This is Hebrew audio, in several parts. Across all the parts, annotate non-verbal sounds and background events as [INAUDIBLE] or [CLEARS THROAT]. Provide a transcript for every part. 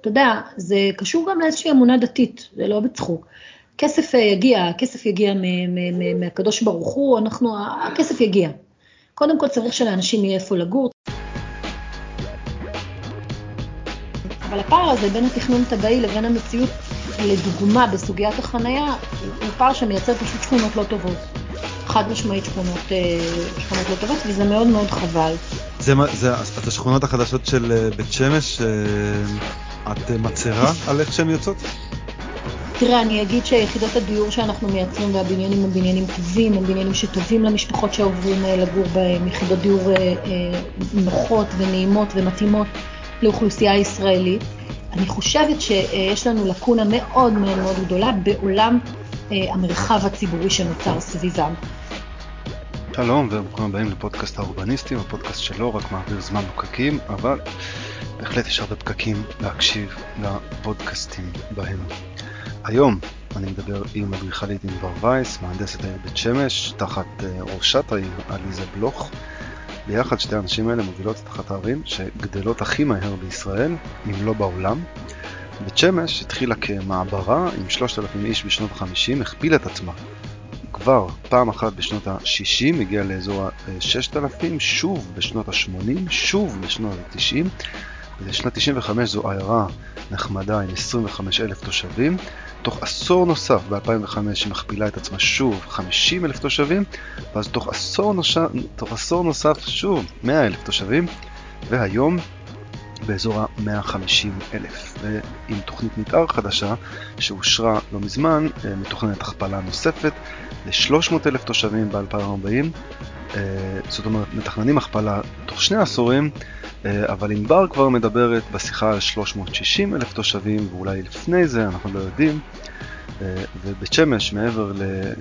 אתה יודע, זה קשור גם לאיזושהי אמונה דתית, זה לא בצחוק. כסף אה, יגיע, הכסף יגיע מהקדוש ברוך הוא, אנחנו, הכסף יגיע. קודם כל צריך שלאנשים יהיה איפה לגור. אבל הפער הזה בין התכנון טבעי לבין המציאות, לדוגמה בסוגיית החנייה, הוא פער שמייצר פשוט שכונות לא טובות. חד משמעית שכונות, אה, שכונות לא טובות, וזה מאוד מאוד חבל. זה, זה, את השכונות החדשות של אה, בית שמש, את מצרה על איך שהן יוצאות? תראה, אני אגיד שיחידות הדיור שאנחנו מייצרים והבניינים הם בניינים טובים, הם בניינים שטובים למשפחות שעוברים אה, לגור בהם, יחידות דיור אה, אה, נוחות ונעימות ומתאימות לאוכלוסייה הישראלית. אני חושבת שיש לנו לקונה מאוד מאוד מאוד גדולה בעולם המרחב הציבורי שנוצר סביבם. שלום וברוכים הבאים לפודקאסט האורבניסטים, הפודקאסט שלא רק מעביר זמן בפקקים, אבל בהחלט יש הרבה פקקים להקשיב לפודקאסטים בהם. היום אני מדבר עם אדריכלית ענבר וייס, מהנדסת העיר בית שמש, תחת אה, ראשת העיר עליזה בלוך. ביחד שתי האנשים האלה מובילות את אחת הערים שגדלות הכי מהר בישראל, אם לא בעולם. בית שמש התחילה כמעברה עם 3,000 איש בשנות ה-50, הכפילה את עצמה. כבר פעם אחת בשנות ה-60 הגיעה לאזור ה-6,000, שוב בשנות ה-80, שוב בשנות ה-90. בשנת 95 זו עיירה נחמדה עם 25 אלף תושבים. תוך עשור נוסף, ב-2005, היא מכפילה את עצמה שוב 50 אלף תושבים, ואז תוך עשור, נוש... תוך עשור נוסף שוב 100 אלף תושבים, והיום באזור ה-150 אלף. ועם תוכנית מתאר חדשה שאושרה לא מזמן, אה, מתוכננת הכפלה נוספת ל-300 אלף תושבים ב-2040. אה, זאת אומרת, מתכננים הכפלה תוך שני עשורים, אבל ענבר כבר מדברת בשיחה על 360 אלף תושבים, ואולי לפני זה, אנחנו לא יודעים. אה, ובית שמש, מעבר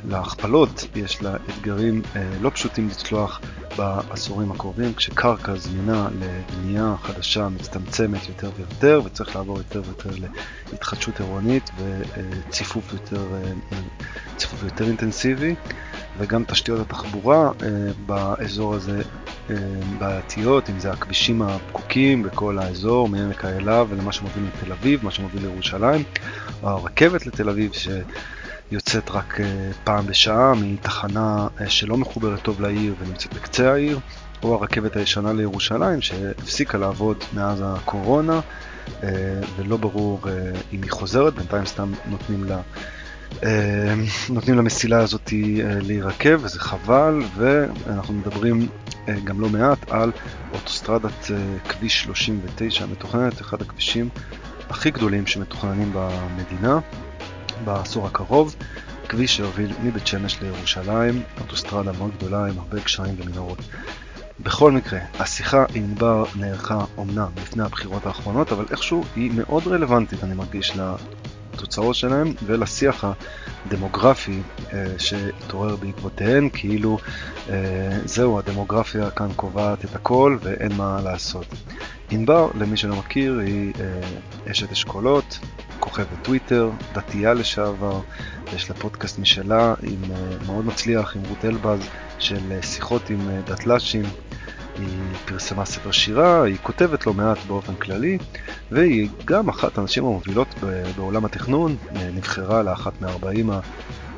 להכפלות, יש לה אתגרים אה, לא פשוטים לצלוח בעשורים הקרובים, כשקרקע זמינה לבנייה חדשה מצטמצמת יותר ויותר, וצריך לעבור יותר ויותר להתחדשות עירונית וציפוף יותר, יותר אינטנסיבי, וגם תשתיות התחבורה באזור הזה בעייתיות, אם זה הכבישים הפקוקים בכל האזור, מעמק האלה ולמה שמוביל לתל אביב, מה שמוביל לירושלים, או הרכבת לתל אביב שיוצאת רק אה, פעם בשעה מתחנה אה, שלא מחוברת טוב לעיר ונמצאת בקצה העיר, או הרכבת הישנה לירושלים שהפסיקה לעבוד מאז הקורונה אה, ולא ברור אם היא חוזרת, בינתיים סתם נותנים לה נותנים למסילה הזאת להירקב וזה חבל ואנחנו מדברים גם לא מעט על אוטוסטרדת כביש 39 המתוכננת, אחד הכבישים הכי גדולים שמתוכננים במדינה בעשור הקרוב, כביש שיוביל מבית שמש לירושלים, אוטוסטרדה מאוד גדולה עם הרבה קשרים ומנהרות. בכל מקרה, השיחה עם ענבר נערכה אומנם לפני הבחירות האחרונות, אבל איכשהו היא מאוד רלוונטית, אני מרגיש, לתוצאות שלהם ולשיח הדמוגרפי אה, שהתעורר בעקבותיהן, כאילו אה, זהו, הדמוגרפיה כאן קובעת את הכל ואין מה לעשות. ענבר, למי שלא מכיר, היא אה, אשת אשכולות, כוכבת טוויטר, דתייה לשעבר, יש לה פודקאסט משלה עם, מאוד מצליח עם רות אלבז של שיחות עם דתל"שים. היא פרסמה ספר שירה, היא כותבת לא מעט באופן כללי, והיא גם אחת הנשים המובילות בעולם התכנון, אה, נבחרה לאחת מ-40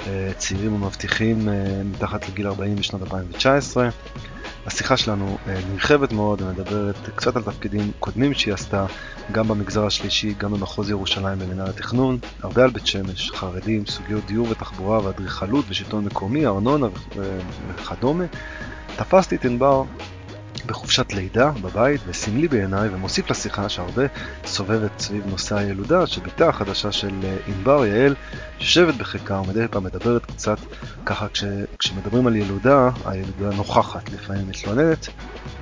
הצעירים המבטיחים אה, מתחת לגיל 40 בשנת 2019. השיחה שלנו אה, נרחבת מאוד ומדברת קצת על תפקידים קודמים שהיא עשתה, גם במגזר השלישי, גם במחוז ירושלים במנהל התכנון, הרבה על בית שמש, חרדים, סוגיות דיור ותחבורה ואדריכלות ושלטון מקומי, ארנונה וכדומה. תפסתי את ענבר בחופשת לידה בבית וסמלי בעיניי ומוסיף לשיחה שהרבה סובבת סביב נושא הילודה שבתה החדשה של אה, ענבר יעל יושבת בחיקה ומדי פעם מדברת קצת ככה כש, כשמדברים על ילודה הילודה נוכחת לפעמים מתלוננת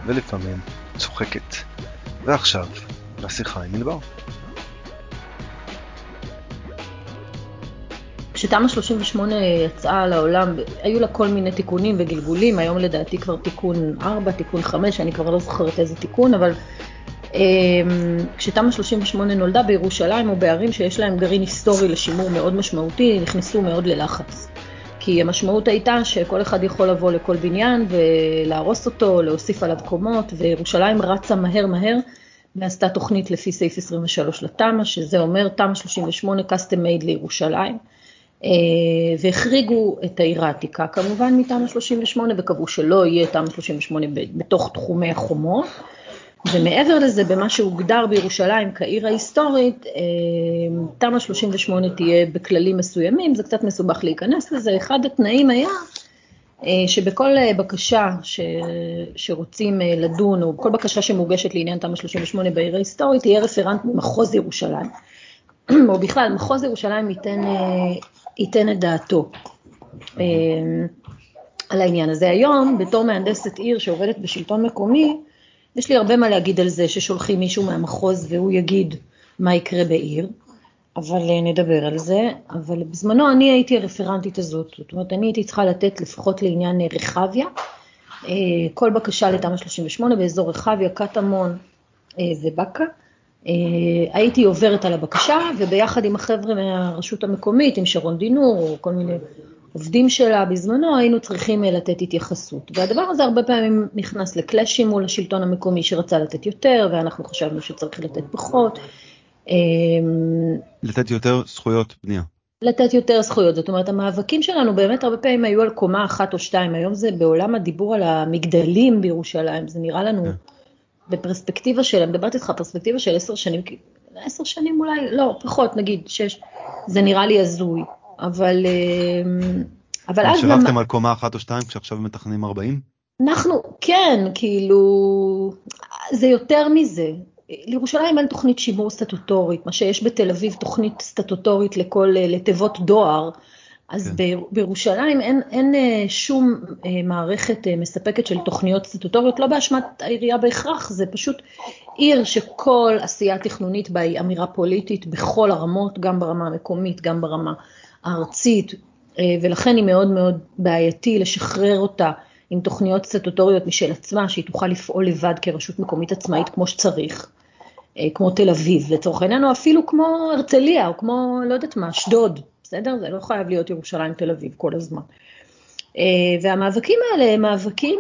ולפעמים צוחקת. ועכשיו לשיחה עם ענבר. כשתמ"א 38 יצאה לעולם, היו לה כל מיני תיקונים וגלגולים, היום לדעתי כבר תיקון 4, תיקון 5, אני כבר לא זוכרת איזה תיקון, אבל אמ, כשתמ"א 38 נולדה בירושלים או בערים שיש להם גרעין היסטורי לשימור מאוד משמעותי, נכנסו מאוד ללחץ. כי המשמעות הייתה שכל אחד יכול לבוא לכל בניין ולהרוס אותו, להוסיף עליו קומות, וירושלים רצה מהר מהר ועשתה תוכנית לפי סעיף 23 לתמ"א, שזה אומר תמ"א 38 custom made לירושלים, והחריגו את העיר העתיקה כמובן מתמ"א 38 וקבעו שלא יהיה תמ"א 38 בתוך תחומי החומות. ומעבר לזה, במה שהוגדר בירושלים כעיר ההיסטורית, אה, תמ"א 38 תהיה בכללים מסוימים, זה קצת מסובך להיכנס לזה. אחד התנאים היה אה, שבכל אה, בקשה ש... שרוצים לדון, או כל בקשה שמוגשת לעניין תמ"א 38 בעיר ההיסטורית, תהיה רפרנט ממחוז ירושלים, [CLEARS THROAT] או בכלל, מחוז ירושלים ייתן, ייתן את דעתו. על העניין הזה. היום, בתור מהנדסת עיר שעובדת בשלטון מקומי, יש לי הרבה מה להגיד על זה ששולחים מישהו מהמחוז והוא יגיד מה יקרה בעיר, אבל אה, נדבר על זה. אבל בזמנו אני הייתי הרפרנטית הזאת, זאת אומרת, אני הייתי צריכה לתת לפחות לעניין אה, רחביה, אה, כל בקשה לתמ"א 38 באזור רחביה, קטמון ובאקה. הייתי עוברת על הבקשה, וביחד עם החבר'ה מהרשות המקומית, עם שרון דינור, או כל מיני עובדים שלה בזמנו, היינו צריכים אה, לתת התייחסות. והדבר הזה הרבה פעמים נכנס לקלאשים מול השלטון המקומי שרצה לתת יותר, ואנחנו חשבנו שצריך לתת פחות. אמ, לתת יותר זכויות בנייה. לתת יותר זכויות, זאת אומרת המאבקים שלנו באמת הרבה פעמים היו על קומה אחת או שתיים, היום זה בעולם הדיבור על המגדלים בירושלים, זה נראה לנו yeah. בפרספקטיבה של, אני מדברת איתך פרספקטיבה של עשר שנים, עשר שנים אולי, לא, פחות, נגיד שש, זה נראה לי הזוי. אבל, אמ, אבל אז... שירקתם על קומה אחת או שתיים כשעכשיו מתכננים 40? אנחנו, כן, כאילו, זה יותר מזה. לירושלים אין תוכנית שימור סטטוטורית, מה שיש בתל אביב תוכנית סטטוטורית לכל, לתיבות דואר, אז כן. בירושלים אין, אין אה, שום אה, מערכת אה, מספקת של תוכניות סטטוטוריות, לא באשמת העירייה בהכרח, זה פשוט עיר שכל עשייה תכנונית בה היא אמירה פוליטית בכל הרמות, גם ברמה המקומית, גם ברמה הארצית, ולכן היא מאוד מאוד בעייתי לשחרר אותה עם תוכניות סטטוטוריות משל עצמה, שהיא תוכל לפעול לבד כרשות מקומית עצמאית כמו שצריך, כמו תל אביב לצורך העניין, או אפילו כמו הרצליה, או כמו, לא יודעת מה, אשדוד, בסדר? זה לא חייב להיות ירושלים תל אביב כל הזמן. אה, והמאבקים האלה הם מאבקים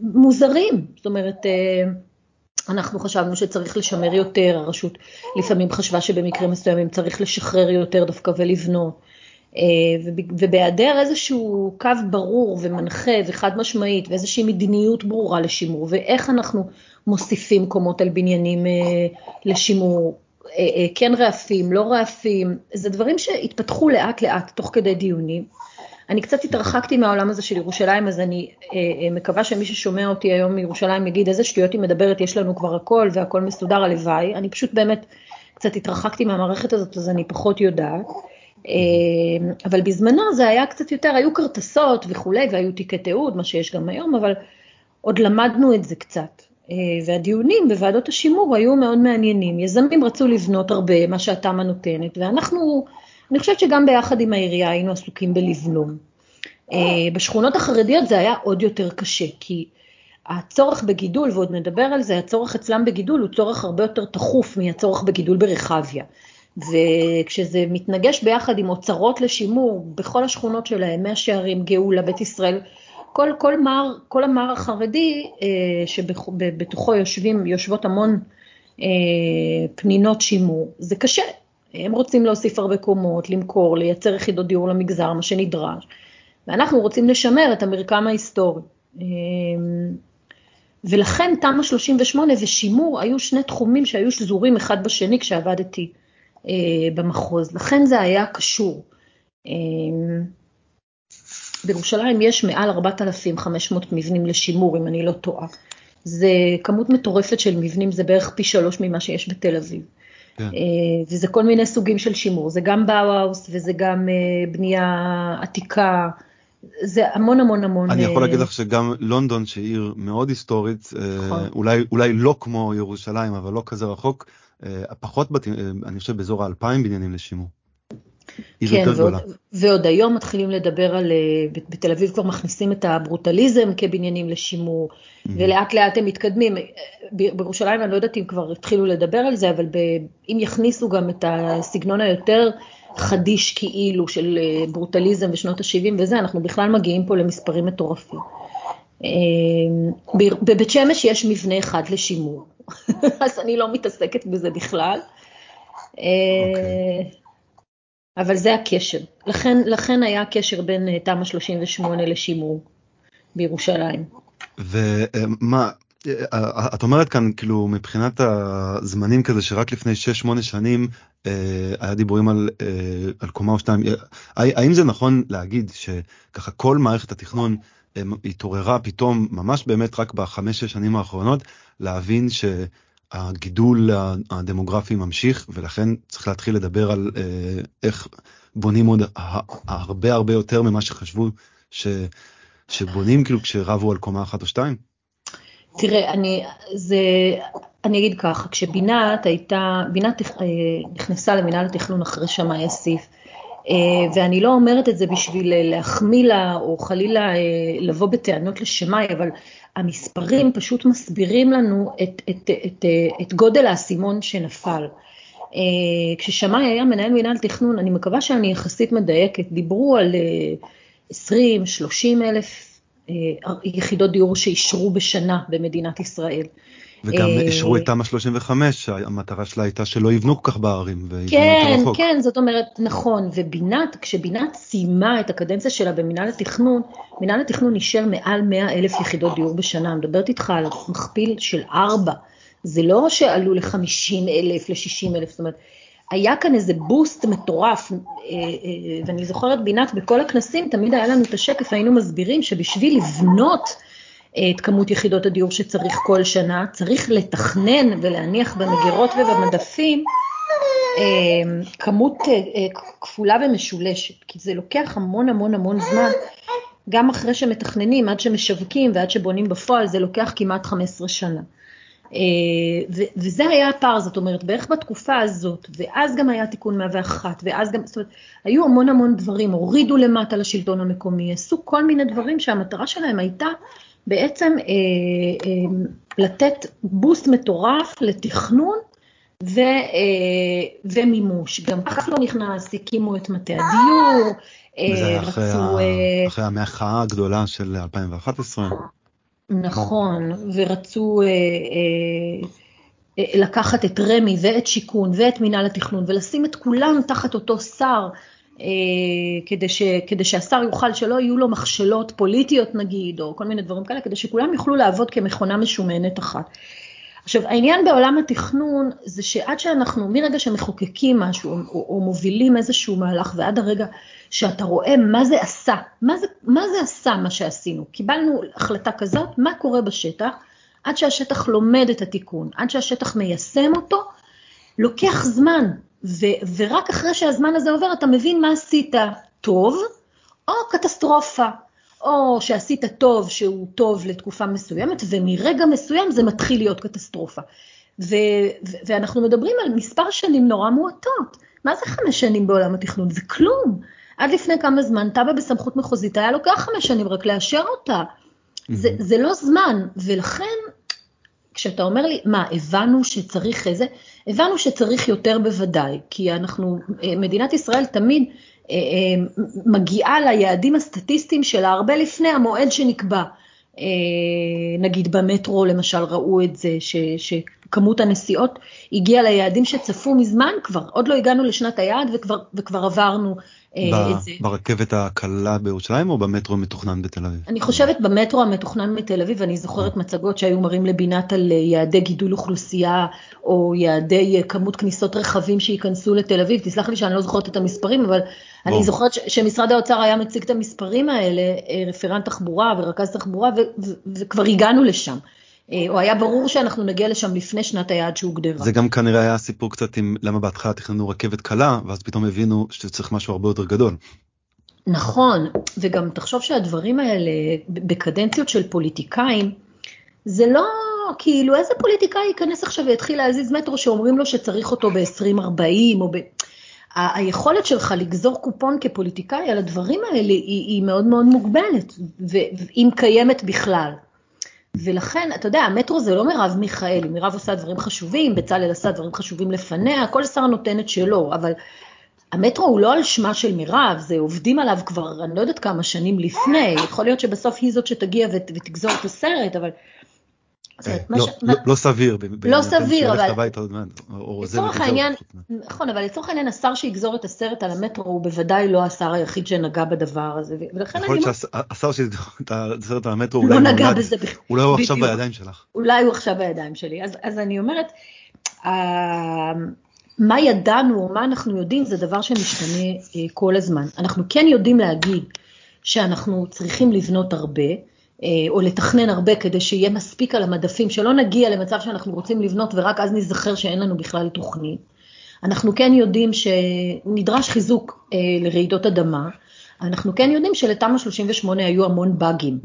מוזרים, זאת אומרת, אנחנו חשבנו שצריך לשמר יותר, הרשות לפעמים חשבה שבמקרים מסוימים צריך לשחרר יותר דווקא ולבנות. אה, ובהיעדר איזשהו קו ברור ומנחה וחד משמעית ואיזושהי מדיניות ברורה לשימור ואיך אנחנו מוסיפים קומות על בניינים אה, לשימור, אה, כן רעפים, לא רעפים, זה דברים שהתפתחו לאט לאט תוך כדי דיונים. אני קצת התרחקתי מהעולם הזה של ירושלים, אז אני אה, אה, מקווה שמי ששומע אותי היום מירושלים יגיד איזה שטויות היא מדברת, יש לנו כבר הכל והכל מסודר, הלוואי. אני פשוט באמת קצת התרחקתי מהמערכת הזאת, אז אני פחות יודעת. אה, אבל בזמנו זה היה קצת יותר, היו כרטסות וכולי, והיו תיקי תיעוד, מה שיש גם היום, אבל עוד למדנו את זה קצת. אה, והדיונים בוועדות השימור היו מאוד מעניינים. יזמים רצו לבנות הרבה, מה שהתמ"א נותנת, ואנחנו... אני חושבת שגם ביחד עם העירייה היינו עסוקים בלבלום. אה, בשכונות החרדיות זה היה עוד יותר קשה, כי הצורך בגידול, ועוד נדבר על זה, הצורך אצלם בגידול הוא צורך הרבה יותר תכוף מהצורך בגידול ברחביה. וכשזה מתנגש ביחד עם אוצרות לשימור בכל השכונות שלהם, מאה שערים, גאולה, בית ישראל, כל, כל, מר, כל המר החרדי אה, שבתוכו יושבים, יושבות המון אה, פנינות שימור, זה קשה, הם רוצים להוסיף הרבה קומות, למכור, לייצר יחידות דיור למגזר, מה שנדרש, ואנחנו רוצים לשמר את המרקם ההיסטורי. אמ, ולכן תמ"א 38 ושימור היו שני תחומים שהיו שזורים אחד בשני כשעבדתי אה, במחוז, לכן זה היה קשור. בירושלים יש מעל 4,500 מבנים לשימור, אם אני לא טועה. זה כמות מטורפת של מבנים, זה בערך פי שלוש ממה שיש בתל אביב. כן. אה, וזה כל מיני סוגים של שימור, זה גם באו-האוס וזה גם אה, בנייה עתיקה, זה המון המון המון. אני יכול אה, להגיד לך שגם לונדון, שהיא עיר מאוד היסטורית, נכון. אולי, אולי לא כמו ירושלים, אבל לא כזה רחוק, פחות בתים, אני חושב באזור האלפיים בניינים לשימור. כן, ועוד, ועוד היום מתחילים לדבר על, אה, בתל אביב כבר מכניסים את הברוטליזם כבניינים לשימור, mm-hmm. ולאט לאט הם מתקדמים. אה, בירושלים אני לא יודעת אם כבר התחילו לדבר על זה, אבל ב, אם יכניסו גם את הסגנון היותר חדיש כאילו של אה, ברוטליזם בשנות ה-70 וזה, אנחנו בכלל מגיעים פה למספרים מטורפים. בבית שמש יש מבנה אחד לשימור, [LAUGHS] אז אני לא מתעסקת בזה בכלל. Okay. אבל זה הקשר. לכן, לכן היה קשר בין תמ"א 38 לשימור בירושלים. ומה, את אומרת כאן כאילו מבחינת הזמנים כזה שרק לפני 6-8 שנים אה, היה דיבורים על, אה, על קומה או שתיים, האם זה נכון להגיד שככה כל מערכת התכנון אה, התעוררה פתאום ממש באמת רק בחמש שש שנים האחרונות להבין שהגידול הדמוגרפי ממשיך ולכן צריך להתחיל לדבר על איך בונים עוד הרבה הרבה יותר ממה שחשבו ש, שבונים כאילו כשרבו על קומה אחת או שתיים? תראה, אני, זה, אני אגיד ככה, כשבינת הייתה, בינת אה, נכנסה למינהל התכנון אחרי שמאי אסיף, אה, ואני לא אומרת את זה בשביל אה, להחמיא לה או חלילה לבוא בטענות לשמאי, אבל המספרים פשוט מסבירים לנו את, את, את, את גודל האסימון שנפל. כששמאי היה מנהל מינהל תכנון, אני מקווה שאני יחסית מדייקת, דיברו על 20-30 אלף אה, יחידות דיור שאישרו בשנה במדינת ישראל. וגם אה, אישרו את תמ"א 35, המטרה שלה הייתה שלא יבנו כל כך בערים. כן, כן, זאת אומרת, נכון, ובינת, כשבינת סיימה את הקדנציה שלה במינהל התכנון, מינהל התכנון אישר מעל 100 אלף יחידות דיור בשנה, אני מדברת איתך על מכפיל של ארבע, זה לא שעלו ל-50 אלף, ל-60 אלף, זאת אומרת, היה כאן איזה בוסט מטורף, אה, אה, ואני זוכרת בינת בכל הכנסים, תמיד היה לנו את השקף, היינו מסבירים שבשביל לבנות את כמות יחידות הדיור שצריך כל שנה, צריך לתכנן ולהניח במגירות ובמדפים כמות כפולה ומשולשת, כי זה לוקח המון המון המון זמן, גם אחרי שמתכננים, עד שמשווקים ועד שבונים בפועל, זה לוקח כמעט 15 שנה. אה, וזה היה הפער, זאת אומרת, בערך בתקופה הזאת, ואז גם היה תיקון 101, ואז גם, זאת אומרת, היו המון המון דברים, הורידו למטה לשלטון המקומי, עשו כל מיני דברים שהמטרה שלהם הייתה בעצם אה, אה, לתת בוסט מטורף לתכנון ו, אה, ומימוש. גם ככה לא נכנס, הקימו את מטה הדיור, וזה אחרי, רצו. אה, אחרי המחאה הגדולה של 2011. נכון, ורצו אה, אה, אה, לקחת את רמ"י ואת שיכון ואת מינהל התכנון ולשים את כולם תחת אותו שר, כדי, ש, כדי שהשר יוכל שלא יהיו לו מכשלות פוליטיות נגיד, או כל מיני דברים כאלה, כדי שכולם יוכלו לעבוד כמכונה משומנת אחת. עכשיו, העניין בעולם התכנון זה שעד שאנחנו, מרגע שמחוקקים משהו או, או מובילים איזשהו מהלך ועד הרגע שאתה רואה מה זה עשה, מה זה, מה זה עשה מה שעשינו. קיבלנו החלטה כזאת, מה קורה בשטח, עד שהשטח לומד את התיקון, עד שהשטח מיישם אותו, לוקח זמן, ו, ורק אחרי שהזמן הזה עובר אתה מבין מה עשית טוב, או קטסטרופה, או שעשית טוב שהוא טוב לתקופה מסוימת, ומרגע מסוים זה מתחיל להיות קטסטרופה. ו- ו- ואנחנו מדברים על מספר שנים נורא מועטות. מה זה חמש שנים בעולם התכנון? זה כלום. עד לפני כמה זמן, תב"ע בסמכות מחוזית היה לוקח חמש שנים רק לאשר אותה. זה, זה לא זמן, ולכן כשאתה אומר לי, מה, הבנו שצריך איזה? הבנו שצריך יותר בוודאי, כי אנחנו, אה, מדינת ישראל תמיד אה, אה, מגיעה ליעדים הסטטיסטיים שלה הרבה לפני המועד שנקבע. נגיד במטרו למשל ראו את זה, ש, שכמות הנסיעות הגיעה ליעדים שצפו מזמן כבר, עוד לא הגענו לשנת היעד וכבר, וכבר עברנו אה, ברכבת הקלה בירושלים או במטרו המתוכנן בתל אביב? אני חושבת במטרו המתוכנן בתל אביב, אני זוכרת אה. מצגות שהיו מראים לבינת על אה, יעדי גידול אוכלוסייה, או יעדי כמות כניסות רכבים שייכנסו לתל אביב, תסלח לי שאני לא זוכרת את המספרים, אבל אני זוכרת שמשרד האוצר היה מציג את המספרים האלה, רפרנט תחבורה ורכז תחבורה, וכבר הגענו לשם. אה, או היה ברור שאנחנו נגיע לשם לפני שנת היעד שהוגדרה. זה גם כנראה היה סיפור קצת עם למה בהתחלה תכננו רכבת קלה, ואז פתאום הבינו שצריך משהו הרבה יותר גדול. נכון, וגם תחשוב שהדברים האלה בקדנציות של פוליטיקאים, זה לא כאילו איזה פוליטיקאי ייכנס עכשיו ויתחיל להזיז מטרו שאומרים לו שצריך אותו ב-2040 או ב... היכולת שלך לגזור קופון כפוליטיקאי על הדברים האלה היא, היא מאוד מאוד מוגבלת, ואם קיימת בכלל. ולכן, אתה יודע, המטרו זה לא מרב מיכאלי, מרב עושה דברים חשובים, בצלאל עשה דברים חשובים לפניה, כל שר נותן את שלו, אבל המטרו הוא לא על שמה של מירב, זה עובדים עליו כבר, אני לא יודעת כמה שנים לפני, יכול להיות שבסוף היא זאת שתגיע ותגזור את הסרט, אבל לא, לא, לא סביר. לא סביר, אבל... לצורך העניין, נכון, אבל לצורך העניין השר שיגזור את הסרט על המטרו הוא בוודאי לא השר היחיד שנגע בדבר הזה, ולכן אני... יכול להיות שהשר שיגזור את הסרט על המטרו לא נגע בזה בכלל. אולי הוא עכשיו בידיים שלך. אולי הוא עכשיו בידיים שלי. אז אני אומרת, מה ידענו או מה אנחנו יודעים זה דבר שמשתנה אה, כל הזמן. אנחנו כן יודעים להגיד שאנחנו צריכים לבנות הרבה. אה, או לתכנן הרבה כדי שיהיה מספיק על המדפים, שלא נגיע למצב שאנחנו רוצים לבנות ורק אז נזכר שאין לנו בכלל תוכנית. אנחנו כן יודעים שנדרש חיזוק אה, לרעידות אדמה, אנחנו כן יודעים שלתמ"א 38 היו המון באגים,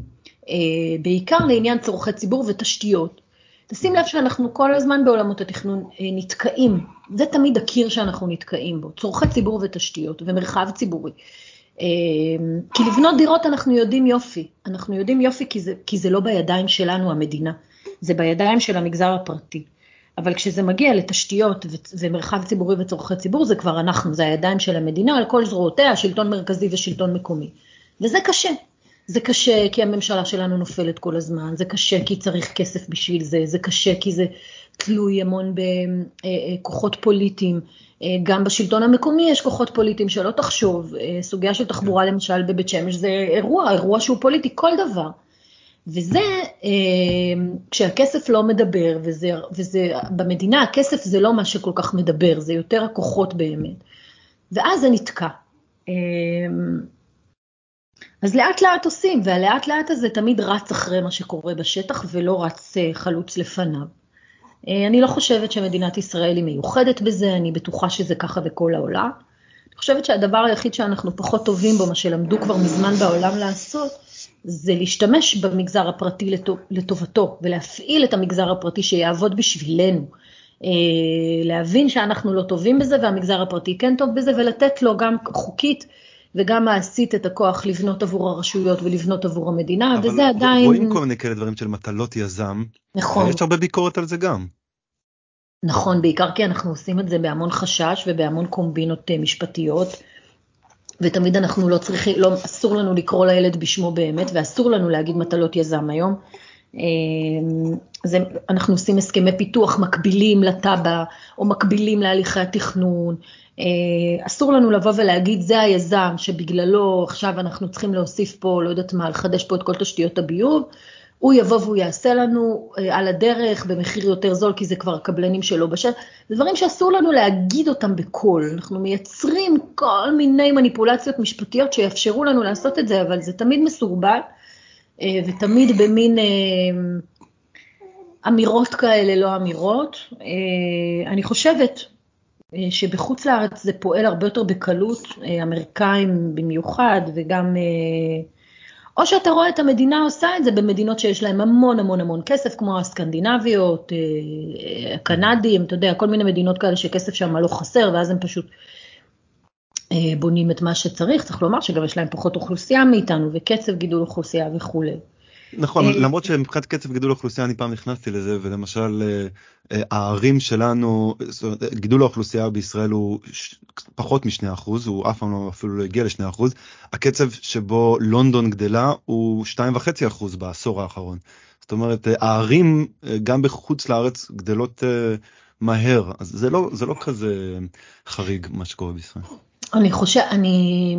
אה, בעיקר לעניין צורכי ציבור ותשתיות. תשים לב שאנחנו כל הזמן בעולמות התכנון נתקעים, זה תמיד הקיר שאנחנו נתקעים בו, צורכי ציבור ותשתיות ומרחב ציבורי. אמ, כי לבנות דירות אנחנו יודעים יופי, אנחנו יודעים יופי כי זה, כי זה לא בידיים שלנו המדינה, זה בידיים של המגזר הפרטי. אבל כשזה מגיע לתשתיות ומרחב ציבורי וצורכי ציבור, זה כבר אנחנו, זה הידיים של המדינה על כל זרועותיה, שלטון מרכזי ושלטון מקומי. וזה קשה. זה קשה כי הממשלה שלנו נופלת כל הזמן, זה קשה כי צריך כסף בשביל זה, זה קשה כי זה תלוי המון בכוחות פוליטיים. אה, גם בשלטון המקומי יש כוחות פוליטיים שלא תחשוב, אה, סוגיה של תחבורה למשל בבית שמש זה אירוע, אירוע שהוא פוליטי, כל דבר. וזה, אה, כשהכסף לא מדבר, וזה, וזה, במדינה הכסף זה לא מה שכל כך מדבר, זה יותר הכוחות באמת. ואז זה נתקע. אז לאט לאט עושים, והלאט לאט הזה תמיד רץ אחרי מה שקורה בשטח ולא רץ חלוץ לפניו. אה, אני לא חושבת שמדינת ישראל היא מיוחדת בזה, אני בטוחה שזה ככה בכל העולם. אני חושבת שהדבר היחיד שאנחנו פחות טובים בו, מה שלמדו כבר מזמן בעולם לעשות, זה להשתמש במגזר הפרטי לטובתו ולהפעיל את המגזר הפרטי שיעבוד בשבילנו. אה, להבין שאנחנו לא טובים בזה והמגזר הפרטי כן טוב בזה ולתת לו גם חוקית וגם מעשית את הכוח לבנות עבור הרשויות ולבנות עבור המדינה, וזה עדיין... אבל רואים כל מיני כאלה דברים של מטלות יזם. נכון. יש הרבה ביקורת על זה גם. נכון, בעיקר כי אנחנו עושים את זה בהמון חשש ובהמון קומבינות אה, משפטיות, ותמיד אנחנו לא צריכים, לא, אסור לנו לקרוא לילד בשמו באמת, ואסור לנו להגיד מטלות יזם היום. אה, זה, אנחנו עושים הסכמי פיתוח מקבילים לתב"ע, או מקבילים להליכי התכנון, אה, אסור לנו לבוא ולהגיד זה היזם שבגללו עכשיו אנחנו צריכים להוסיף פה, לא יודעת מה, לחדש פה את כל תשתיות הביוב, הוא יבוא והוא יעשה לנו אה, על הדרך במחיר יותר זול, כי זה כבר קבלנים שלו בשל, זה דברים שאסור לנו להגיד אותם בקול, אנחנו מייצרים כל מיני מניפולציות משפטיות שיאפשרו לנו לעשות את זה, אבל זה תמיד מסורבל, אה, ותמיד במין אמירות כאלה, לא אמירות. אני חושבת אה, שבחוץ לארץ זה פועל הרבה יותר בקלות, אה, אמריקאים במיוחד, וגם, אה, או שאתה רואה את המדינה עושה את זה במדינות שיש להן המון המון המון כסף, כמו הסקנדינביות, הקנדים, אתה יודע, כל מיני מדינות כאלה שכסף שם לא חסר, ואז הם פשוט בונים את מה שצריך, צריך לומר שגם יש להם פחות אוכלוסייה מאיתנו, וקצב גידול אוכלוסייה וכולי. נכון, אה, למרות שמבחינת קצב גידול האוכלוסייה אני פעם נכנסתי לזה ולמשל אה, אה, הערים שלנו, גידול האוכלוסייה בישראל הוא פחות משני אחוז, הוא אף פעם לא אפילו לא הגיע לשני אחוז, הקצב שבו לונדון גדלה הוא שתיים וחצי אחוז בעשור האחרון. זאת אומרת הערים גם בחוץ לארץ גדלות מהר, אז זה לא, זה לא כזה חריג מה שקורה בישראל. אני חושב, אני,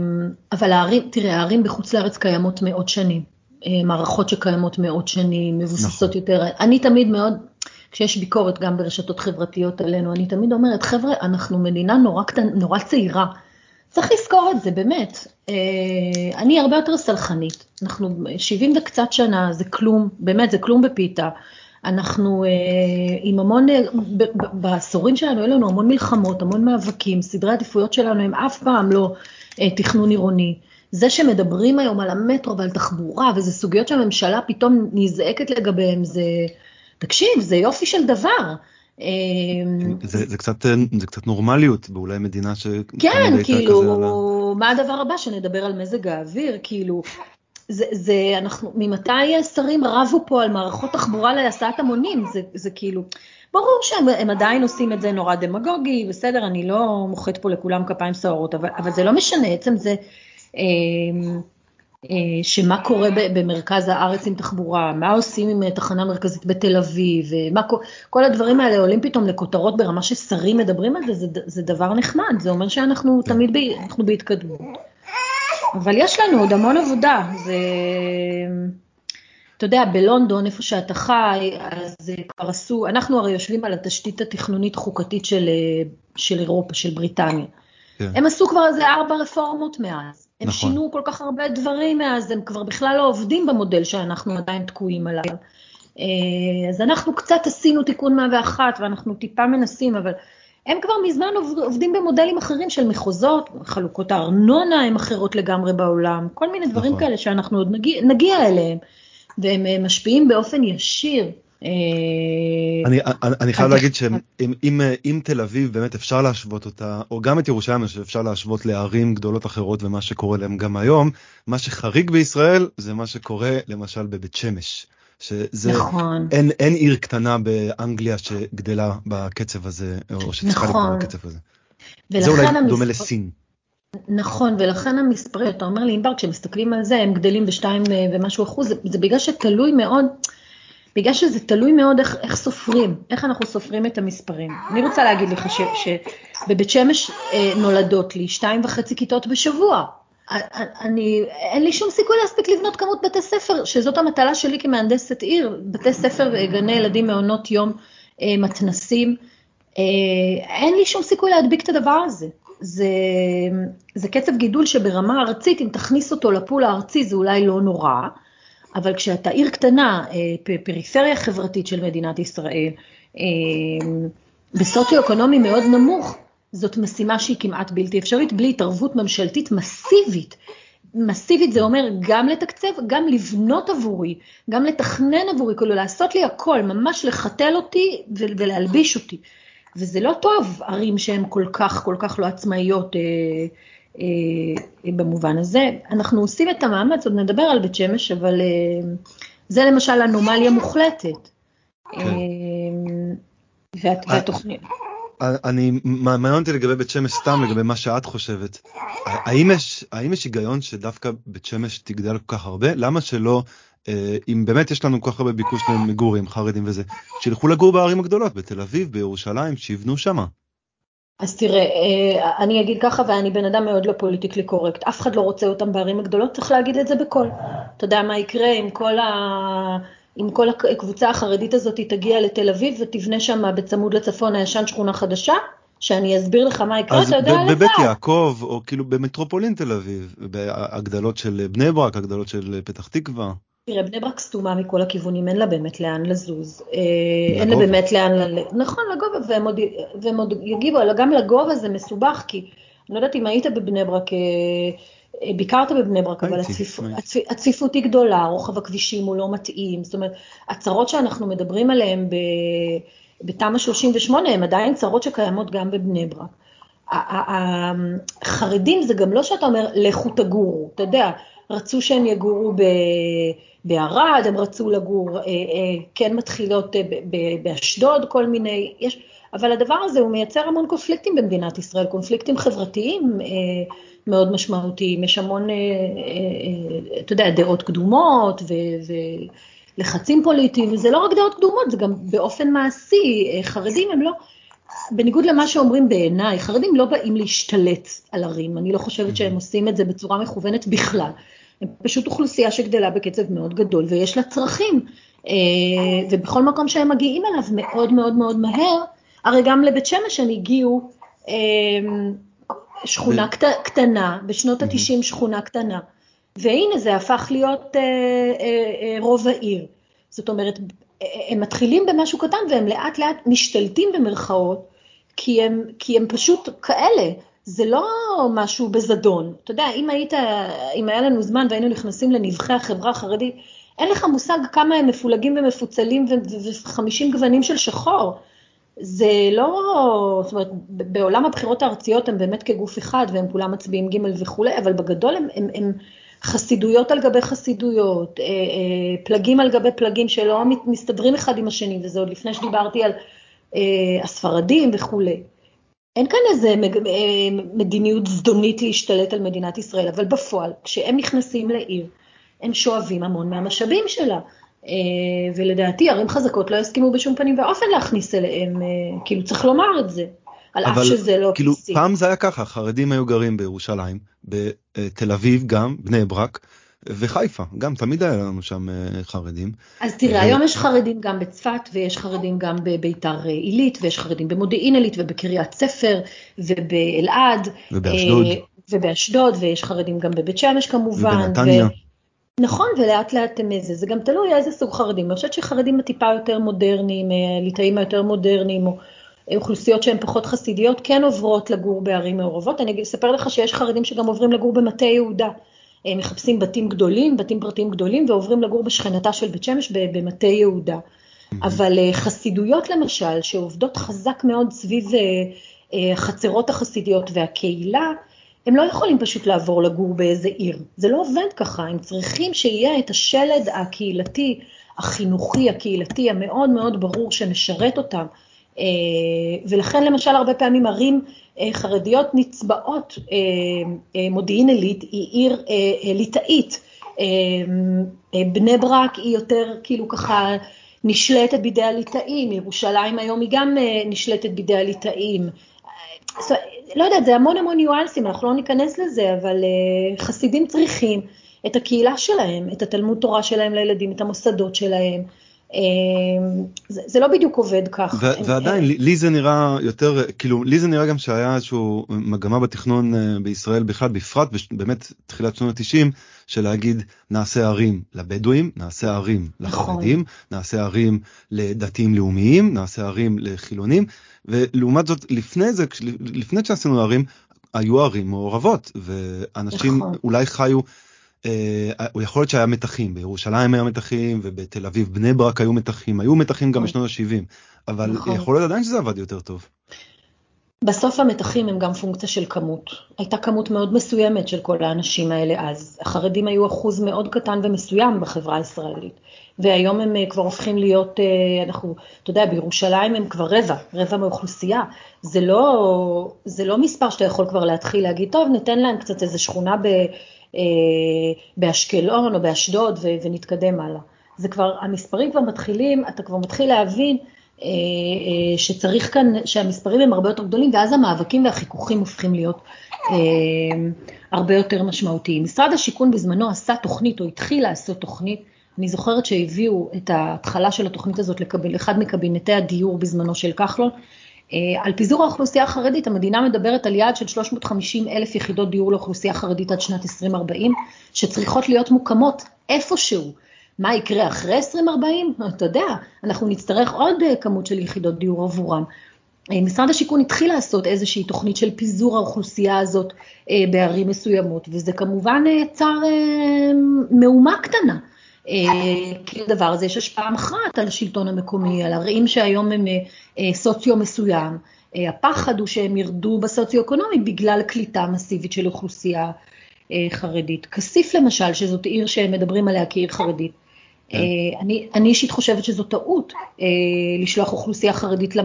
אבל הערים, תראה, הערים בחוץ לארץ קיימות מאות שנים. אה, מערכות שקיימות מאות שנים, מבוססות נכון. יותר. אני תמיד מאוד, כשיש ביקורת גם ברשתות חברתיות עלינו, אני תמיד אומרת, חבר'ה, אנחנו מדינה נורא, קטן, נורא צעירה. צריך לזכור את זה, באמת. אה, אני הרבה יותר סלחנית. אנחנו 70 וקצת שנה, זה כלום, באמת, זה כלום בפיתה. אנחנו אה, עם המון, בעשורים שלנו, היו לנו המון מלחמות, המון מאבקים, סדרי עדיפויות שלנו הם אף פעם לא תכנון עירוני. זה שמדברים היום על המטרו ועל תחבורה, וזה סוגיות שהממשלה פתאום נזעקת לגביהן, זה, תקשיב, זה יופי של דבר. אמ, זה, זה, קצת, זה קצת נורמליות באולי מדינה ש... כן, כאילו, מה הדבר הבא? שנדבר על מזג האוויר, כאילו, זה, זה, אנחנו, ממתי שרים רבו פה על מערכות תחבורה להסעת המונים? זה, זה כאילו, ברור שהם עדיין עושים את זה נורא דמגוגי, בסדר, אני לא מוחאת פה לכולם כפיים סוערות, אבל, אבל זה לא משנה, עצם זה שמה קורה במרכז הארץ עם תחבורה, מה עושים עם תחנה מרכזית בתל אביב, מה, כל הדברים האלה עולים פתאום לכותרות ברמה ששרים מדברים על זה, זה, זה דבר נחמד, זה אומר שאנחנו. תמיד ב, אנחנו בהתקדמות. אבל יש לנו עוד המון עבודה, זה... אתה יודע, בלונדון, איפה שאתה חי, אז כבר עשו, אנחנו הרי יושבים על התשתית התכנונית חוקתית של, של אירופה, של בריטניה. כן. הם עשו כבר איזה ארבע רפורמות מאז. הם נכון. שינו כל כך הרבה דברים מאז, הם כבר בכלל לא עובדים במודל שאנחנו עדיין תקועים עליו. אה, אז אנחנו קצת עשינו תיקון 101 ואנחנו טיפה מנסים, אבל הם כבר מזמן עובדים במודלים אחרים של מחוזות, חלוקות הארנונה הן אחרות לגמרי בעולם, כל מיני דברים נכון. כאלה שאנחנו עוד נגיע, נגיע אליהם, והם אה, משפיעים באופן ישיר. אה, אני, אני, אני חייב להגיד שאם תל אביב באמת אפשר להשוות אותה, או גם את ירושלים שאפשר להשוות לערים גדולות אחרות ומה שקורה להם גם היום, מה שחריג בישראל זה מה שקורה למשל בבית שמש. שזה נכון. אין, אין עיר קטנה באנגליה שגדלה בקצב הזה, או שצריכה נכון. לגדול בקצב הזה. זה אולי המספר... דומה לסין. נכון, ולכן המספרים, אתה אומר לי, ענבר, כשמסתכלים על זה, הם גדלים בשתיים אה, ומשהו אחוז, זה, זה בגלל שתלוי מאוד, בגלל שזה תלוי מאוד איך, איך סופרים, איך אנחנו סופרים את המספרים. אני רוצה להגיד לך שבבית שמש אה, נולדות לי שתיים וחצי כיתות בשבוע. אני, אין לי שום סיכוי להספיק לבנות כמות בתי ספר, שזאת המטלה שלי כמהנדסת עיר, בתי ספר, גני ילדים, מעונות יום, אה, מתנסים. אה, אין לי שום סיכוי להדביק את הדבר הזה. זה, זה קצב גידול שברמה ארצית, אם תכניס אותו לפול הארצי זה אולי לא נורא, אבל כשאתה עיר קטנה, אה, פריפריה חברתית של מדינת ישראל, בסוציו-אקונומי מאוד נמוך, זאת משימה שהיא כמעט בלתי אפשרית, בלי התערבות ממשלתית מסיבית. מסיבית זה אומר גם לתקצב, גם לבנות עבורי, גם לתכנן עבורי, כאילו לעשות לי הכל, ממש לחתל אותי ולהלביש אותי. וזה לא טוב, ערים שהן כל כך, כל כך לא עצמאיות אה, אה, במובן הזה. אנחנו עושים את המאמץ, עוד נדבר על בית שמש, אבל אה, זה למשל אנומליה מוחלטת. כן. אה, והתוכנית... אני, מעניין אותי לגבי בית שמש סתם, לגבי מה שאת חושבת. האם יש, האם יש היגיון שדווקא בית שמש תגדל כל כך הרבה? למה שלא, אה, אם באמת יש לנו כל כך הרבה ביקוש למגורים, חרדים וזה, שילכו לגור בערים הגדולות, בתל אביב, בירושלים, שיבנו שמה. אז תראה, אה, אני אגיד ככה, ואני בן אדם מאוד לא פוליטיקלי קורקט, אף אחד לא רוצה אותם בערים הגדולות, צריך להגיד את זה בקול. אתה יודע מה יקרה עם כל ה... אם כל הקבוצה החרדית הזאת תגיע לתל אביב ותבנה שם בצמוד לצפון הישן שכונה חדשה, שאני אסביר לך מה יקרה, אתה יודע לבד. אז בבית יעקב, או כאילו במטרופולין תל אביב, בהגדלות של בני ברק, הגדלות של פתח תקווה. תראה, בני ברק סתומה מכל הכיוונים, אין לה באמת לאן לזוז. אה, אין לה באמת לאן ל... נכון, לגובה, והם עוד, והם עוד יגיבו, אלא גם לגובה זה מסובך, כי אני לא יודעת אם היית בבני ברק, אה, ביקרת בבני ברק, אבל הצפיפ... הצפ... הצפיפות היא גדולה, רוחב הכבישים הוא לא מתאים, זאת אומרת, הצרות שאנחנו מדברים עליהן ב... בתמ"א 38 הן עדיין צרות שקיימות גם בבני ברק. החרדים זה גם לא שאתה אומר, לכו תגורו, אתה יודע, רצו שהם יגורו בערד, הם רצו לגור, אה, אה, כן מתחילות אה, באשדוד, כל מיני, יש, אבל הדבר הזה הוא מייצר המון קונפליקטים במדינת ישראל, קונפליקטים חברתיים. מאוד משמעותיים, יש המון, אתה יודע, דעות קדומות ולחצים פוליטיים, וזה לא רק דעות קדומות, זה גם באופן מעשי, חרדים הם לא, בניגוד למה שאומרים בעיניי, חרדים לא באים להשתלט על ערים, אני לא חושבת שהם עושים את זה בצורה מכוונת בכלל. הם פשוט אוכלוסייה שגדלה בקצב מאוד גדול ויש לה צרכים, ובכל מקום שהם מגיעים אליו מאוד מאוד מאוד מהר, הרי גם לבית שמש הם הגיעו שכונה ו... קטנה, בשנות ה-90 שכונה קטנה, והנה זה הפך להיות אה, אה, אה, רוב העיר. זאת אומרת, הם מתחילים במשהו קטן והם לאט לאט משתלטים במרכאות, כי הם, כי הם פשוט כאלה, זה לא משהו בזדון. אתה יודע, אם היית, אם היה לנו זמן והיינו נכנסים לנבחי החברה החרדית, אין לך מושג כמה הם מפולגים ומפוצלים ו-50 גוונים של שחור. זה לא, זאת אומרת, בעולם הבחירות הארציות הם באמת כגוף אחד והם כולם מצביעים ג' וכולי, אבל בגדול הם, הם, הם חסידויות על גבי חסידויות, אה, אה, פלגים על גבי פלגים שלא מסתדרים אחד עם השני, וזה עוד לפני שדיברתי על הספרדים וכולי. אין כאן איזה מדיניות זדונית להשתלט על מדינת ישראל, אבל בפועל, כשהם נכנסים לעיר, הם שואבים המון מהמשאבים שלה. ולדעתי ערים חזקות לא יסכימו בשום פנים ואופן להכניס אליהם, כאילו צריך לומר את זה. על אף שזה לא כאילו PC. פעם זה היה ככה, חרדים היו גרים בירושלים, בתל אביב גם, בני ברק, וחיפה, גם תמיד היה לנו שם חרדים. אז תראה, ו... היום יש חרדים גם בצפת, ויש חרדים גם בביתר עילית, ויש חרדים במודיעין עילית, ובקריית ספר, ובאלעד. ובאשדוד. ובאשדוד, ויש חרדים גם בבית שמש כמובן. ובנתניה. ו... נכון, ולאט לאט זה, זה גם תלוי איזה סוג חרדים. אני חושבת שחרדים הטיפה יותר מודרניים, ליטאים היותר מודרניים, או אוכלוסיות שהן פחות חסידיות, כן עוברות לגור בערים מעורבות. אני אספר לך שיש חרדים שגם עוברים לגור במטה יהודה. הם מחפשים בתים גדולים, בתים פרטיים גדולים, ועוברים לגור בשכנתה של בית שמש במטה יהודה. אבל חסידויות למשל, שעובדות חזק מאוד סביב החצרות החסידיות והקהילה, הם לא יכולים פשוט לעבור לגור באיזה עיר. זה לא עובד ככה, הם צריכים שיהיה את השלד הקהילתי, החינוכי, הקהילתי, המאוד מאוד ברור שמשרת אותם. ולכן למשל הרבה פעמים ערים חרדיות נצבעות, מודיעין עילית היא עיר ליטאית, בני ברק היא יותר כאילו ככה נשלטת בידי הליטאים, ירושלים היום היא גם נשלטת בידי הליטאים. לא יודעת, זה המון המון ניואנסים, אנחנו לא ניכנס לזה, אבל חסידים צריכים את הקהילה שלהם, את התלמוד תורה שלהם לילדים, את המוסדות שלהם. זה, זה לא בדיוק עובד כך. ועדיין, לי, לי זה נראה יותר, כאילו, לי זה נראה גם שהיה איזושהי מגמה בתכנון בישראל בכלל, בפרט באמת תחילת שנות ה-90, של להגיד נעשה ערים לבדואים, נעשה ערים לחרדים, נכון. נעשה ערים לדתיים לאומיים, נעשה ערים לחילונים, ולעומת זאת, לפני זה, לפני שעשינו ערים, היו ערים מעורבות, ואנשים נכון. אולי חיו אה, הוא יכול להיות שהיה מתחים, בירושלים היה מתחים ובתל אביב בני ברק היו מתחים, היו מתחים גם בשנות ה-70, אבל נכון. יכול להיות עדיין שזה עבד יותר טוב. בסוף המתחים הם גם פונקציה של כמות. הייתה כמות מאוד מסוימת של כל האנשים האלה אז. החרדים היו אחוז מאוד קטן ומסוים בחברה הישראלית. והיום הם אה, כבר הופכים להיות, אה, אנחנו, אתה יודע, בירושלים הם כבר רבע, רבע מאוכלוסייה. זה לא, זה לא מספר שאתה יכול כבר להתחיל להגיד, טוב, ניתן להם קצת איזה שכונה ב... אה, באשקלון או באשדוד ונתקדם הלאה. זה כבר, המספרים כבר מתחילים, אתה כבר מתחיל להבין אה, אה, שצריך כאן, שהמספרים הם הרבה יותר גדולים, ואז המאבקים והחיכוכים הופכים להיות הרבה יותר משמעותיים. משרד השיכון בזמנו עשה תוכנית, או התחיל לעשות תוכנית, אני זוכרת שהביאו את ההתחלה של התוכנית הזאת לאחד מקבינטי הדיור בזמנו של כחלון, על פיזור האוכלוסייה החרדית, המדינה מדברת על יעד של 350 אלף יחידות דיור לאוכלוסייה חרדית עד שנת 2040, שצריכות להיות מוקמות איפשהו. מה יקרה אחרי 2040? [LAUGHS] אתה יודע, אנחנו נצטרך עוד אה, כמות של יחידות דיור עבורם. אה, משרד השיכון התחיל לעשות איזושהי תוכנית של פיזור האוכלוסייה הזאת בערים מסוימות, וזה כמובן יצר מהומה קטנה. כי לדבר הזה יש השפעה מכרעת על השלטון המקומי, על ערים שהיום הם אה, סוציו מסוים. אה, הפחד הוא שהם ירדו בסוציו-אקונומי בגלל קליטה מסיבית של אוכלוסייה אה, חרדית. כסיף למשל, שזאת עיר שהם מדברים עליה כעיר חרדית, כן. אני, אני אישית חושבת שזו טעות לשלוח אוכלוסייה חרדית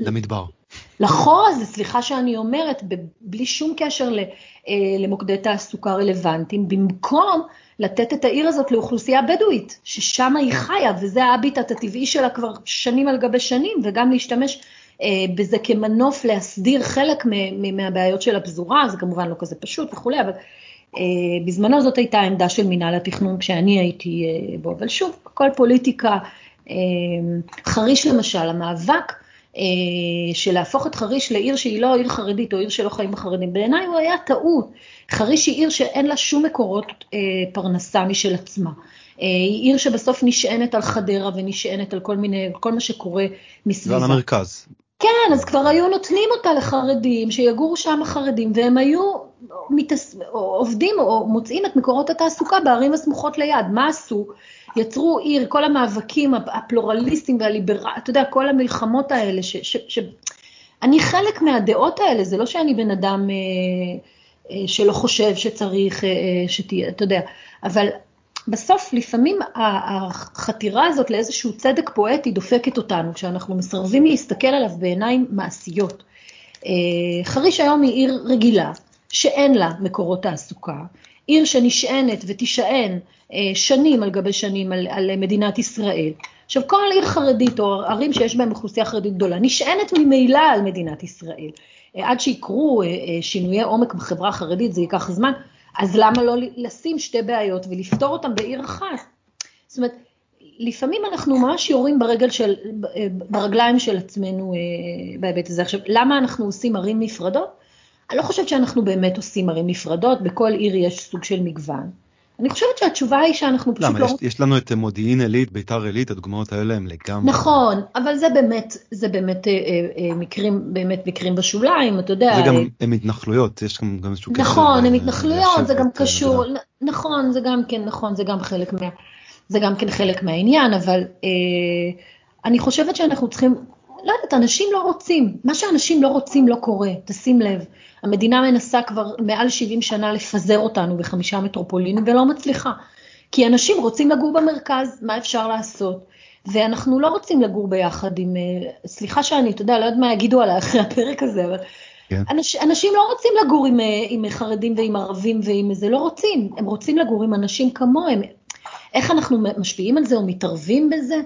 למדבר. לחורז, סליחה שאני אומרת, בלי שום קשר למוקדי תעסוקה רלוונטיים, במקום לתת את העיר הזאת לאוכלוסייה בדואית, ששם היא חיה, וזה האביטט הטבעי שלה כבר שנים על גבי שנים, וגם להשתמש אה, בזה כמנוף להסדיר חלק מהבעיות של הפזורה, זה כמובן לא כזה פשוט וכולי, אבל אה, בזמנו זאת הייתה העמדה של מינהל התכנון כשאני הייתי אה, בו, אבל שוב, הכל פוליטיקה. אה, חריש למשל, המאבק של להפוך את חריש לעיר שהיא לא עיר חרדית או עיר שלא חיים בחרדים, בעיניי הוא היה טעות. חריש היא עיר שאין לה שום מקורות אה, פרנסה משל עצמה. אה, היא עיר שבסוף נשענת על חדרה ונשענת על כל מיני, כל מה שקורה מסביבה. ועל המרכז. כן, אז כבר היו נותנים אותה לחרדים, שיגורו שם החרדים, והם היו מתס... עובדים או מוצאים את מקורות התעסוקה בערים הסמוכות ליד. מה עשו? יצרו עיר, כל המאבקים הפלורליסטיים והליברליים, אתה יודע, כל המלחמות האלה, ש... ש... ש... אני חלק מהדעות האלה, זה לא שאני בן אדם אה, אה, שלא חושב שצריך אה, שתהיה, אתה יודע, אבל בסוף לפעמים החתירה הזאת לאיזשהו צדק פואטי דופקת אותנו, כשאנחנו מסרבים להסתכל עליו בעיניים מעשיות. אה, חריש היום היא עיר רגילה, שאין לה מקורות תעסוקה, עיר שנשענת ותישען אה, שנים על גבי שנים על, על מדינת ישראל. עכשיו, כל עיר חרדית או ערים שיש בהן אוכלוסייה חרדית גדולה, נשענת ממילא על מדינת ישראל. אה, עד שיקרו שינויי עומק בחברה החרדית, זה ייקח זמן, אז למה לא לשים שתי בעיות ולפתור אותן בעיר אחת? זאת אומרת, לפעמים אנחנו ממש יורים ברגל של, ברגליים של עצמנו אה, בהיבט הזה. עכשיו, למה אנחנו עושים ערים נפרדות? אני לא חושבת שאנחנו באמת עושים ערים נפרדות, בכל עיר יש סוג של מגוון. אני חושבת שהתשובה היא שאנחנו פשוט למה, לא... למה, יש, יש לנו את מודיעין עילית, ביתר עילית, הדוגמאות האלה הם לגמרי... נכון, אבל זה באמת, זה באמת אה, אה, מקרים, באמת מקרים בשוליים, אתה יודע. זה גם, אה, הם התנחלויות, יש גם, גם איזשהו קשר. נכון, הם התנחלויות, זה גם קשור, נכון, זה גם כן, נכון, זה גם חלק מה... זה גם כן חלק מהעניין, אבל אה, אני חושבת שאנחנו צריכים, לא יודעת, אנשים לא רוצים, מה שאנשים לא רוצים לא קורה, תשים לב. המדינה מנסה כבר מעל 70 שנה לפזר אותנו בחמישה מטרופולינים ולא מצליחה. כי אנשים רוצים לגור במרכז, מה אפשר לעשות? ואנחנו לא רוצים לגור ביחד עם, אה, סליחה שאני, אתה יודע, לא יודעת מה יגידו עליי אחרי הפרק הזה, אבל כן. אנש, אנשים לא רוצים לגור עם, אה, עם חרדים ועם ערבים ועם זה, לא רוצים, הם רוצים לגור עם אנשים כמוהם. איך אנחנו משפיעים על זה או מתערבים בזה?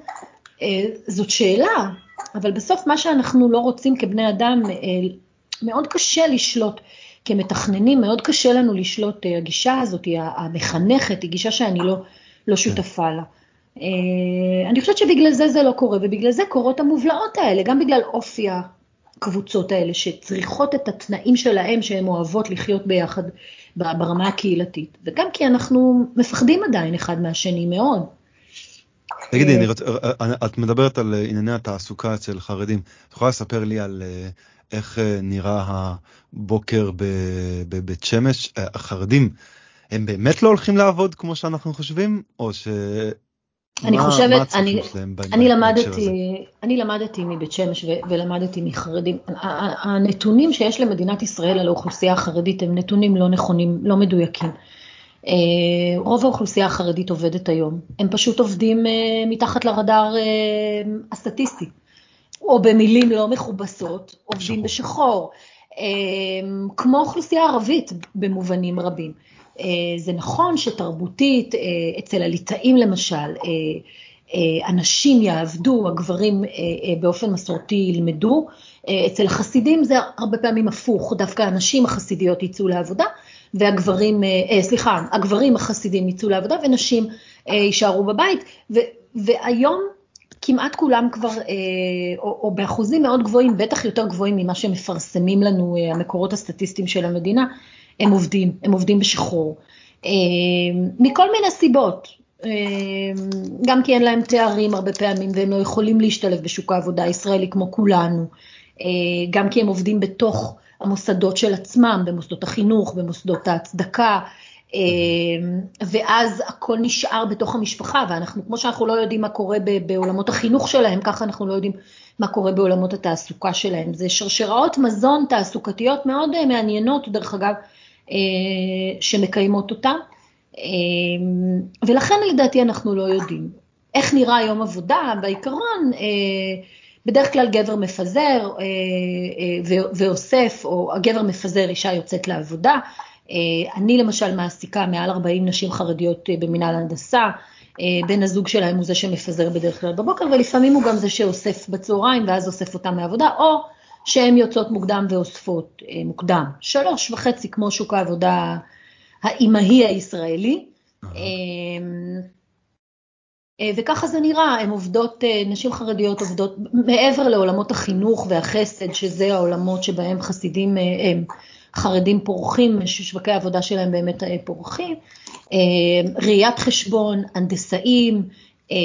אה, זאת שאלה, אבל בסוף מה שאנחנו לא רוצים כבני אדם, מאוד קשה לשלוט. כמתכננים מאוד קשה לנו לשלוט, אה, הגישה הזאת, המחנכת, היא גישה שאני לא, לא כן. שותפה לה. אה, אני חושבת שבגלל זה זה לא קורה, ובגלל זה קורות המובלעות האלה, גם בגלל אופי הקבוצות האלה, שצריכות את התנאים שלהם, שהן אוהבות לחיות ביחד ברמה הקהילתית, וגם כי אנחנו מפחדים עדיין אחד מהשני מאוד. תגידי, אה, את מדברת על ענייני התעסוקה אצל חרדים, את יכולה לספר לי על איך אה, נראה הבוקר בבית שמש. אה, החרדים, הם באמת לא הולכים לעבוד כמו שאנחנו חושבים, או ש... אני מה, חושבת, מה אני, אני למדתי, אני למדתי מבית שמש ו, ולמדתי מחרדים. הנתונים שיש למדינת ישראל על האוכלוסייה החרדית הם נתונים לא נכונים, לא מדויקים. אה, רוב האוכלוסייה החרדית עובדת היום, הם פשוט עובדים מתחת לרדאר הסטטיסטי. או במילים לא מכובסות, עובדים בשחור, כמו אוכלוסייה ערבית במובנים רבים. אה, זה נכון שתרבותית, אה, אצל הליטאים למשל, אה, אנשים יעבדו, הגברים באופן מסורתי ילמדו, אצל החסידים זה הרבה פעמים הפוך, דווקא הנשים החסידיות יצאו לעבודה, והגברים, סליחה, הגברים החסידים יצאו לעבודה ונשים יישארו בבית, ו, והיום כמעט כולם כבר, אה, או, או באחוזים מאוד גבוהים, בטח יותר גבוהים ממה שמפרסמים לנו אה, המקורות הסטטיסטיים של המדינה, הם עובדים, הם עובדים בשחרור. אה, מכל מיני סיבות, גם כי אין להם תארים הרבה פעמים והם לא יכולים להשתלב בשוק העבודה הישראלי כמו כולנו, גם כי הם עובדים בתוך המוסדות של עצמם, במוסדות החינוך, במוסדות ההצדקה, אמ, ואז הכל נשאר בתוך המשפחה, ואנחנו, כמו שאנחנו לא יודעים מה קורה בעולמות החינוך שלהם, ככה אנחנו לא יודעים מה קורה בעולמות התעסוקה שלהם. זה שרשראות מזון תעסוקתיות מאוד אה, מעניינות, דרך אגב, אה, שמקיימות אותן, אמ, ולכן לדעתי אנחנו לא יודעים. איך נראה יום עבודה? בעיקרון, אה, בדרך כלל גבר מפזר ואוסף, או הגבר מפזר, אישה יוצאת לעבודה. אה, אני למשל מעסיקה מעל 40 נשים חרדיות אה, במנהל הנדסה, אה, בן הזוג שלהם הוא זה שמפזר בדרך כלל בבוקר, ולפעמים הוא גם זה שאוסף בצהריים ואז אוסף אותם מעבודה, או שהן יוצאות מוקדם ואוספות מוקדם. שלוש וחצי כמו שוק העבודה האימהי הישראלי. וככה זה נראה, הן עובדות, נשים חרדיות עובדות מעבר לעולמות החינוך והחסד, שזה העולמות שבהם חסידים הם. חרדים פורחים, ששווקי העבודה שלהם באמת אה, פורחים, אה, ראיית חשבון, הנדסאים, אה,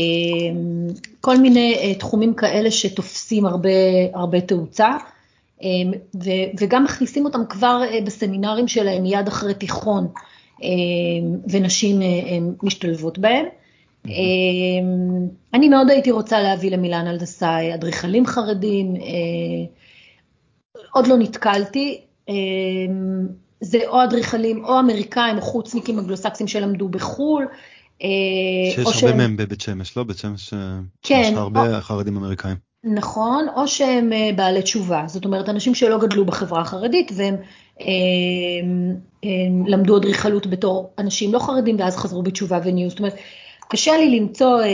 כל מיני תחומים כאלה שתופסים הרבה, הרבה תאוצה, וגם מכניסים אותם כבר בסמינרים שלהם מיד אחרי תיכון, ונשים משתלבות בהם. אני מאוד הייתי רוצה להביא למילן הנדסאי אדריכלים חרדים, עוד לא נתקלתי, אמ, זה או אדריכלים או אמריקאים או חוצניקים אנגלוסקסים שלמדו בחו"ל, שיש הרבה מהם בבית שמש, לא? בית שמש כן, יש הרבה או... חרדים אמריקאים. נכון, או שהם בעלי תשובה, זאת אומרת אנשים שלא גדלו בחברה החרדית והם הם, הם למדו אדריכלות בתור אנשים לא חרדים ואז חזרו בתשובה ונהיו, זאת אומרת קשה לי למצוא אה, אה,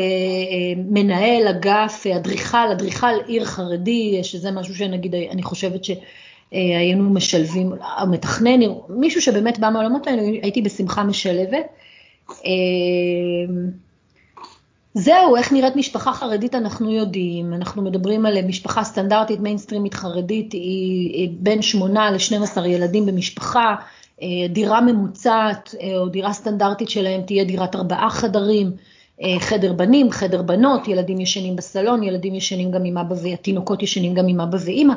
מנהל אגף, אדריכל, אדריכל עיר חרדי, שזה משהו שנגיד, אני חושבת שהיינו משלבים, המתכנן, מישהו שבאמת בא מהעולמות האלה, הייתי בשמחה משלבת. אה, זהו, איך נראית משפחה חרדית אנחנו יודעים, אנחנו מדברים על משפחה סטנדרטית, מיינסטרימית חרדית, היא בין 8 ל-12 ילדים במשפחה, אה, דירה ממוצעת אה, או דירה סטנדרטית שלהם תהיה דירת ארבעה חדרים, אה, חדר בנים, חדר בנות, ילדים ישנים בסלון, ילדים ישנים גם עם אבא והתינוקות ישנים גם עם אבא ואימא.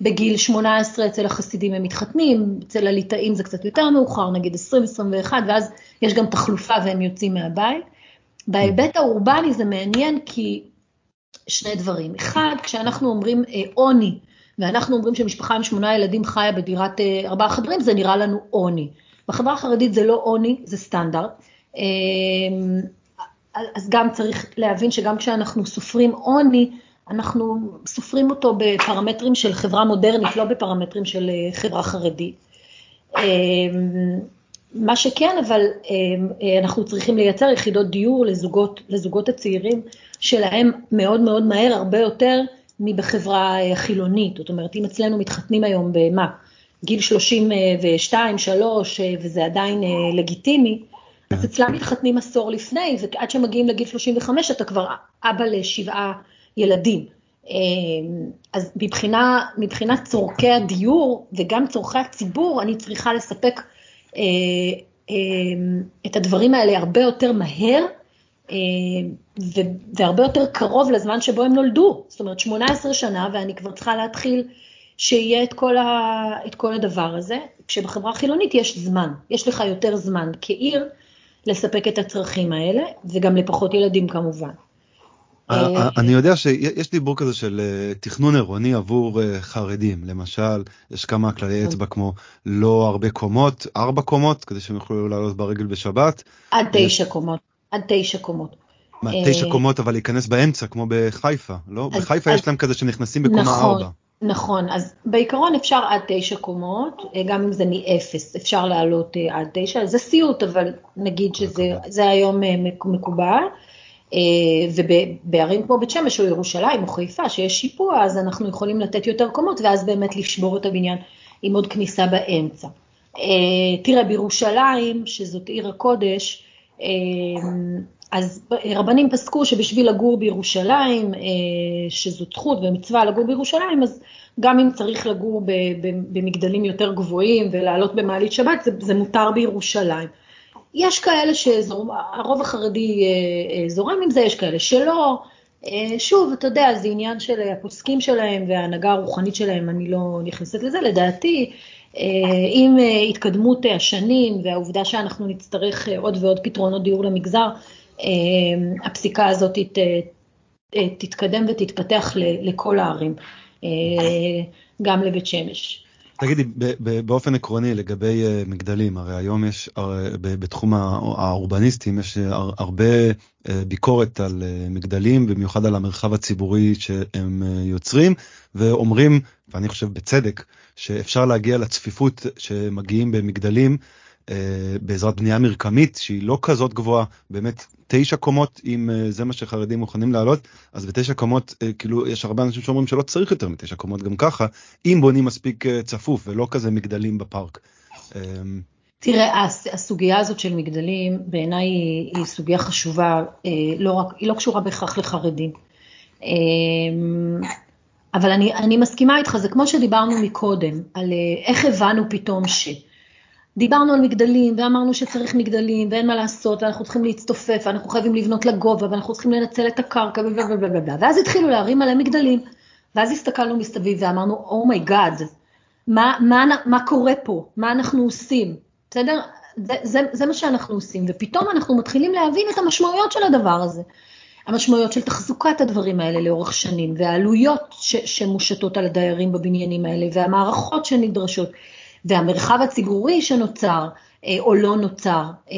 בגיל 18 אצל החסידים הם מתחתנים, אצל הליטאים זה קצת יותר מאוחר, נגיד 20-21, ואז יש גם תחלופה והם יוצאים מהבית. בהיבט האורבני זה מעניין כי שני דברים. אחד, כשאנחנו אומרים עוני, אה, ואנחנו אומרים שמשפחה עם שמונה ילדים חיה בדירת אה, ארבעה חדרים, זה נראה לנו עוני. בחברה החרדית זה לא עוני, זה סטנדרט. אה, אז גם צריך להבין שגם כשאנחנו סופרים עוני, אנחנו סופרים אותו בפרמטרים של חברה מודרנית, לא בפרמטרים של חברה חרדית. מה שכן, אבל אנחנו צריכים לייצר יחידות דיור לזוגות, לזוגות הצעירים שלהם מאוד מאוד מהר, הרבה יותר מבחברה החילונית. זאת אומרת, אם אצלנו מתחתנים היום במה? גיל 32, 3, וזה עדיין אה, לגיטימי, אז. אצלם מתחתנים עשור לפני, ועד שמגיעים לגיל 35 אתה כבר אבא לשבעה ילדים. אה, אז מבחינה, מבחינת צורכי הדיור וגם צורכי הציבור, אני צריכה לספק אה, את הדברים האלה הרבה יותר מהר, והרבה יותר קרוב לזמן שבו הם נולדו. זאת אומרת, 18 שנה, ואני כבר צריכה להתחיל שיהיה את כל, ה, את כל הדבר הזה. כשבחברה החילונית יש זמן, יש לך יותר זמן כעיר לספק את הצרכים האלה, וגם לפחות ילדים כמובן. אה, אה, אני יודע שיש דיבור כזה של אה, תכנון עירוני עבור חרדים, למשל, יש כמה כללי כן. אצבע כמו לא הרבה קומות, ארבע קומות, כדי שהם יוכלו לעלות ברגל בשבת. עד תשע קומות, עד תשע קומות. מה, תשע קומות אבל להיכנס באמצע, כמו בחיפה, לא? בחיפה יש להם כזה שנכנסים בקומה נכון, ארבע. נכון, אז בעיקרון אפשר עד תשע קומות, גם אם זה מאפס, אפשר לעלות עד תשע, זה סיוט, אבל נגיד שזה היום מקובל. אה, ובערים כמו בית שמש או ירושלים או חיפה, שיש שיפוע, אז אנחנו יכולים לתת יותר קומות, ואז באמת לשבור את הבניין עם עוד כניסה באמצע. אה, תראה, בירושלים, שזאת עיר הקודש, אה, אז רבנים פסקו שבשביל לגור בירושלים, שזאת זכות ומצווה לגור בירושלים, אז גם אם צריך לגור במגדלים יותר גבוהים ולעלות במעלית שבת, זה, זה מותר בירושלים. יש כאלה שהרוב החרדי אה, אה, זורם עם זה, יש כאלה שלא. אה, שוב, אתה יודע, זה עניין של הפוסקים שלהם וההנהגה הרוחנית שלהם, אני לא נכנסת לזה. לדעתי, עם התקדמות השנים והעובדה שאנחנו נצטרך עוד ועוד פתרונות דיור למגזר, הפסיקה הזאת ת, תתקדם ותתפתח לכל הערים, גם לבית שמש. תגידי, באופן עקרוני לגבי אה, מגדלים, הרי היום יש, בתחום האורבניסטים יש הרבה אה, ביקורת על אה, מגדלים, במיוחד על המרחב הציבורי שהם יוצרים, ואומרים, ואני חושב בצדק, שאפשר להגיע לצפיפות שמגיעים במגדלים בעזרת בנייה מרקמית שהיא לא כזאת גבוהה, באמת תשע קומות, אם אה, זה מה שחרדים מוכנים לעלות, אז בתשע קומות, אה, כאילו, יש הרבה אנשים שאומרים שלא צריך יותר מתשע קומות גם ככה, אם בונים מספיק אה, צפוף ולא כזה מגדלים בפארק. אמ, תראה, הסוגיה הזאת של מגדלים בעיניי היא, היא סוגיה חשובה, לא רק, היא לא קשורה בהכרח לחרדים. אבל אני, אני מסכימה איתך, זה כמו שדיברנו מקודם, על איך הבנו פתאום ש... דיברנו על מגדלים ואמרנו שצריך מגדלים ואין מה לעשות ואנחנו צריכים להצטופף ואנחנו חייבים לבנות לגובה ואנחנו צריכים לנצל את הקרקע ובלה ואז התחילו להרים עליהם מגדלים ואז הסתכלנו מסביב ואמרנו oh my god, oh מה, מה, מה קורה פה, מה אנחנו עושים, בסדר? זה, זה, זה מה שאנחנו עושים ופתאום אנחנו מתחילים להבין את המשמעויות של הדבר הזה. המשמעויות של תחזוקת הדברים האלה לאורך שנים והעלויות ש, שמושתות על הדיירים בבניינים האלה והמערכות שנדרשות. והמרחב הציבורי שנוצר אה, או לא נוצר. אה,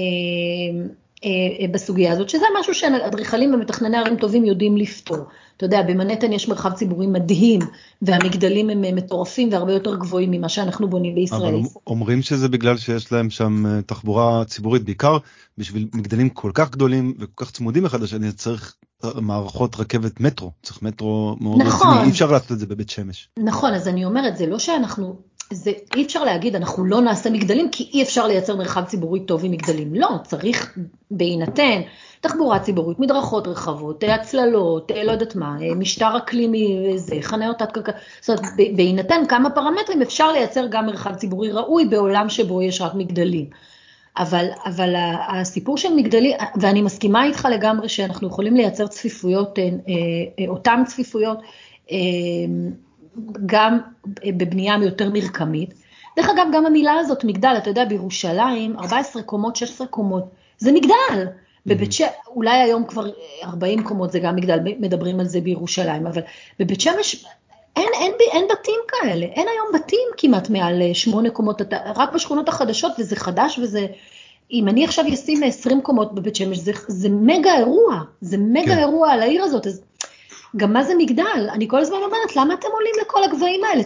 אה, אה, בסוגיה הזאת, שזה משהו שאדריכלים ומתכנני ערים טובים יודעים לפתור. אתה יודע, במנהטן יש מרחב ציבורי מדהים, והמגדלים הם מטורפים והרבה יותר גבוהים ממה שאנחנו בונים בישראל. אבל אומרים שזה בגלל שיש להם שם תחבורה ציבורית, בעיקר בשביל מגדלים כל כך גדולים וכל כך צמודים אחד לשני, צריך מערכות רכבת מטרו, צריך מטרו מאוד נכון, רציני, אי אפשר לעשות את זה בבית שמש. נכון, אז אני אומרת, זה לא שאנחנו זה אי אפשר להגיד אנחנו לא נעשה מגדלים כי אי אפשר לייצר מרחב ציבורי טוב עם מגדלים, לא, צריך בהינתן תחבורה ציבורית, מדרכות רחבות, הצללות, לא יודעת מה, משטר אקלימי, זה, חניות תת קרקע, זאת אומרת בהינתן כמה פרמטרים אפשר לייצר גם מרחב ציבורי ראוי בעולם שבו יש רק מגדלים. אבל, אבל הסיפור של מגדלים, ואני מסכימה איתך לגמרי שאנחנו יכולים לייצר צפיפויות, אה, אה, אותן צפיפויות, אה, גם בבנייה יותר מרקמית. דרך אגב, גם המילה הזאת, מגדל, אתה יודע, בירושלים, 14 קומות, 16 קומות, זה מגדל. בבית שמש, אולי היום כבר 40 קומות זה גם מגדל, מדברים על זה בירושלים, אבל בבית שמש אין, אין, אין בתים כאלה, אין היום בתים כמעט מעל 8 קומות, רק בשכונות החדשות, וזה חדש וזה... אם אני עכשיו אשים 20 קומות בבית שמש, זה, זה מגה אירוע, זה מגה כן. אירוע על העיר הזאת, אז גם מה זה מגדל? אני כל הזמן אומרת, למה אתם עולים לכל הגבהים האלה?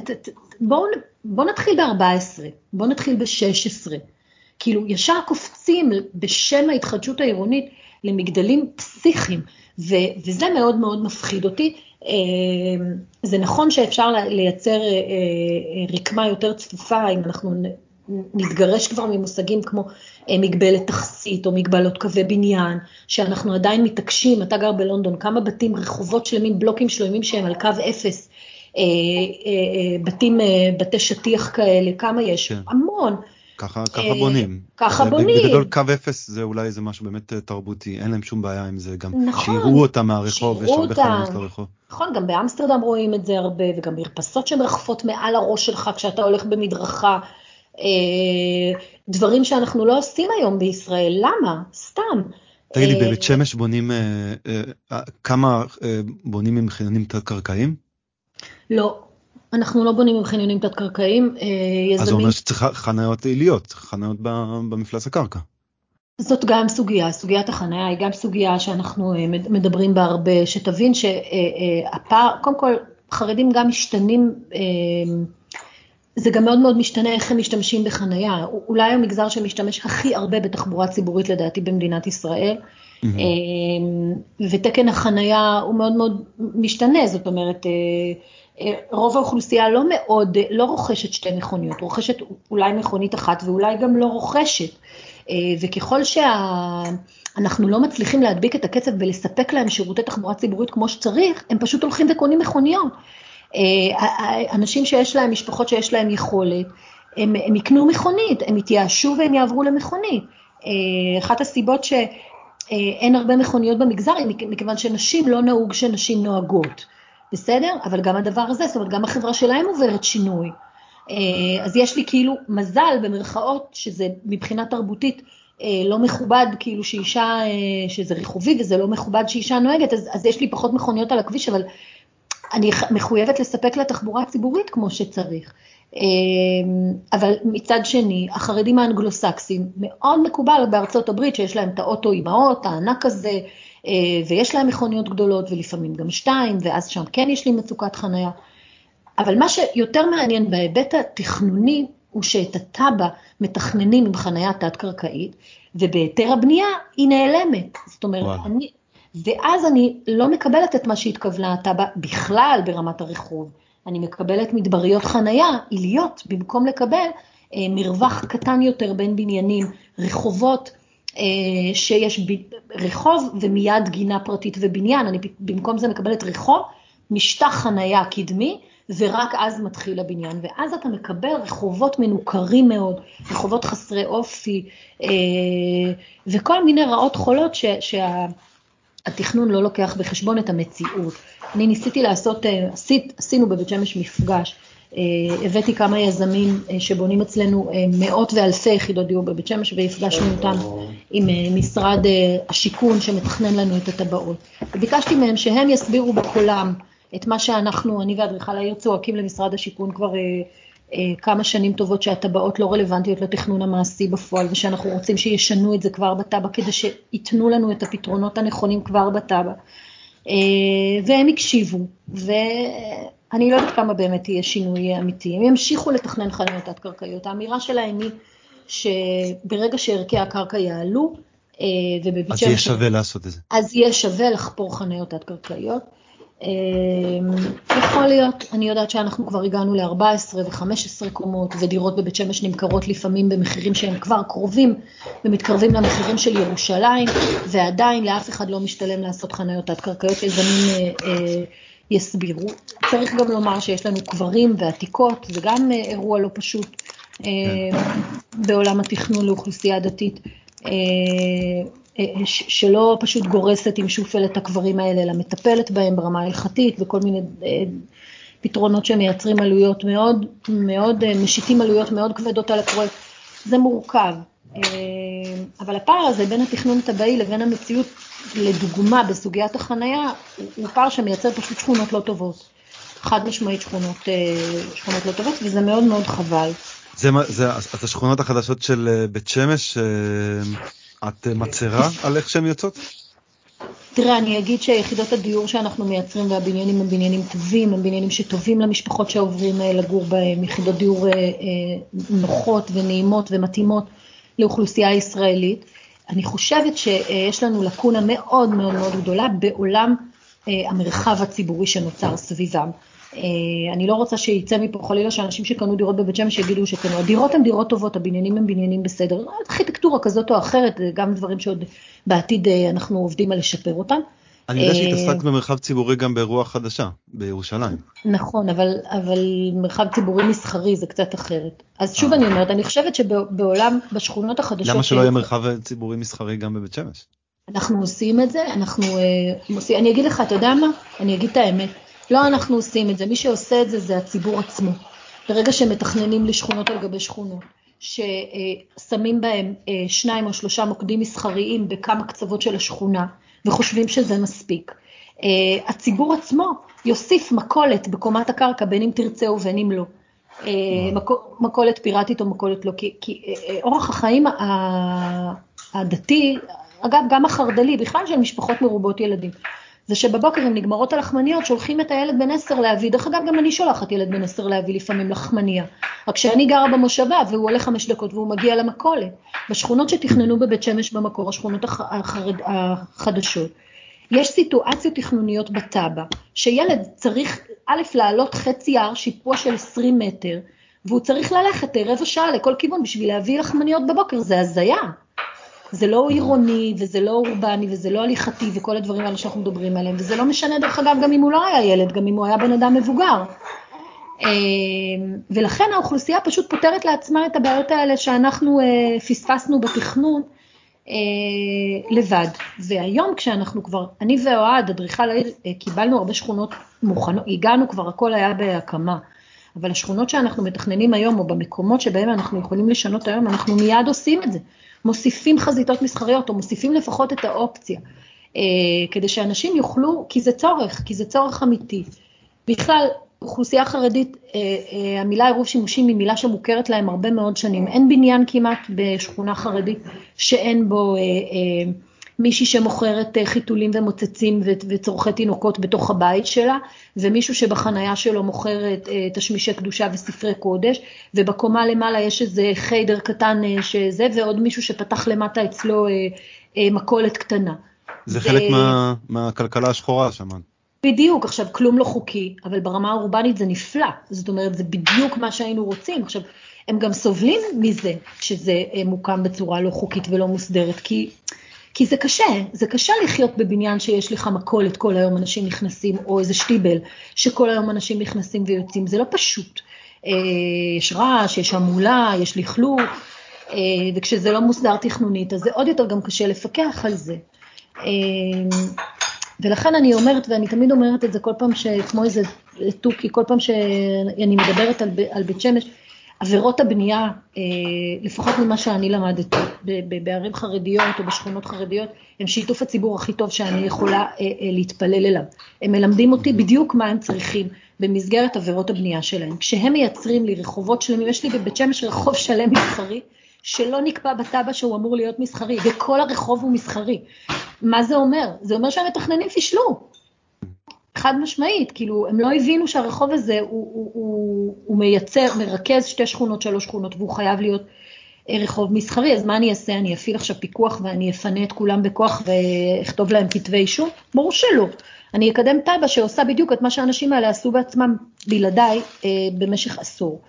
בואו בוא נתחיל ב-14, בואו נתחיל ב-16. כאילו, ישר קופצים בשם ההתחדשות העירונית למגדלים פסיכיים, ו- וזה מאוד מאוד מפחיד אותי. אה, זה נכון שאפשר לייצר אה, אה, רקמה יותר צפופה, אם אנחנו נתגרש כבר ממושגים כמו אה, מגבלת תכסית או מגבלות קווי בניין, שאנחנו עדיין מתעקשים, אתה גר בלונדון, כמה בתים, רחובות שלמים, בלוקים שלמים שהם על קו אפס, אה, אה, בתים, בתי שטיח כאלה, כמה יש? כן. המון. ככה, ככה בונים. ככה בונים. בגדול קו אפס זה אולי איזה משהו באמת תרבותי, אין להם שום בעיה עם זה, גם נכון, שיראו אותם מהרחוב, יש הרבה חלומות לרחוב. נכון, גם באמסטרדם רואים את זה הרבה, וגם מרפסות שמרחפות מעל הראש שלך כשאתה הולך במדרכה. אה, דברים שאנחנו לא עושים היום בישראל, למה? סתם. תגידי, אה, בבית שמש בונים, אה, כמה בונים עם חניונים תת-קרקעיים? לא, אנחנו לא בונים עם חניונים תת-קרקעיים. אז זה אומר שצריך חניות עיליות, חניות במפלס הקרקע. זאת גם סוגיה, סוגיית החניה היא גם סוגיה שאנחנו מדברים בה הרבה, שתבין שהפער, קודם כל חרדים גם משתנים זה גם מאוד מאוד משתנה איך הם משתמשים בחנייה. אולי המגזר שמשתמש הכי הרבה בתחבורה ציבורית לדעתי במדינת ישראל, mm-hmm. ותקן החנייה הוא מאוד מאוד משתנה, זאת אומרת, אה, אה, רוב האוכלוסייה לא מאוד, לא רוכשת שתי מכוניות, רוכשת אולי מכונית אחת ואולי גם לא רוכשת. וככל שאנחנו. לא מצליחים להדביק את הקצב ולספק להם שירותי תחבורה ציבורית כמו שצריך, הם פשוט הולכים וקונים מכוניות. אה, אנשים שיש להם, משפחות שיש להם יכולת, הם, הם יקנו מכונית, הם יתייאשו והם יעברו למכונית. אה, אחת הסיבות שאין הרבה מכוניות במגזר היא מכיוון שנשים לא נהוג שנשים נוהגות, בסדר? אבל גם הדבר הזה, זאת אומרת, גם החברה שלהם עוברת שינוי. אה, אז יש לי כאילו מזל במרכאות, שזה מבחינה תרבותית לא מכובד, כאילו שאישה, שזה רכובי וזה לא מכובד שאישה נוהגת, אז, אז יש לי פחות מכוניות על הכביש, אבל אני מחויבת לספק לה תחבורה ציבורית כמו שצריך. אמ, אבל מצד שני, החרדים האנגלוסקסים, מאוד מקובל בארצות הברית שיש להם את האוטו האות, הענק הזה, אה, ויש להם מכוניות גדולות ולפעמים גם שתיים, ואז שם כן יש לי מצוקת חניה. אבל מה שיותר מעניין בהיבט התכנוני, הוא שאת הטאבה מתכננים עם חניה תת-קרקעית, ובהיתר הבנייה היא נעלמת. זאת אומרת, אני, ואז אני לא מקבלת את מה שהתכוונה התב"ע בכלל ברמת הרחוב. אני מקבלת מדבריות חנייה, עיליות, במקום לקבל אה, מרווח קטן יותר בין בניינים, רחובות אה, שיש ב, רחוב ומיד גינה פרטית ובניין, אני במקום זה מקבלת רחוב, משטח חנייה קדמי, ורק אז מתחיל הבניין, ואז אתה מקבל רחובות מנוכרים מאוד, רחובות חסרי אופי, אה, וכל מיני רעות חולות ש, שה... התכנון לא לוקח בחשבון את המציאות. אני ניסיתי לעשות, אה, עשית, עשינו בבית שמש מפגש, אה, הבאתי כמה יזמים אה, שבונים אצלנו מאות ואלפי יחידות דיור בבית שמש והפגשנו אותם עם משרד השיכון שמתכנן לנו את הטבעות. וביקשתי מהם שהם יסבירו בקולם את מה שאנחנו, אני ואדריכל העיר צועקים למשרד השיכון כבר כמה שנים טובות שהטבעות לא רלוונטיות לתכנון המעשי בפועל, ושאנחנו רוצים שישנו את זה כבר בתב"ע, כדי שייתנו לנו את הפתרונות הנכונים כבר בתב"ע. והם הקשיבו, ואני לא יודעת כמה באמת יהיה שינוי אמיתי. הם ימשיכו לתכנן חנויות תת-קרקעיות. האמירה שלהם היא שברגע שערכי הקרקע יעלו, ובבית שמש... אז יהיה שווה לעשות את זה. אז יהיה שווה לחפור חניות תת-קרקעיות. יכול להיות, אני יודעת שאנחנו כבר הגענו ל-14 ו-15 קומות, ודירות בבית שמש נמכרות לפעמים במחירים שהם כבר קרובים ומתקרבים למחירים של ירושלים, ועדיין לאף אחד לא משתלם לעשות חניות תת-קרקעיות, יזמים אה, יסבירו. צריך גם לומר שיש לנו קברים ועתיקות, זה גם אירוע לא פשוט כן. בעולם התכנון לאוכלוסייה דתית. שלא פשוט גורסת עם שופל את הקברים האלה, אלא מטפלת בהם ברמה ההלכתית וכל מיני אה, פתרונות שמייצרים עלויות מאוד, מאוד, אה, משיתים עלויות מאוד כבדות על הפרויקט. זה מורכב. אה, אבל הפער הזה בין התכנון הטבעי לבין המציאות, לדוגמה בסוגיית החנייה, הוא פער שמייצר פשוט שכונות לא טובות. חד משמעית שכונות, שכונות לא טובות, וזה מאוד מאוד חבל. זה, זה, אז השכונות החדשות של בית שמש, את מצרה על איך שהן יוצאות? תראה, אני אגיד שיחידות הדיור שאנחנו מייצרים והבניינים הם בניינים טובים, הם בניינים שטובים למשפחות שעוברים אה, לגור בהם, יחידות דיור אה, אה, נוחות ונעימות ומתאימות לאוכלוסייה הישראלית. אני חושבת שיש לנו לקונה מאוד מאוד מאוד גדולה בעולם המרחב הציבורי שנוצר סביבם. אה, אני לא רוצה שיצא מפה חלילה שאנשים שקנו דירות בבית שמש יגידו שקנו, הדירות הן דירות טובות, הבניינים הם בניינים בסדר, ארכיטקטורה כזאת או אחרת, גם דברים שעוד בעתיד אה, אנחנו עובדים על לשפר אותם. אני יודע שהתעסקת במרחב ציבורי גם באירוע חדשה, בירושלים. נכון, אבל, אבל מרחב ציבורי מסחרי זה קצת אחרת. אז שוב אה. אני אומרת, אני חושבת שבעולם, בשכונות החדשות... למה שלא יהיה מרחב ציבורי מסחרי גם בבית שמש? אנחנו עושים את זה, אנחנו עושים, אני אגיד לך, אתה יודע מה? אני אגיד את האמת. לא אנחנו עושים את זה, מי שעושה את זה זה הציבור עצמו. ברגע שמתכננים לשכונות על גבי שכונות, ששמים בהם אה, שניים או שלושה מוקדים מסחריים בכמה קצוות של השכונה, וחושבים שזה מספיק. אה, הציבור עצמו יוסיף מכולת בקומת הקרקע, בין אם תרצה ובין אם לא. אה, מכולת פיראטית או מכולת לא, כי, כי אורח החיים הדתי, אגב, גם החרד"לי, בכלל של משפחות מרובות ילדים, זה שבבוקר אם נגמרות הלחמניות, שולחים את הילד בן עשר להביא, דרך אגב גם אני שולחת ילד בן עשר להביא לפעמים לחמניה, רק שאני גרה במושבה והוא עולה חמש דקות והוא מגיע למכולת. בשכונות שתכננו בבית שמש במקור, השכונות החרד, החדשות, יש סיטואציות תכנוניות בתב"ע, שילד צריך א', לעלות חצי הר, שיפוע של 20 מטר, והוא צריך ללכת רבע שעה לכל כיוון בשביל להביא לחמניות בבוקר, זה הזיה. זה לא עירוני, וזה לא אורבני, וזה לא הליכתי, וכל הדברים האלה שאנחנו מדברים עליהם, וזה לא משנה דרך אגב גם אם הוא לא היה ילד, גם אם הוא היה בן אדם מבוגר. אמ, ולכן האוכלוסייה פשוט פותרת לעצמה את הבעיות האלה שאנחנו אה, פספסנו בתכנון אה, לבד. והיום כשאנחנו כבר, אני ואוהד, אדריכל העיר, אה, קיבלנו הרבה שכונות מוכנות, הגענו כבר, הכל היה בהקמה. אבל השכונות שאנחנו מתכננים היום, או במקומות שבהם אנחנו יכולים לשנות היום, אנחנו מיד עושים את זה. מוסיפים חזיתות מסחריות, או מוסיפים לפחות את האופציה, אה, כדי שאנשים יוכלו, כי זה צורך, כי זה צורך אמיתי. בכלל, אוכלוסייה חרדית, אה, אה, המילה עירוב שימושים היא מילה שמוכרת להם הרבה מאוד שנים. אין בניין כמעט בשכונה חרדית שאין בו אה, אה, מישהי שמוכרת אה, חיתולים ומוצצים וצורכי תינוקות בתוך הבית שלה, ומישהו שבחנייה שלו מוכרת אה, תשמישי קדושה וספרי קודש, ובקומה למעלה יש איזה חיידר קטן אה, שזה, ועוד מישהו שפתח למטה אצלו מכולת קטנה. זה חלק מה, מהכלכלה השחורה שמעת. בדיוק, עכשיו כלום לא חוקי, אבל ברמה האורבנית זה נפלא, זאת אומרת זה בדיוק מה שהיינו רוצים. עכשיו, הם גם סובלים מזה שזה מוקם בצורה לא חוקית ולא מוסדרת, כי כי זה קשה, זה קשה לחיות בבניין שיש לך מכולת כל היום אנשים נכנסים, או איזה שטיבל שכל היום אנשים נכנסים ויוצאים, זה לא פשוט. אה, יש רעש, יש המולה, יש לכלוך, אה, וכשזה לא מוסדר תכנונית, אז זה עוד יותר גם קשה לפקח על זה. אה, ולכן אני אומרת, ואני תמיד אומרת את זה כל פעם, כמו איזה תוכי, כל פעם שאני מדברת על, על בית שמש, עבירות הבנייה, אה, לפחות ממה שאני למדתי, בערים חרדיות או בשכונות חרדיות, הם שיתוף הציבור הכי טוב שאני יכולה אה, אה, להתפלל אליו. הם מלמדים אותי בדיוק מה הם צריכים במסגרת עבירות הבנייה שלהם. כשהם מייצרים לי רחובות שלמים, יש לי בבית שמש רחוב שלם מסחרי, שלא נקבע בתב"ע שהוא אמור להיות מסחרי, וכל הרחוב הוא מסחרי. מה זה אומר? זה אומר שהמתכננים פישלו. חד משמעית, כאילו, הם לא הבינו שהרחוב הזה הוא, הוא, הוא, הוא מייצר, מרכז שתי שכונות, שלוש שכונות, והוא חייב להיות אה, רחוב מסחרי, אז מה אני אעשה? אני אפעיל עכשיו פיקוח ואני אפנה את כולם בכוח ואכתוב להם כתבי אישום? ברור שלא. אני אקדם תב"ע שעושה בדיוק את מה שהאנשים האלה עשו בעצמם בלעדיי אה, במשך עשור.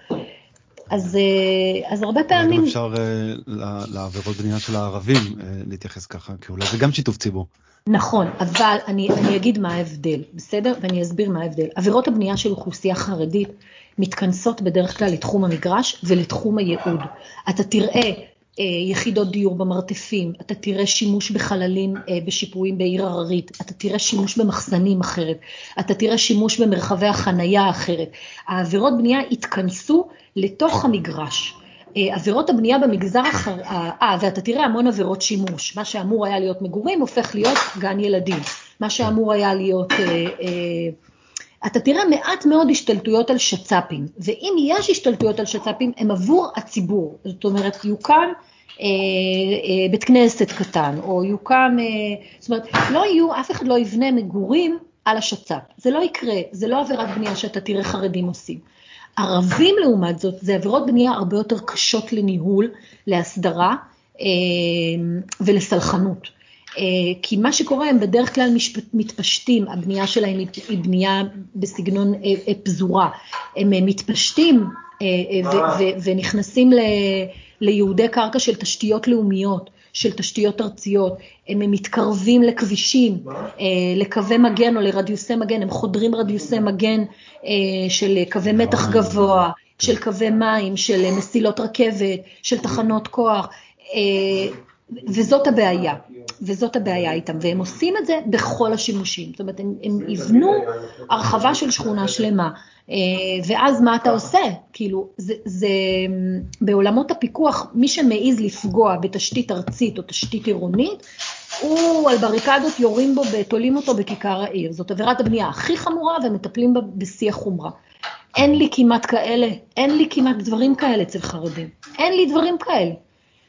אז, אה, אז הרבה פעמים... גם אפשר אה, לעבירות בנייה של הערבים אה, להתייחס ככה, כי אולי זה גם שיתוף ציבור. נכון, אבל אני, אני אגיד מה ההבדל, בסדר? ואני אסביר מה ההבדל. עבירות הבנייה של אוכלוסייה חרדית מתכנסות בדרך כלל לתחום המגרש ולתחום הייעוד. אתה תראה אה, יחידות דיור במרתפים, אתה תראה שימוש בחללים אה, בשיפועים בעיר הררית, אתה תראה שימוש במחסנים אחרת, אתה תראה שימוש במרחבי החנייה אחרת. העבירות בנייה התכנסו לתוך המגרש. אה, עבירות הבנייה במגזר אחר, אה, ואתה תראה המון עבירות שימוש, מה שאמור היה להיות מגורים הופך להיות גן ילדים, מה שאמור היה להיות, אה, אה, אתה תראה מעט מאוד השתלטויות על שצ"פים, ואם יש השתלטויות על שצ"פים, הם עבור הציבור, זאת אומרת, יוקם אה, אה, בית כנסת קטן, או יוקם, אה, זאת אומרת, לא יהיו, אף אחד לא יבנה מגורים על השצ"פ, זה לא יקרה, זה לא עבירת בנייה שאתה תראה חרדים עושים. ערבים לעומת זאת, זה עבירות בנייה הרבה יותר קשות לניהול, להסדרה אה, ולסלחנות. אה, כי מה שקורה, הם בדרך כלל מתפשטים, הבנייה שלהם היא בנייה בסגנון אה, פזורה. הם מתפשטים ונכנסים לייעודי קרקע של תשתיות לאומיות. של תשתיות ארציות, הם מתקרבים לכבישים, אה, לקווי מגן או לרדיוסי מגן, הם חודרים רדיוסי מגן אה, של קווי מתח גבוה, של קווי מים, של מסילות רכבת, של תחנות כוח, אה, וזאת הבעיה, וזאת הבעיה איתם, והם עושים את זה בכל השימושים, זאת אומרת, הם, יבנו הרחבה של שכונה שלמה, אה, ואז מה אתה עושה? כאילו, זה, זה בעולמות הפיקוח, מי שמעז לפגוע בתשתית ארצית או תשתית עירונית, הוא על בריקדות יורים בו ותולים אותו בכיכר העיר. זאת עבירת הבנייה הכי חמורה ומטפלים בה בשיא החומרה. אין לי כמעט כאלה, אין לי כמעט דברים כאלה אצל חרדים. אין לי דברים כאלה.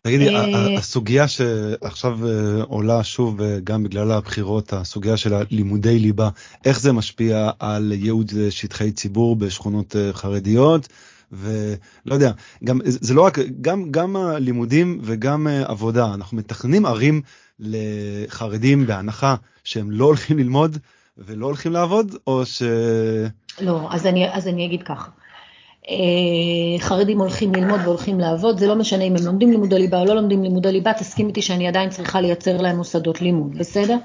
תגידי, אה, הסוגיה שעכשיו אה, עולה שוב אה, גם בגלל הבחירות, הסוגיה של הלימודי ליבה, איך זה משפיע על ייעוד שטחי ציבור בשכונות חרדיות? ולא יודע, גם זה לא רק, גם, גם הלימודים וגם עבודה, אנחנו מתכננים ערים לחרדים בהנחה שהם לא הולכים ללמוד ולא הולכים לעבוד, או ש... לא, אז אני, אז אני אגיד ככה. אה, חרדים הולכים ללמוד והולכים לעבוד, זה לא משנה אם הם לומדים לימודי ליבה או לא לומדים לימודי ליבה, תסכים איתי שאני עדיין צריכה לייצר להם מוסדות לימוד, בסדר?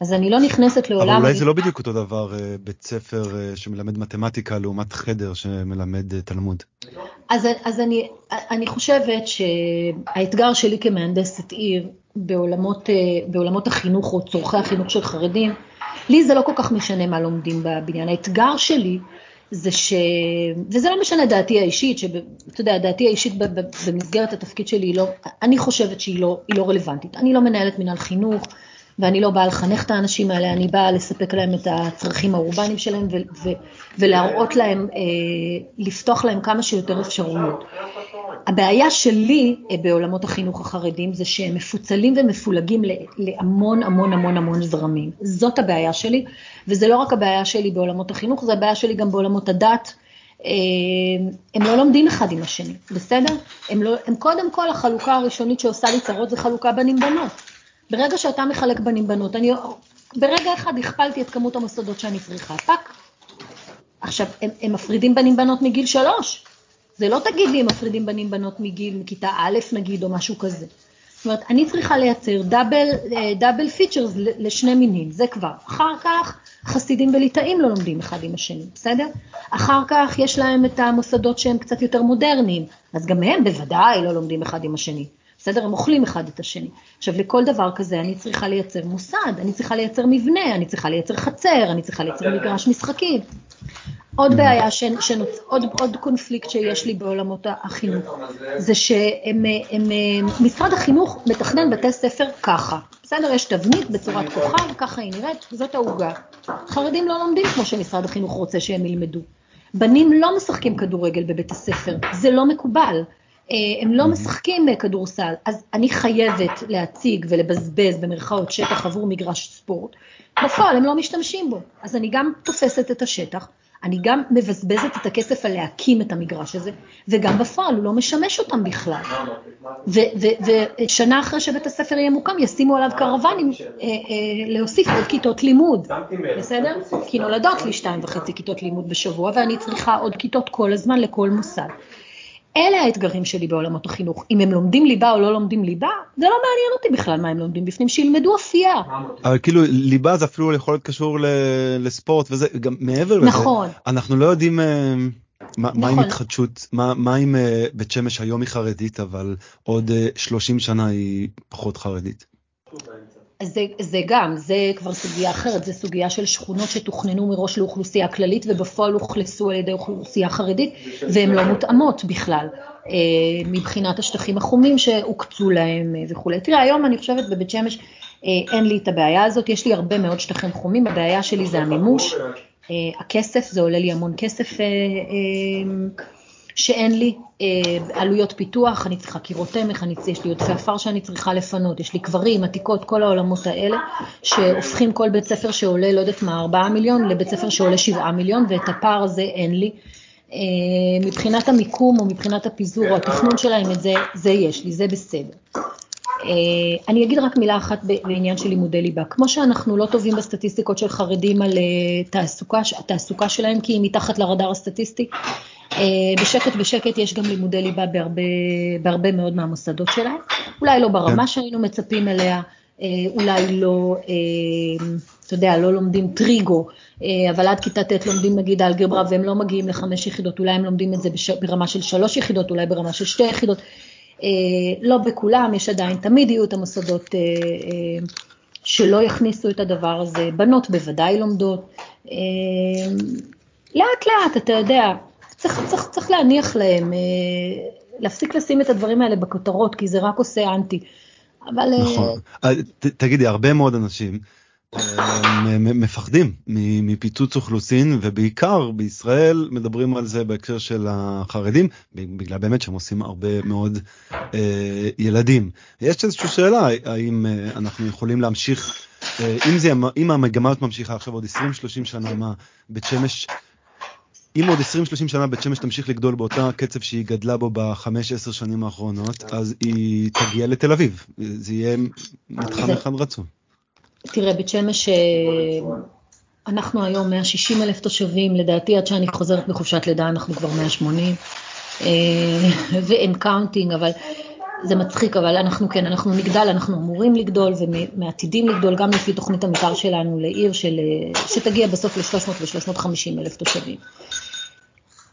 אז אני לא נכנסת לעולם... אבל אולי זה לא בדיוק אותו דבר אה, בית ספר אה, שמלמד מתמטיקה לעומת חדר שמלמד תלמוד. אז, אז אני, אני חושבת שהאתגר שלי כמהנדסת עיר בעולמות, בעולמות החינוך או צורכי החינוך של חרדים, לי זה לא כל כך משנה מה לומדים בבניין. האתגר שלי זה ש... וזה לא משנה דעתי האישית, שאתה יודע, דעתי האישית במסגרת התפקיד שלי לא, אני חושבת שהיא לא, לא רלוונטית. אני לא מנהלת מנהל חינוך, ואני לא באה לחנך את האנשים האלה, אני באה לספק להם את הצרכים האורבניים שלהם ו- ו- ולהראות להם, אה, לפתוח להם כמה שיותר אפשרויות. הבעיה שלי אה, בעולמות החינוך החרדים זה שהם מפוצלים ומפולגים להמון המון המון המון זרמים. זאת הבעיה שלי, וזה לא רק הבעיה שלי בעולמות החינוך, זה הבעיה שלי גם בעולמות הדת. אה, הם לא לומדים אחד עם השני, בסדר? הם, לא, הם קודם כל, החלוקה הראשונית שעושה לי צרות זה חלוקה בנים-בנות. ברגע שאתה מחלק בנים-בנות, אני ברגע אחד הכפלתי את כמות המוסדות שאני צריכה, fuck. עכשיו, הם, הם מפרידים בנים-בנות מגיל שלוש. זה לא תגיד לי הם מפרידים בנים בנות מגיל, מכיתה א' נגיד, או משהו כזה. זאת אומרת, אני צריכה לייצר double, double features לשני מינים, זה כבר. אחר כך, חסידים וליטאים לא לומדים אחד עם השני, בסדר? אחר כך יש להם את המוסדות שהם קצת יותר מודרניים, אז גם הם בוודאי לא לומדים אחד עם השני. בסדר? הם אוכלים אחד את השני. עכשיו, לכל דבר כזה אני צריכה לייצר מוסד, אני צריכה לייצר מבנה, אני צריכה לייצר חצר, אני צריכה לייצר מגרש משחקים. עוד בעיה, ש, שנוצ... עוד, עוד קונפליקט שיש לי בעולמות החינוך, זה שמשרד החינוך מתכנן בתי ספר ככה, בסדר? יש תבנית בצורת כוכב, ככה היא נראית, זאת העוגה. חרדים לא לומדים כמו שמשרד החינוך רוצה שהם ילמדו. בנים לא משחקים כדורגל בבית הספר, זה לא מקובל. אה, הם לא משחקים כדורסל, אז אני חייבת להציג ולבזבז במרכאות שטח עבור מגרש ספורט. בפועל הם לא משתמשים בו, אז אני גם תופסת את השטח, אני גם מבזבזת את הכסף על להקים את המגרש הזה, וגם בפועל הוא לא משמש אותם בכלל. ושנה אחרי שבית הספר יהיה מוקם, ישימו עליו קרוונים אה, אה, להוסיף עוד כיתות לימוד, בסדר? כי נולדות לי שתיים וחצי כיתות לימוד בשבוע, ואני צריכה עוד כיתות כל הזמן לכל מוסד. אלה האתגרים שלי בעולמות החינוך. אם הם לומדים ליבה או לא לומדים ליבה, זה לא מעניין אותי בכלל מה הם לומדים בפנים, שילמדו אפייה. אבל כאילו ליבה זה אפילו יכול להיות קשור לספורט וזה גם מעבר לזה. נכון. אנחנו לא יודעים אה, מה, נכון. מה עם התחדשות, מה, מה עם אה, בית שמש היום היא חרדית אבל עוד 30 אה, שנה היא פחות חרדית. זה, זה גם, זה כבר סוגיה אחרת, זה סוגיה של שכונות שתוכננו מראש לאוכלוסייה כללית ובפועל אוכלסו על ידי אוכלוסייה חרדית והן לא מותאמות בכלל אה, מבחינת השטחים החומים שהוקצו להם אה, וכולי. תראה, היום אני חושבת בבית שמש אה, אין לי את הבעיה הזאת, יש לי הרבה מאוד שטחים חומים, הבעיה שלי זה המימוש, הכסף, זה עולה לי המון כסף שאין לי אה, עלויות פיתוח, אני צריכה קירות תמך, יש לי עודפי עפר שאני צריכה לפנות, יש לי קברים, עתיקות, כל העולמות האלה, שהופכים כל בית ספר שעולה, לא יודעת מה, 4 מיליון, לבית ספר שעולה 7 מיליון, ואת הפער הזה אין לי. אה, מבחינת המיקום או מבחינת הפיזור או התכנון שלהם, את זה, זה יש לי, זה בסדר. אה, אני אגיד רק מילה אחת בעניין של לימודי ליבה. כמו שאנחנו לא טובים בסטטיסטיקות של חרדים על אה, תעסוקה, התעסוקה שלהם כי היא מתחת לרדאר הסטטיסטי, אה, בשקט בשקט יש גם לימודי ליבה בהרבה, בהרבה מאוד מהמוסדות שלהם, אולי לא ברמה כן. שהיינו מצפים אליה, אולי לא, אתה יודע, לא לומדים טריגו, אבל עד כיתה ט' לומדים נגיד אלגברה והם לא מגיעים לחמש יחידות, אולי הם לומדים את זה. ברמה של שלוש יחידות, אולי ברמה של שתי יחידות, לא בכולם, יש עדיין, תמיד יהיו את המוסדות שלא יכניסו את הדבר הזה, בנות בוודאי לומדות, לאט לאט, אתה יודע, צריך, צריך, צריך להניח להם, אה, להפסיק לשים את הדברים האלה בכותרות, כי זה רק עושה אנטי. אבל... אה, נכון. אה, תגידי, הרבה מאוד אנשים מפחדים מפיצוץ אוכלוסין, ובעיקר בישראל מדברים על זה בהקשר של החרדים, בגלל באמת שהם עושים הרבה מאוד ילדים. יש איזושהי שאלה, האם אנחנו יכולים להמשיך, אם, זה, אם המגמה ממשיכה עכשיו עוד 20-30 שנה, מה, בית שמש אם עוד 20-30 שנה בית שמש תמשיך לגדול באותה קצב שהיא גדלה בו בחמש עשר שנים האחרונות, אז היא תגיע לתל אביב. זה יהיה מתחם אחד רצון. תראה, בית שמש, אה, אנחנו היום 160 אלף תושבים, לדעתי עד שאני חוזרת מחופשת לידה אנחנו כבר 180, אה, ואין counting, אבל זה מצחיק, אבל אנחנו כן, אנחנו נגדל, אנחנו אמורים לגדול ועתידים לגדול, גם לפי תוכנית המתאר שלנו לעיר של, אה, שתגיע בסוף ל-300 ו-350 אלף תושבים.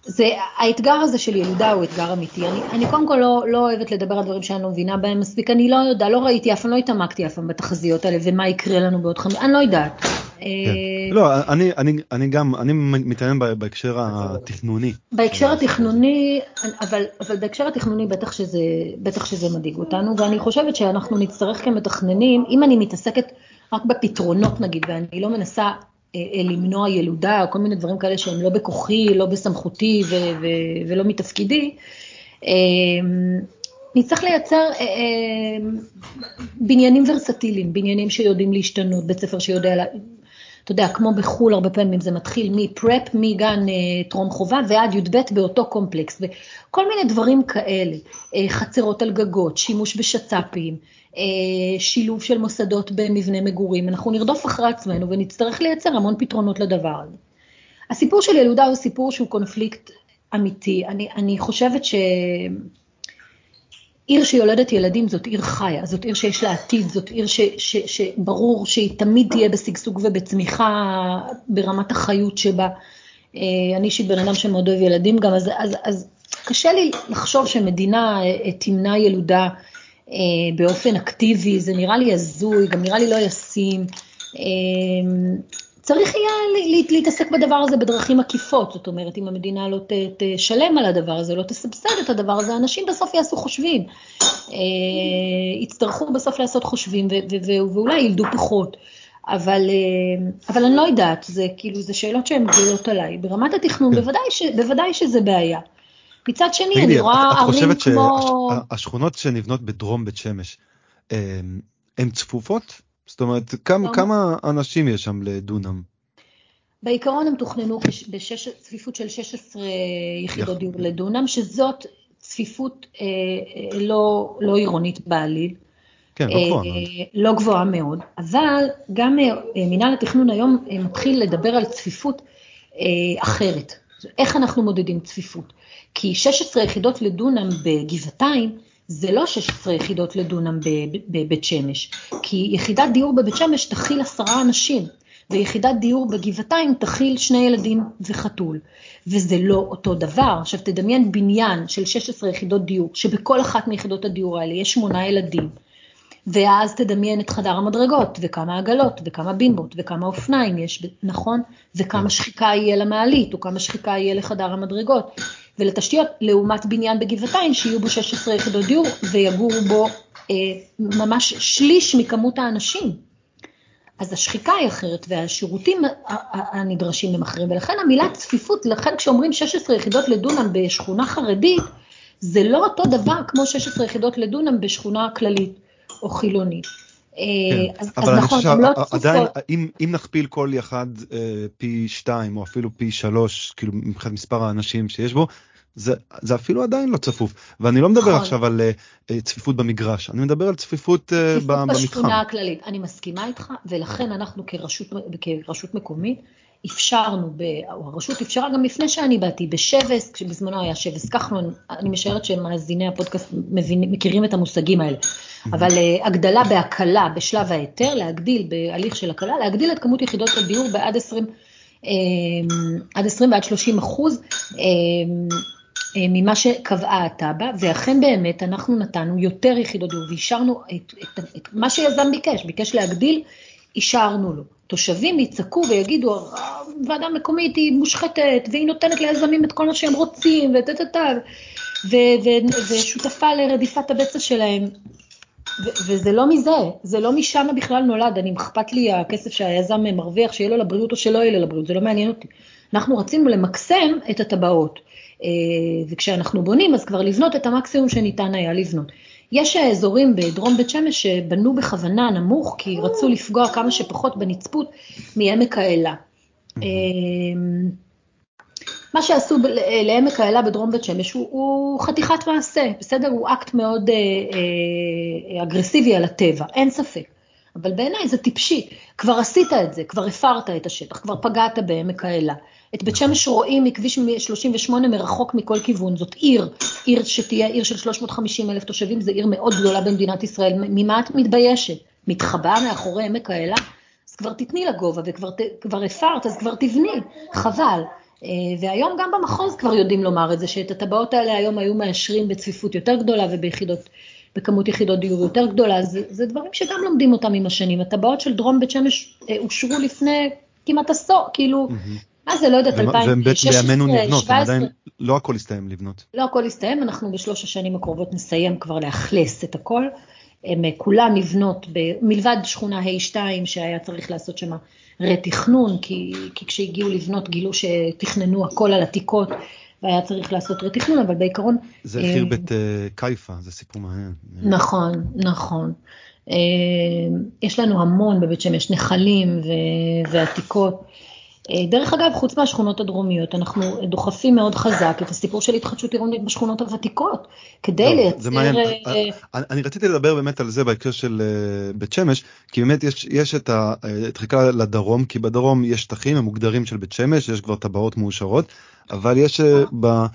זה, האתגר הזה של ילודה הוא אתגר אמיתי. אני, אני קודם כל לא, לא אוהבת לדבר על דברים שאני לא מבינה בהם מספיק, אני לא יודעת, לא ראיתי אף פעם, לא התעמקתי אף פעם בתחזיות האלה ומה יקרה לנו בעוד חמש, אני לא יודעת. כן. לא, אני, אני, אני גם, אני מתעניין בהקשר התכנוני. בהקשר התכנוני, אבל, אבל בהקשר התכנוני בטח שזה, בטח שזה מדאיג אותנו, ואני חושבת שאנחנו נצטרך כמתכננים, אם אני מתעסקת רק בפתרונות נגיד, ואני לא מנסה אה, אה, למנוע ילודה, או כל מיני דברים כאלה שהם לא בכוחי, לא בסמכותי ו- ו- ולא מתפקידי, אה, נצטרך לייצר בניינים ורסטיליים, בניינים שיודעים להשתנות, בית ספר שיודע, אתה יודע, כמו בחו"ל הרבה פעמים זה מתחיל מפרפ, מגן טרום חובה ועד י"ב באותו קומפלקס, וכל מיני דברים כאלה, חצרות על גגות, שימוש בשצ"פים, אה, שילוב של מוסדות במבנה מגורים, אנחנו נרדוף אחרי עצמנו ונצטרך לייצר המון פתרונות לדבר הזה. הסיפור של ילודה הוא סיפור שהוא קונפליקט אמיתי. אני, אני חושבת שעיר שיולדת ילדים זאת עיר חיה, זאת עיר שיש לה עתיד, זאת עיר ש, ש, שברור שהיא תמיד תהיה בשגשוג ובצמיחה ברמת החיות שבה. אה, אני אישית בן אדם שמאוד אוהב ילדים גם, אז, אז, אז קשה לי לחשוב שמדינה אה, תמנע ילודה אה, באופן אקטיבי, זה נראה לי הזוי, גם נראה לי לא ישים. אה, צריך יהיה להתעסק בדבר הזה בדרכים עקיפות, זאת אומרת, אם המדינה לא תשלם על הדבר הזה, לא תסבסד את הדבר הזה, אנשים בסוף יעשו חושבים. אה, יצטרכו בסוף לעשות חושבים ואולי ילדו פחות. אבל, אה, אבל אני לא יודעת, זה כאילו, זה שאלות שהן גדולות עליי. ברמת התכנון, כן. בוודאי, ש, בוודאי שזה בעיה. מצד שני, אני רואה ערים כמו... את חושבת שהשכונות שנבנות בדרום בית שמש, הן צפופות? זאת אומרת, כמה, כמה אנשים יש שם לדונם? בעיקרון הם תוכננו בצפיפות של 16 יחידות דיור לדונם, שזאת צפיפות אה, אה, לא, לא עירונית בעליל. כן, לא גבוהה מאוד. אה, לא גבוהה מאוד, אבל גם אה, מינהל התכנון היום אה, מתחיל לדבר על צפיפות אה, אחרת. איך אנחנו מודדים צפיפות? כי 16 יחידות לדונם בגבעתיים, זה לא 16 יחידות לדונם בבית שמש, כי יחידת דיור בבית שמש תכיל עשרה אנשים, ויחידת דיור בגבעתיים תכיל שני ילדים וחתול, וזה לא אותו דבר. עכשיו תדמיין בניין של 16 יחידות דיור, שבכל אחת מיחידות הדיור האלה יש שמונה ילדים, ואז תדמיין את חדר המדרגות, וכמה עגלות, וכמה בימבות, וכמה אופניים יש, נכון? וכמה. שחיקה יהיה למעלית, או כמה שחיקה יהיה לחדר המדרגות. ולתשתיות, לעומת בניין בגבעתיים, שיהיו בו 16 יחידות דיור, ויגורו בו אה, ממש שליש מכמות האנשים. אז השחיקה היא אחרת, והשירותים הנדרשים הם אחרים, ולכן המילה צפיפות, לכן כשאומרים 16 יחידות לדונם בשכונה חרדית, זה לא אותו דבר כמו 16 יחידות לדונם בשכונה כללית. או חילוני. כן. אה, אז, אז נכון, הן לא צפופות. עדיין, אם, נכפיל כל יחד אה, פי שתיים או אפילו פי שלוש, כאילו מבחינת מספר האנשים שיש בו, זה, זה אפילו עדיין לא צפוף. ואני לא מדבר נכון. עכשיו על uh, צפיפות במגרש, אני מדבר על צפיפות, uh, במתחם. צפיפות בשכונה הכללית. אני מסכימה איתך, ולכן אנחנו כרשות, כרשות מקומית, אפשרנו, או הרשות אפשרה גם לפני שאני באתי, בשבס, כשבזמנו היה שבס כחלון, אני משערת שמאזיני הפודקאסט מבין, מכירים את המושגים האלה. אבל uh, הגדלה בהקלה בשלב ההיתר, להגדיל בהליך של הקלה, להגדיל את כמות יחידות הדיור בעד 20, um, עד 20 ועד 30 אחוז um, um, ממה שקבעה התב"ע, ואכן באמת אנחנו נתנו יותר יחידות דיור ואישרנו את, את, את את מה שיזם ביקש, ביקש להגדיל, אישרנו לו. תושבים יצעקו ויגידו, הוועדה המקומית היא מושחתת, והיא נותנת ליזמים את כל מה שהם רוצים, וטטטה, ושותפה לרדיפת הבצע שלהם. וזה לא מזה, זה לא משם בכלל נולד, אני אכפת לי הכסף שהיזם מרוויח, שיהיה לו לבריאות או שלא יהיה לו לבריאות, זה לא מעניין אותי. אנחנו רצינו למקסם את הטבעות, אה, וכשאנחנו בונים אז כבר לבנות את המקסימום שניתן היה לבנות. יש אזורים בדרום בית שמש שבנו בכוונה נמוך, כי רצו לפגוע כמה שפחות בנצפות מעמק האלה. מה שעשו לעמק האלה בדרום בית שמש הוא, הוא חתיכת מעשה, בסדר? הוא אקט מאוד אה, אה, אגרסיבי על הטבע, אין ספק. אבל בעיניי זה טיפשי, כבר עשית את זה, כבר הפרת את השטח, כבר פגעת בעמק האלה. את בית שמש רואים מכביש 38 מרחוק מכל כיוון, זאת עיר, עיר שתהיה עיר של 350 אלף תושבים, זו עיר מאוד גדולה במדינת ישראל, ממה את מתביישת? מתחבאה מאחורי עמק האלה? אז כבר תתני לגובה וכבר הפרת, אז כבר תבני, חבל. אה, והיום גם במחוז כבר יודעים לומר את זה, שאת הטבעות האלה היום היו מאשרים בצפיפות יותר גדולה וביחידות, בכמות יחידות דיור יותר גדולה, זה, זה דברים שגם לומדים אותם עם השנים. הטבעות של דרום בית שמש אה, אושרו לפני כמעט עשור, כאילו, מה זה, לא יודעת, 2016, 2017. עדיין לא הכל הסתיים לבנות. לא הכל הסתיים, אנחנו בשלוש השנים הקרובות נסיים כבר לאכלס את הכל. הם אה, כולן נבנות, ב, מלבד שכונה ה'2 שהיה צריך לעשות שם רתכנון, כי, כי כשהגיעו לבנות גילו שתכננו הכל על עתיקות והיה צריך לעשות רתכנון, אבל בעיקרון... זה חיר אה, בית אה, קיפה, זה סיפור מעניין. נכון, נכון. יש לנו המון בבית שמש, נחלים ועתיקות. אה, דרך אגב, חוץ מהשכונות הדרומיות, אנחנו דוחפים מאוד חזק את הסיפור של התחדשות עירונית בשכונות הוותיקות, כדי לא, לייצר... זה מעניין, אה, אה, אני רציתי לדבר באמת על זה בהקשר של בית שמש, כי באמת יש, יש את הדחיקה לדרום, כי בדרום יש שטחים, הם מוגדרים של בית שמש, יש כבר טבעות מאושרות, אבל יש, ב,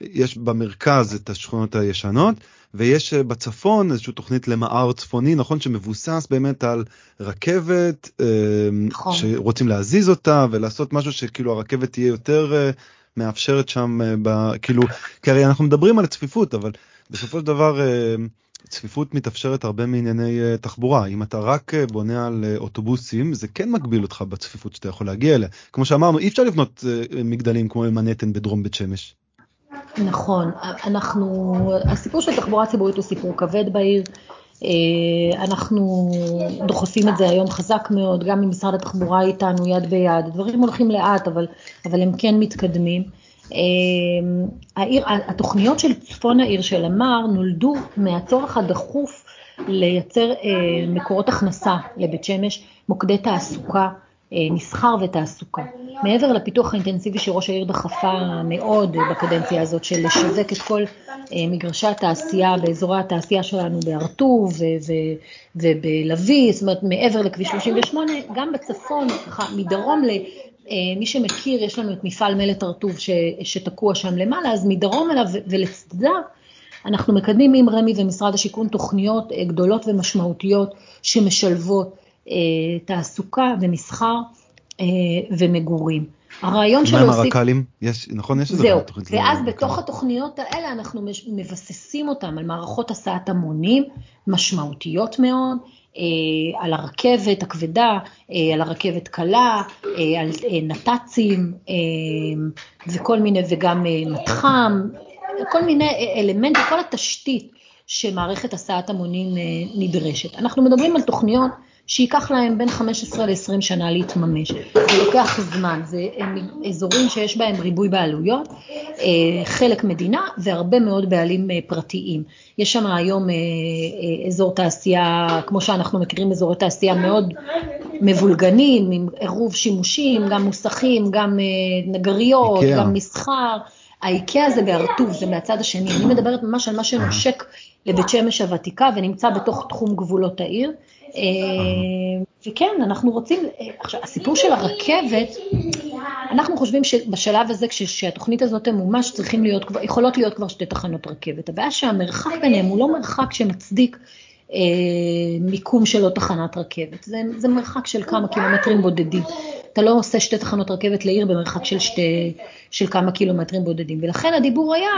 יש במרכז את השכונות הישנות, ויש אה, בצפון איזושהי תוכנית למער צפוני, נכון, שמבוסס באמת על רכבת, אה, נכון. שרוצים להזיז אותה ולעשות משהו שכאילו הרכבת תהיה יותר אה, מאפשרת שם, ב, כאילו, כי הרי אנחנו מדברים על צפיפות, אבל בסופו של דבר צפיפות מתאפשרת הרבה מענייני תחבורה. אם אתה רק בונה על אוטובוסים, זה כן מגביל אותך בצפיפות שאתה יכול להגיע אליה. כמו שאמרנו, אי אפשר לבנות מגדלים כמו מנהטן בדרום בית שמש. נכון, אנחנו, הסיפור של תחבורה ציבורית הוא סיפור כבד בעיר. אנחנו דוחפים את זה היום חזק מאוד, גם עם משרד התחבורה איתנו יד ביד. דברים הולכים לאט, אבל, אבל הם כן מתקדמים. אמ, העיר, התוכניות של צפון העיר של אמר נולדו מהצורך הדחוף לייצר אה, מקורות הכנסה לבית שמש, מוקדי תעסוקה, אה, מסחר ותעסוקה. מעבר לפיתוח האינטנסיבי שראש העיר דחפה מאוד בקדנציה הזאת של לשווק את כל אה, מגרשי התעשייה באזורי התעשייה שלנו בהר-טוב ובלוי, זאת אומרת מעבר לכביש 38, גם בצפון, ככה מדרום ל... אה, מי שמכיר, יש לנו את מפעל מלט הרטוב שתקוע שם למעלה, אז מדרום אליו ולצדה אנחנו מקדמים עם רמ"י ומשרד השיכון תוכניות אה, גדולות ומשמעותיות שמשלבות אה, תעסוקה ומסחר ומגורים. הרעיון שלו... מה עם הרק"לים? יש, נכון? יש איזה תוכנית. זהו, ואז בתוך התוכניות האלה אנחנו מבססים אותן על מערכות הסעת המונים משמעותיות מאוד, אה, על הרכבת הכבדה, אה, על הרכבת קלה, אה, על נת"צים וכל מיני, וגם מתחם, כל מיני אלמנטים, כל התשתית שמערכת הסעת המונים נדרשת. אנחנו מדברים על תוכניות שייקח להם בין 15 ל-20 שנה להתממש. זה לוקח זמן, זה אזורים שיש בהם ריבוי בעלויות, אה, חלק מדינה והרבה מאוד בעלים אה, פרטיים. יש שם היום אה, אזור תעשייה, כמו שאנחנו מכירים אזורי תעשייה מאוד מבולגנים, עם עירוב שימושים, גם מוסכים, גם נגריות, איקאה. גם מסחר. האיקאה זה בהרטוב, זה מהצד השני. אני מדברת ממש על מה שנושק לבית שמש הוותיקה ונמצא בתוך תחום גבולות העיר. אה, וכן, אנחנו רוצים, אה, עכשיו, הסיפור של הרכבת, אנחנו חושבים שבשלב הזה, כשהתוכנית הזאת תמומש, צריכים להיות, יכולות להיות כבר שתי תחנות רכבת. הבעיה שהמרחק ביניהם הוא לא מרחק שמצדיק אה, מיקום של עוד תחנת רכבת. זה, זה מרחק של כמה קילומטרים בודדים. אתה לא עושה שתי תחנות רכבת לעיר במרחק של, שתי, של כמה קילומטרים בודדים. ולכן הדיבור היה,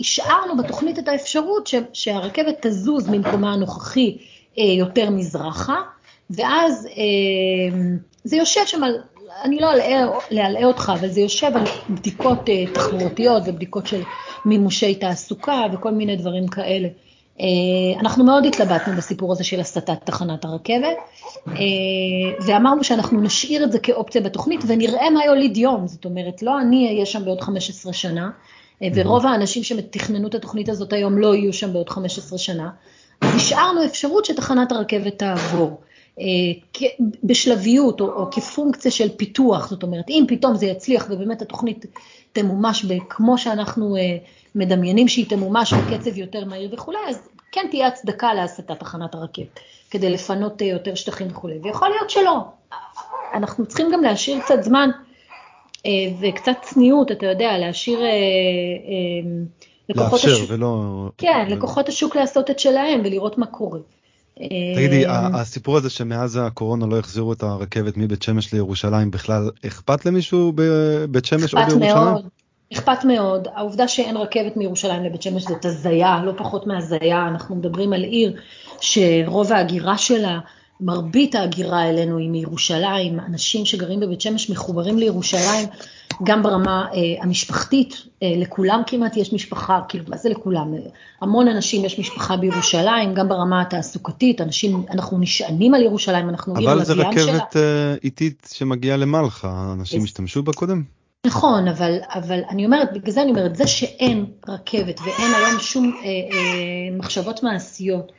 השארנו בתוכנית את האפשרות ש, שהרכבת תזוז ממקומה הנוכחי יותר מזרחה, ואז אה, זה יושב שם על, אני לא אלאה אותך, אבל זה יושב על בדיקות אה, תחבורתיות ובדיקות של מימושי תעסוקה וכל מיני דברים כאלה. אנחנו מאוד התלבטנו בסיפור הזה של הסטת תחנת הרכבת, ואמרנו שאנחנו נשאיר את זה כאופציה בתוכנית ונראה מה יוליד יום, זאת אומרת, לא אני אהיה שם בעוד 15 שנה, ורוב האנשים שתכננו את התוכנית הזאת היום לא יהיו שם בעוד 15 שנה, השארנו אפשרות שתחנת הרכבת תעבור. אה, בשלביות או, או כפונקציה של פיתוח, זאת אומרת, אם פתאום זה יצליח ובאמת התוכנית תמומש כמו שאנחנו אה, מדמיינים שהיא תמומש בקצב יותר מהיר וכולי, אז כן תהיה הצדקה להסטת תחנת הרכבת, כדי לפנות אה, יותר שטחים וכולי, ויכול להיות שלא. אנחנו צריכים גם להשאיר קצת זמן וקצת צניעות, אתה יודע, להשאיר לאפשר השוק, ולא... כן, לקוחות השוק לעשות את שלהם ולראות מה קורה. תגידי, אה, הסיפור הזה שמאז הקורונה לא החזירו את הרכבת מבית שמש לירושלים, בכלל אכפת למישהו בבית שמש או בירושלים? מאוד, אכפת מאוד. העובדה שאין רכבת מירושלים לבית שמש זאת הזיה, לא פחות מהזיה. אנחנו מדברים על עיר שרוב ההגירה שלה מרבית ההגירה אלינו היא מירושלים, אנשים שגרים בבית שמש מחוברים לירושלים, גם ברמה אה, המשפחתית, אה, לכולם כמעט יש משפחה, כאילו, מה זה לכולם? המון אנשים יש משפחה בירושלים, גם ברמה התעסוקתית, אנשים, אנחנו נשענים על ירושלים, אנחנו עיר לוויין שלה. אבל זה רכבת אה, איטית שמגיעה למלחה, אנשים השתמשו בה קודם? נכון, אבל, אבל אני אומרת, בגלל זה אני אומרת, זה שאין רכבת ואין היום שום אה, אה, מחשבות מעשיות,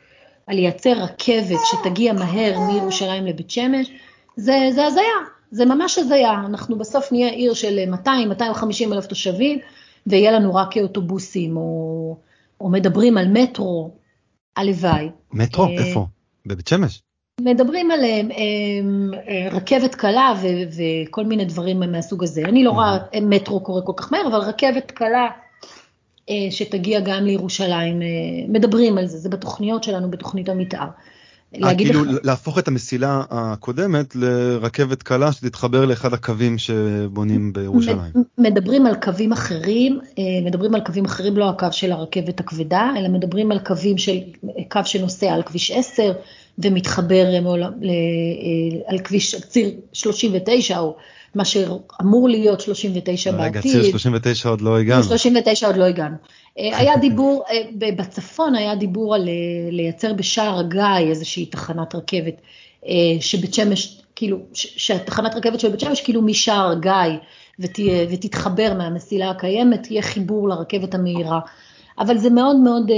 על לייצר רכבת שתגיע מהר מירושלים לבית שמש, זה, זה הזיה, זה ממש הזיה. אנחנו בסוף נהיה עיר של 200-250 אלף תושבים, ויהיה לנו רק אוטובוסים, או, או מדברים על מטרו, הלוואי. מטרו? אה, איפה? בבית שמש? מדברים על אה, אה, רכבת קלה וכל מיני דברים מהסוג הזה. אני לא רואה מטרו קורה כל כך מהר, אבל רכבת קלה שתגיע גם לירושלים, אה, מדברים על זה, זה בתוכניות שלנו, בתוכנית המתאר. להגיד כאילו לך... להפוך את המסילה הקודמת לרכבת קלה שתתחבר לאחד הקווים שבונים בירושלים. מדברים על קווים אחרים, מדברים על קווים אחרים, לא הקו של הרכבת הכבדה, אלא מדברים על קווים של, קו שנוסע על כביש 10 ומתחבר על כביש ציר 39 או מה שאמור להיות 39 בעתיד. רגע, ציר 39 עוד לא הגענו. 39 עוד לא הגענו. אה, היה דיבור, אה, בצפון היה דיבור על אה, לייצר בשער הגיא איזושהי תחנת רכבת, שבית שמש, כאילו, שהתחנת רכבת של בית שמש כאילו משער גיא ותהיה, ותתחבר מהמסילה הקיימת, תהיה חיבור לרכבת המהירה. אבל זה מאוד מאוד,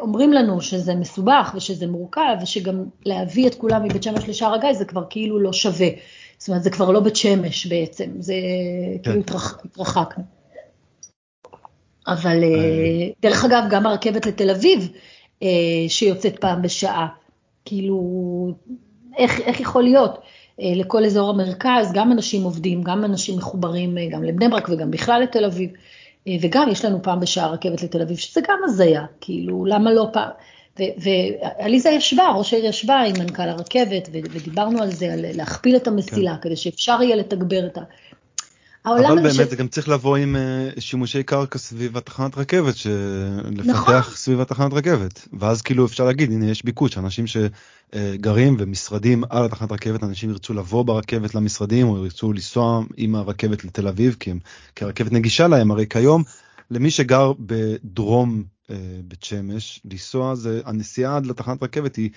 אומרים לנו שזה מסובך ושזה מורכב, ושגם להביא את כולם מבית שמש לשער הגיא זה כבר כאילו לא שווה. זאת אומרת, זה כבר לא בית שמש בעצם, זה כן. כאילו התרחקנו. אבל אה, דרך אגב, גם הרכבת לתל אביב, אה, שיוצאת פעם בשעה, כאילו, איך, איך יכול להיות? אה, לכל אזור המרכז, גם אנשים עובדים, גם אנשים מחוברים גם לבני ברק וגם בכלל לתל אביב, וגם יש לנו פעם בשעה רכבת לתל אביב, שזה גם הזיה, כאילו, למה לא פעם? ועליזה ישבה, ראש העיר ישבה עם מנכ"ל הרכבת, ודיברנו על זה, על להכפיל את המסילה, כן. כדי שאפשר יהיה לתגבר את ה... אבל באמת ש... זה גם צריך לבוא עם uh, שימושי קרקע סביב התחנת רכבת, לפתח נכון. סביב התחנת רכבת, ואז כאילו אפשר להגיד הנה יש ביקוש, אנשים שגרים ומשרדים על התחנת רכבת, אנשים ירצו לבוא ברכבת למשרדים או ירצו לנסוע עם הרכבת לתל אביב, כי, הם, כי הרכבת נגישה להם, הרי כיום למי שגר בדרום uh, בית שמש, לנסוע זה, הנסיעה עד לתחנת רכבת היא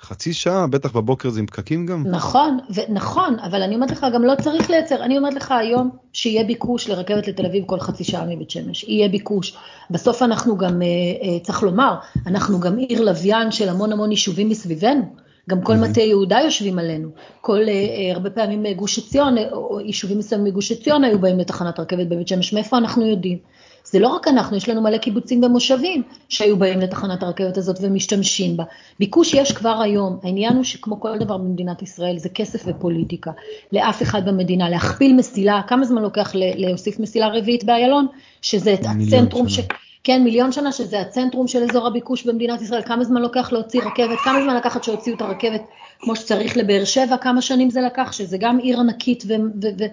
חצי שעה, בטח בבוקר זה עם פקקים גם. נכון, ו- נכון, אבל אני אומרת לך, גם לא צריך לייצר, אני אומרת לך היום שיהיה ביקוש לרכבת לתל אביב כל חצי שעה מבית שמש, יהיה ביקוש. בסוף אנחנו גם, אה, אה, צריך לומר, אנחנו גם עיר לוויין של המון המון יישובים מסביבנו. גם כל מטה יהודה יושבים עלינו, כל, אה, אה הרבה פעמים גוש עציון, או יישובים מסוימים מגוש עציון היו באים לתחנת רכבת בבית שמש, מאיפה אנחנו יודעים? זה לא רק אנחנו, יש לנו מלא קיבוצים ומושבים שהיו באים לתחנת הרכבת הזאת ומשתמשים בה. ביקוש יש כבר היום, העניין הוא שכמו כל דבר במדינת ישראל זה כסף ופוליטיקה. לאף אחד במדינה, להכפיל מסילה, כמה זמן לוקח להוסיף מסילה רביעית באיילון? שזה הצנטרום ש... כן, מיליון שנה, שזה הצנטרום של אזור הביקוש במדינת ישראל, כמה זמן לוקח להוציא רכבת, כמה זמן לקחת שהוציאו את הרכבת כמו שצריך לבאר שבע, כמה שנים זה לקח, שזה גם עיר ענקית ו- ו- ו-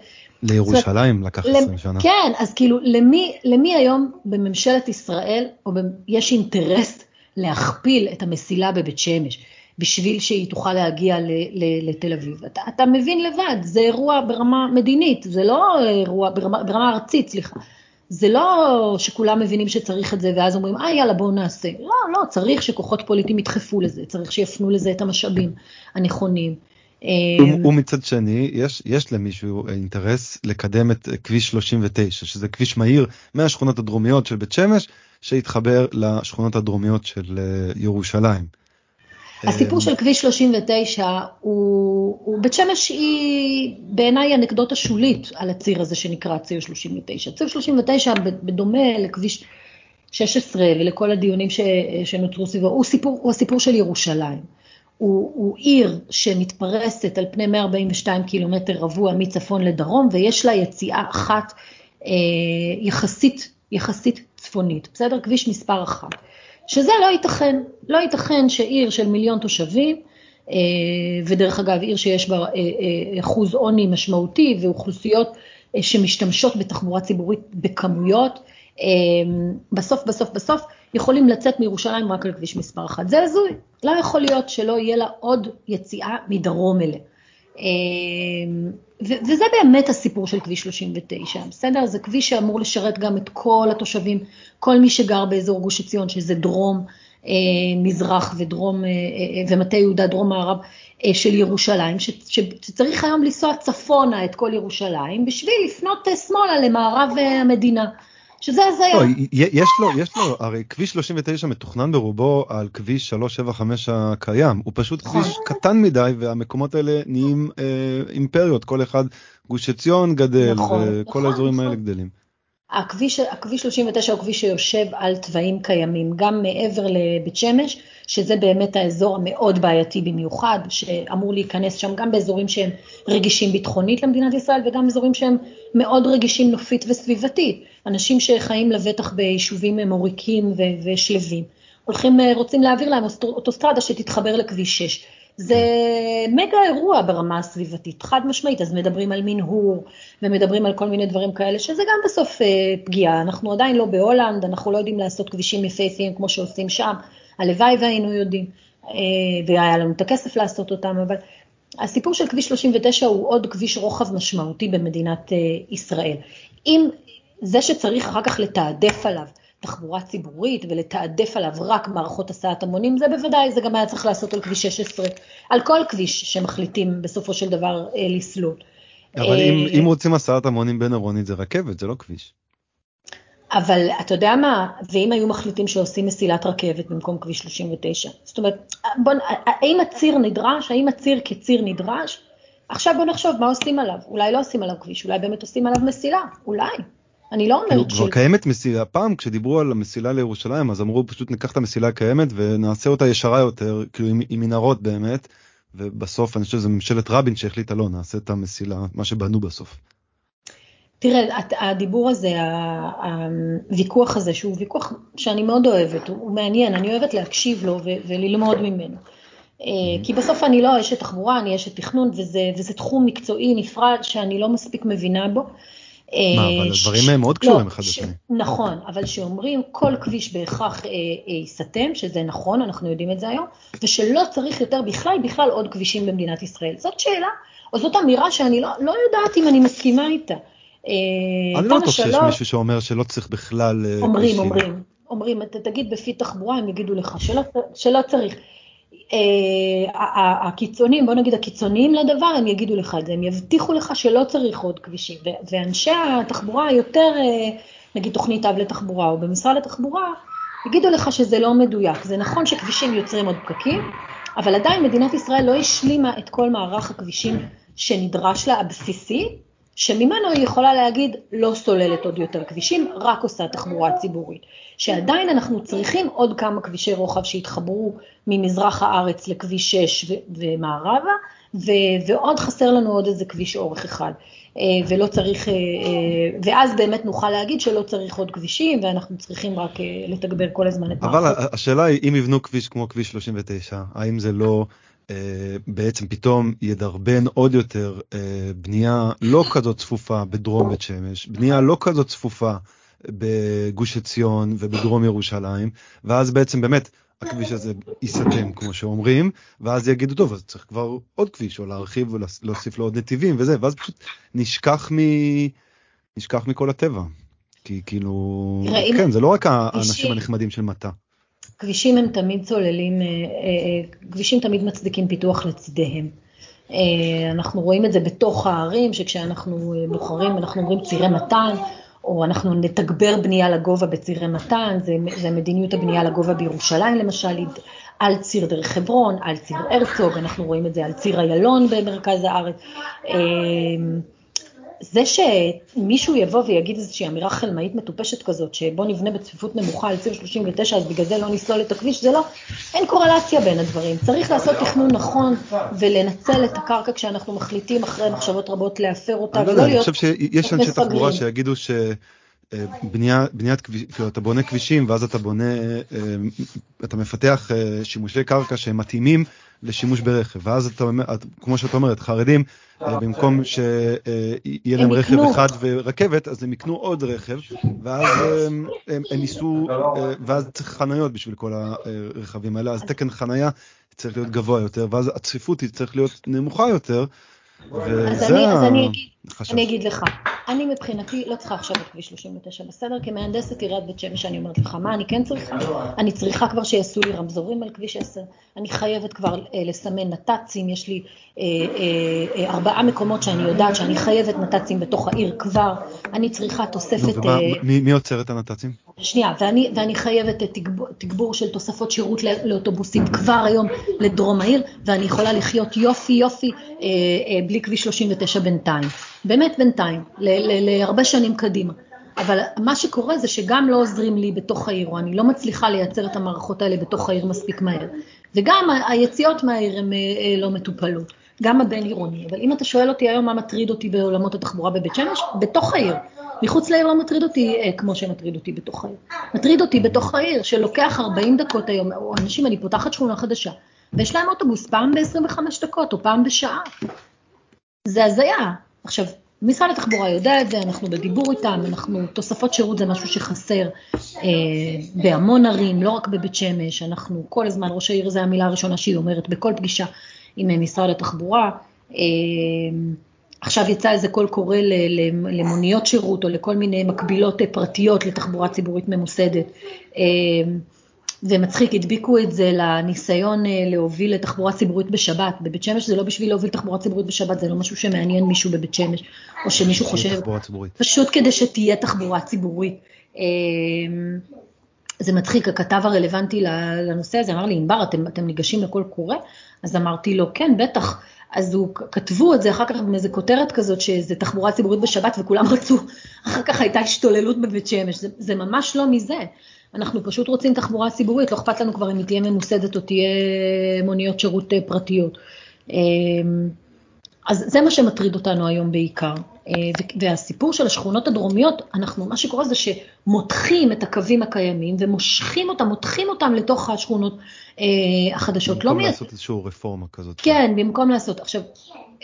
לירושלים לקח 20 שנה. כן, אז כאילו, למי, למי היום בממשלת ישראל, או ב, יש אינטרס להכפיל את המסילה בבית שמש, בשביל שהיא תוכל להגיע ל, ל, לתל אביב? אתה, אתה מבין לבד, זה אירוע ברמה מדינית, זה לא אירוע, ברמה, ברמה ארצית, סליחה. זה לא שכולם מבינים שצריך את זה, ואז אומרים, אה, יאללה, בואו נעשה. לא, לא, צריך שכוחות פוליטיים ידחפו לזה, צריך שיפנו לזה את המשאבים הנכונים. אמ, ומצד שני יש יש למישהו אינטרס לקדם את כביש 39 שזה כביש מהיר מהשכונות הדרומיות של בית שמש שהתחבר לשכונות הדרומיות של אה, ירושלים. הסיפור אמ, של כביש 39 הוא, הוא בית שמש היא בעיניי אנקדוטה שולית על הציר הזה שנקרא ציר 39. ציר 39 בדומה לכביש 16 ולכל הדיונים שנותרו סביבו, הוא הוא הסיפור של ירושלים. הוא, הוא עיר שמתפרסת על פני 142 קילומטר רבוע מצפון לדרום, ויש לה יציאה אחת אה, יחסית, יחסית צפונית, בסדר? כביש מספר אחת. שזה לא ייתכן, לא ייתכן שעיר של מיליון תושבים, אה, ודרך אגב עיר שיש בה אה, אה, אחוז עוני משמעותי ואוכלוסיות אה, שמשתמשות בתחבורה ציבורית בכמויות, בסוף בסוף בסוף יכולים לצאת מירושלים רק על כביש מספר אחת. זה הזוי, לא יכול להיות שלא יהיה לה עוד יציאה מדרום אליה. אמ, וזה באמת הסיפור של כביש 39, בסדר? זה כביש שאמור לשרת גם את כל התושבים, כל מי שגר באזור גוש עציון, שזה דרום, אה, מזרח ודרום, אה, אה, ומטה יהודה, דרום מערב של ירושלים, שצריך היום לנסוע צפונה את כל ירושלים, בשביל לפנות שמאלה למערב המדינה. שזה הזיה. לא, יש לו, יש לו, הרי כביש 39 מתוכנן ברובו על כביש 375 הקיים, הוא פשוט נכון. כביש קטן מדי והמקומות האלה נהיים אה, אימפריות, כל אחד, גוש עציון גדל נכון, וכל נכון, האזורים נכון. האלה גדלים. הכביש, הכביש 39 הוא כביש שיושב על תוואים קיימים, גם מעבר לבית שמש, שזה באמת האזור המאוד בעייתי במיוחד, שאמור להיכנס שם גם באזורים שהם רגישים ביטחונית למדינת ישראל, וגם אזורים שהם מאוד רגישים נופית וסביבתית. אנשים שחיים לבטח ביישובים מוריקים ושלווים, הולכים, רוצים להעביר להם אוטוסטרדה שתתחבר לכביש 6. זה מגה אירוע ברמה הסביבתית, חד משמעית, אז מדברים על מנהור ומדברים על כל מיני דברים כאלה, שזה גם בסוף אה, פגיעה, אנחנו עדיין לא בהולנד, אנחנו לא יודעים לעשות כבישים יפהפיים כמו שעושים שם, הלוואי והיינו יודעים, אה, והיה לנו את הכסף לעשות אותם, אבל הסיפור של כביש 39 הוא עוד כביש רוחב משמעותי במדינת אה, ישראל. אם זה שצריך אחר כך לתעדף עליו תחבורה ציבורית ולתעדף עליו רק מערכות הסעת המונים, זה בוודאי, זה גם היה צריך לעשות על כביש 16, על כל כביש שמחליטים בסופו של דבר אה, לסלול. אבל אם, אם רוצים הסעת המונים בין עירונית זה רכבת, זה לא כביש. אבל אתה יודע מה, ואם היו מחליטים שעושים מסילת רכבת במקום כביש 39, זאת אומרת, בוא, האם הציר נדרש, האם הציר כציר נדרש? עכשיו בוא נחשוב מה עושים עליו, אולי לא עושים עליו כביש, אולי באמת עושים עליו מסילה, אולי. אני לא אומרת ש... כבר קיימת מסילה, פעם כשדיברו על המסילה לירושלים אז אמרו פשוט ניקח את המסילה הקיימת ונעשה אותה ישרה יותר, כאילו עם, עם מנהרות באמת, ובסוף אני חושב שזה ממשלת רבין שהחליטה לא, נעשה את המסילה, מה שבנו בסוף. תראה, הדיבור הזה, הוויכוח הזה, שהוא ויכוח שאני מאוד אוהבת, הוא מעניין, אני אוהבת להקשיב לו וללמוד ממנו. אה, כי בסוף אני לא אשת תחבורה, אני אשת תכנון, וזה, וזה תחום מקצועי נפרד שאני לא מספיק מבינה בו. מה, אה, אבל הדברים הם מאוד קשורים לא, אחד לשני. נכון, אבל שאומרים כל כביש בהכרח אה, ייסתם, שזה נכון, אנחנו יודעים את זה היום, ושלא צריך יותר בכלל, בכלל עוד כבישים במדינת ישראל. זאת שאלה, או זאת אמירה שאני לא, לא יודעת אם אני מסכימה איתה. אה, אני לא בטוח שיש מישהו שאומר שלא צריך בכלל אה, אומרים, אומרים, אומרים, אתה תגיד בפי תחבורה, הם יגידו לך שלא, שלא צריך. אה, הקיצונים, בוא נגיד הקיצוניים לדבר, הם יגידו לך את זה, הם יבטיחו לך שלא צריך עוד כבישים. ואנשי התחבורה היותר, נגיד תוכנית אב לתחבורה או במשרד התחבורה, יגידו לך שזה לא מדויק. זה נכון שכבישים יוצרים עוד פקקים, אבל עדיין מדינת ישראל לא השלימה את כל מערך הכבישים שנדרש לה הבסיסי, שממנו היא יכולה להגיד לא סוללת עוד יותר כבישים, רק עושה תחבורה ציבורית. שעדיין אנחנו צריכים עוד כמה כבישי רוחב שיתחברו ממזרח הארץ לכביש 6 ו- ומערבה, ו- ועוד חסר לנו עוד איזה כביש אורך אחד. אה, ולא צריך, אה, אה, ואז באמת נוכל להגיד שלא צריך עוד כבישים ואנחנו צריכים רק לתגבר כל הזמן את מערכות. אבל השאלה היא אם יבנו כביש כמו כביש 39, האם זה לא בעצם פתאום ידרבן עוד יותר אה, בנייה לא כזאת צפופה בדרום בית שמש, בנייה לא כזאת צפופה בגוש עציון ובדרום ירושלים, ואז בעצם באמת הכביש הזה ייסתם כמו שאומרים, ואז יגידו טוב אז צריך כבר עוד כביש או להרחיב ולהוסיף לו עוד נתיבים וזה, ואז פשוט נשכח, מ... נשכח מכל הטבע. כי כאילו, כן, זה לא רק האנשים הנחמדים של מטה. כבישים הם תמיד צוללים, אה, אה, כבישים תמיד מצדיקים פיתוח לצידיהם. אה, אנחנו רואים את זה בתוך הערים, שכשאנחנו בוחרים, אנחנו אומרים צירי מתן, או אנחנו נתגבר בנייה לגובה בצירי מתן, זה, זה מדיניות הבנייה לגובה בירושלים למשל, על ציר דרך חברון, על ציר הרצוג, אנחנו רואים את זה על ציר איילון במרכז הארץ. זה שמישהו יבוא ויגיד איזושהי אמירה חלמאית מטופשת כזאת, שבוא נבנה בצפיפות נמוכה על ציר 39, אז בגלל זה לא נסלול את הכביש, זה לא, אין קורלציה בין הדברים. צריך לעשות תכנון נכון ולנצל את הקרקע כשאנחנו מחליטים אחרי מחשבות רבות להפר אותה, ולא להיות אני חושב שיש אנשי תחבורה שיגידו ש... בנייה, בניית כביש, כאילו אתה בונה כבישים ואז אתה בונה, אה, אתה מפתח אה, שימושי קרקע שהם מתאימים לשימוש ברכב, ואז אתה, כמו שאת אומרת, חרדים, אה, במקום שיהיה להם רכב אחד ורכבת, אז הם יקנו עוד רכב, ואז הם, הם, הם ייסעו, ואז צריך חניות בשביל כל הרכבים האלה, אז תקן חניה צריך להיות גבוה יותר, ואז הצפיפות היא צריך להיות נמוכה יותר, אז אני, אז אני, אגיד, אני אגיד לך, אני מבחינתי לא צריכה עכשיו את כביש 39 בסדר, כמהנדסת עיריית בית שמש אני אומרת לך, מה אני כן צריכה? אני צריכה כבר שיעשו לי רמזורים על כביש 10, אני חייבת כבר אה, לסמן נת"צים, יש לי אה, אה, אה, ארבעה מקומות שאני יודעת שאני חייבת נת"צים בתוך העיר כבר, אני צריכה תוספת... ומה, אה, מי, מי עוצר את הנת"צים? שנייה, ואני, ואני חייבת תגבור, תגבור של תוספות שירות לא, לאוטובוסים כבר היום לדרום העיר, ואני יכולה לחיות יופי יופי אה, אה, בלי כביש 39 בינתיים. באמת בינתיים, להרבה שנים קדימה. אבל מה שקורה זה שגם לא עוזרים לי בתוך העיר, או אני לא מצליחה לייצר את המערכות האלה בתוך העיר מספיק מהר. וגם היציאות מהעיר הן אה, אה, לא מטופלות, גם הבין עירוני. אבל אם אתה שואל אותי היום מה מטריד אותי בעולמות התחבורה בבית שמש, בתוך העיר. מחוץ לעיר לא מטריד אותי אה, כמו שמטריד אותי בתוך העיר. מטריד אותי בתוך העיר, שלוקח 40 דקות היום, או אנשים, אני פותחת שכונה חדשה, ויש להם אוטובוס פעם ב-25 דקות או פעם בשעה. זה הזיה. עכשיו, משרד התחבורה יודע את זה, אנחנו בדיבור איתם, אנחנו, תוספות שירות זה משהו שחסר אה, בהמון ערים, לא רק בבית שמש, אנחנו כל הזמן, ראש העיר זה המילה הראשונה שהיא אומרת בכל פגישה עם משרד התחבורה. אה, עכשיו יצא איזה קול קורא למוניות שירות או לכל מיני מקבילות אה, פרטיות לתחבורה ציבורית ממוסדת. אה, ומצחיק, הדביקו את זה לניסיון אה, להוביל לתחבורה ציבורית בשבת. בבית שמש זה לא בשביל להוביל תחבורה ציבורית בשבת, זה לא משהו שמעניין מישהו בבית שמש, או שמישהו חושב... פשוט כדי שתהיה תחבורה ציבורית. אמ, זה מצחיק, הכתב הרלוונטי לנושא הזה אמר לי, ענבר, אתם, אתם ניגשים לקול קורא? אז אמרתי לו, כן, בטח. אז הוא, כתבו את זה אחר כך עם איזה כותרת כזאת, שזה תחבורה ציבורית בשבת, וכולם רצו, אחר כך הייתה השתוללות בבית שמש. זה, זה ממש לא מזה. אנחנו פשוט רוצים תחבורה ציבורית, לא אכפת לנו כבר אם היא תהיה ממוסדת או תהיה מוניות שירות אה, פרטיות. אמ, אז זה מה שמטריד אותנו היום בעיקר. אה, והסיפור של השכונות הדרומיות, אנחנו, מה שקורה זה שמותחים את הקווים הקיימים ומושכים אותם, מותחים אותם לתוך השכונות אה, החדשות. במקום לא לעשות איזושהי רפורמה כזאת. כן, במקום לעשות. עכשיו,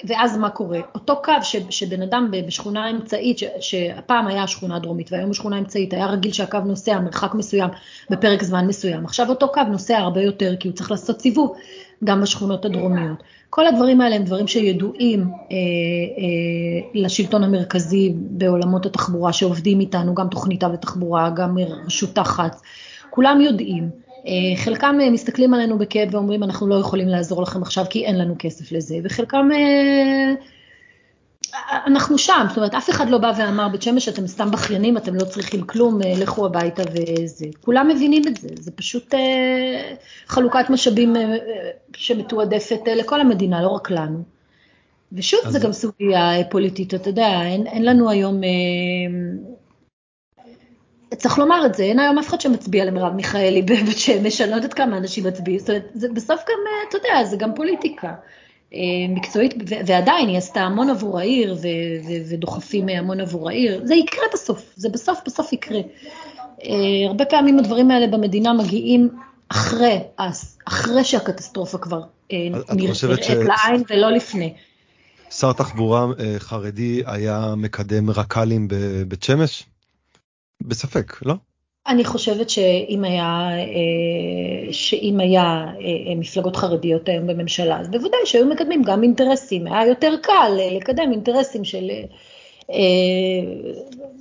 ואז מה קורה? אותו קו ש, שבן אדם בשכונה אמצעית, ש, שהפעם היה שכונה דרומית והיום בשכונה אמצעית, היה רגיל שהקו נוסע מרחק מסוים בפרק זמן מסוים. עכשיו אותו קו נוסע הרבה יותר כי הוא צריך לעשות סיבוב גם בשכונות הדרומיות. כל הדברים האלה הם דברים שידועים אה, אה, לשלטון המרכזי בעולמות התחבורה שעובדים איתנו, גם תוכנית אב לתחבורה, גם רשות תחת, כולם יודעים. אה, חלקם אה, מסתכלים עלינו בכאב ואומרים, אנחנו לא יכולים לעזור לכם עכשיו כי אין לנו כסף לזה, וחלקם, אה, אנחנו שם, זאת אומרת, אף אחד לא בא ואמר, בית שמש, אתם סתם בכיינים, אתם לא צריכים כלום, לכו הביתה וזה. כולם מבינים את זה, זה פשוט חלוקת משאבים שמתועדפת לכל המדינה, לא רק לנו. ושוב, זה גם סוגיה פוליטית, אתה יודע, אין, אין לנו היום... צריך לומר את זה, אין היום אף אחד שמצביע למרב מיכאלי בבית שמש, אני לא יודעת כמה אנשים מצביעים, זאת אומרת, זה בסוף גם, אה, אתה יודע, זה גם פוליטיקה אה, מקצועית, ועדיין היא עשתה המון עבור העיר, ודוחפים המון עבור העיר, זה יקרה בסוף, זה בסוף בסוף יקרה. אה, הרבה פעמים הדברים האלה במדינה מגיעים אחרי, אחרי שהקטסטרופה כבר נראית ש... לעין ולא לפני. שר תחבורה חרדי היה מקדם רק"לים בבית שמש? בספק, לא? אני חושבת שאם היה, אה, שאם היה אה, מפלגות חרדיות היום בממשלה, אז בוודאי שהיו מקדמים גם אינטרסים, היה יותר קל אה, לקדם אינטרסים של,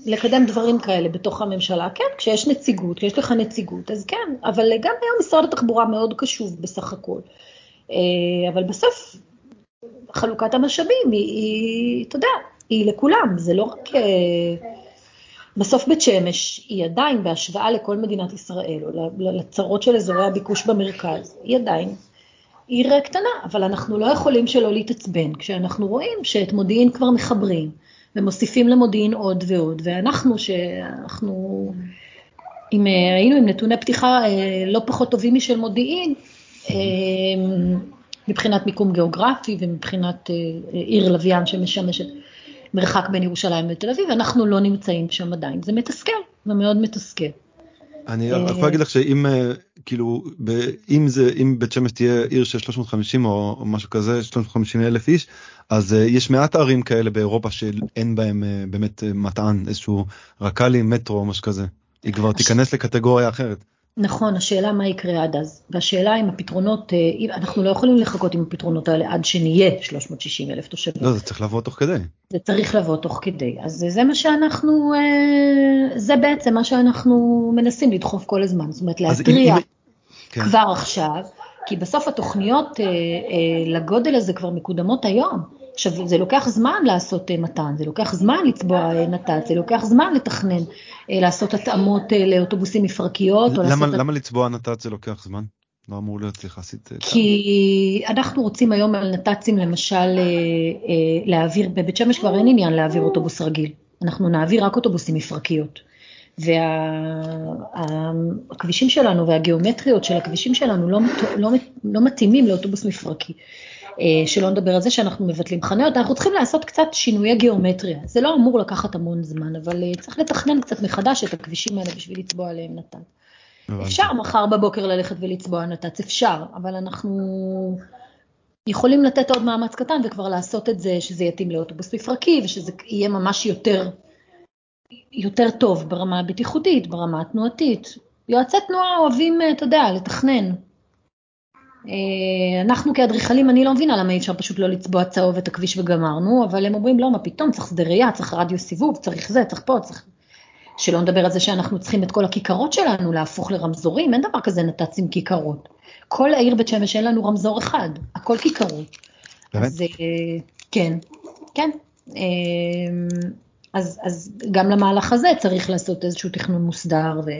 לקדם דברים כאלה בתוך הממשלה. כן, כשיש נציגות, כשיש לך נציגות, אז כן, אבל גם היום משרד התחבורה מאוד קשוב בסך הכל. אבל בסוף חלוקת המשאבים היא, אתה יודע, היא לכולם, זה לא רק... בסוף בית שמש היא עדיין, בהשוואה לכל מדינת ישראל, או לצרות של אזורי הביקוש במרכז, היא עדיין עיר קטנה, אבל אנחנו לא יכולים שלא להתעצבן. כשאנחנו רואים שאת מודיעין כבר מחברים, ומוסיפים למודיעין עוד ועוד, ואנחנו, שאנחנו, אם אה, היינו עם נתוני פתיחה אה, לא פחות טובים משל מודיעין, אה, מבחינת מיקום גיאוגרפי ומבחינת עיר לוויין שמשמשת מרחק בין ירושלים לתל אביב, אנחנו לא נמצאים שם עדיין. זה מתסכל, זה מאוד מתסכל. אני יכול להגיד לך שאם אה, כאילו אם זה אם בית שמש תהיה עיר של 350 או משהו כזה 350 אלף איש אז אה, יש מעט ערים כאלה באירופה שאין בהם אה, באמת מטען איזשהו רק"לי מטרו או משהו כזה היא כבר תיכנס לקטגוריה אחרת. נכון, השאלה מה יקרה עד אז, והשאלה אם הפתרונות, אה, אנחנו לא יכולים לחכות עם הפתרונות האלה עד שנהיה 360 אלף תושבים. לא, זה צריך לבוא תוך כדי. זה צריך לבוא תוך כדי, אז זה מה שאנחנו, אה, זה בעצם מה שאנחנו מנסים לדחוף כל הזמן, זאת אומרת להתריע אם... כן. כבר עכשיו, כי בסוף התוכניות אה, לגודל הזה כבר מקודמות היום. עכשיו, זה לוקח זמן לעשות מתן, זה לוקח זמן לצבוע נת"צ, זה לוקח זמן לתכנן. אה, לעשות התאמות אה, לאוטובוסים מפרקיות. למה, לעשות... למה לצבוע נת"צ זה לוקח זמן? לא אמור להיות יחסית... אה, כי אנחנו רוצים היום על נת"צים למשל להעביר, בבית שמש כבר אין עניין להעביר אוטובוס רגיל, אנחנו נעביר רק אוטובוסים מפרקיות. והכבישים וה, שלנו והגיאומטריות של הכבישים שלנו לא, לא, לא מתאימים לאוטובוס מפרקי. אה, שלא נדבר על זה שאנחנו מבטלים חניות, אנחנו צריכים לעשות קצת שינויי גיאומטריה. זה לא אמור לקחת המון זמן, אבל אה, צריך לתכנן קצת מחדש את הכבישים האלה בשביל לצבוע עליהם נתן. אפשר מחר בבוקר ללכת ולצבוע נת"צ, אפשר, אבל אנחנו יכולים לתת עוד מאמץ קטן וכבר לעשות את זה, שזה יתאים לאוטובוס מפרקי ושזה יהיה ממש יותר, יותר טוב ברמה הבטיחותית, ברמה התנועתית. יועצי תנועה אוהבים, אתה יודע, לתכנן. אה, אנחנו כאדריכלים, אני לא מבינה למה אי אפשר פשוט לא לצבוע צהוב את הכביש וגמרנו, אבל הם אומרים, לא, מה פתאום, צריך שדה ראייה, צריך רדיו סיבוב, צריך זה, צריך פה, צריך... שלא נדבר על זה שאנחנו צריכים את כל הכיכרות שלנו להפוך לרמזורים, אין דבר כזה נת"צ עם כיכרות. כל העיר בית שמש אין לנו רמזור אחד, הכל כיכרות. באמת? אז כן, כן. אז, אז גם למהלך הזה צריך לעשות איזשהו תכנון מוסדר ו.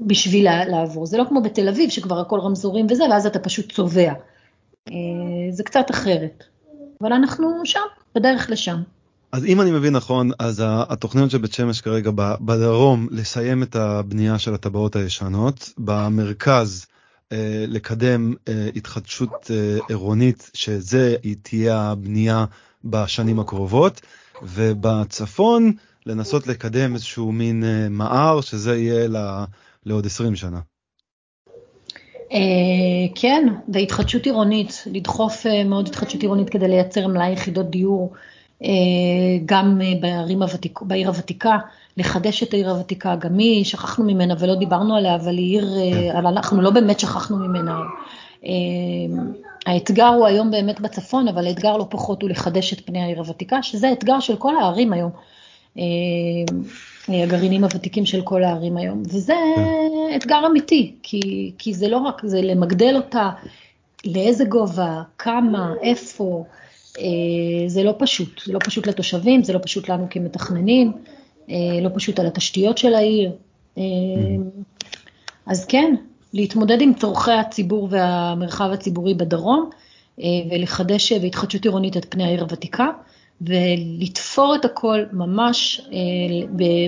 בשביל לעבור. זה לא כמו בתל אביב שכבר הכל רמזורים וזה, ואז אתה פשוט צובע. זה קצת אחרת. אבל אנחנו שם, בדרך לשם. אז אם אני מבין נכון, אז התוכניות של בית שמש כרגע בדרום לסיים את הבנייה של הטבעות הישנות, במרכז אה, לקדם אה, התחדשות אה, עירונית, שזה תהיה הבנייה בשנים הקרובות, ובצפון לנסות לקדם איזשהו מין מער, שזה יהיה לעוד 20 שנה. כן, והתחדשות עירונית, לדחוף מאוד התחדשות עירונית כדי לייצר מלאי יחידות דיור. אה, גם אה, הוותיק, בעיר הוותיקה, לחדש את העיר הוותיקה, גם היא, שכחנו ממנה ולא דיברנו עליה, אבל היא עיר, אה, אבל אנחנו לא באמת שכחנו ממנה. האתגר הוא היום באמת בצפון, אבל האתגר לא פחות הוא לחדש את פני העיר הוותיקה, שזה אתגר של כל הערים היום. הגרעינים הוותיקים של כל הערים היום, וזה כן. אתגר אמיתי, כי, כי זה לא רק, זה למגדל אותה, לאיזה גובה, כמה, איפה, אה, זה לא פשוט, זה לא פשוט לתושבים, זה לא פשוט לנו כמתכננים, אה, לא פשוט על התשתיות של העיר. אה, אז כן, להתמודד עם צורכי הציבור והמרחב הציבורי בדרום, ולחדש בהתחדשות עירונית את פני העיר הוותיקה, ולתפור את הכל ממש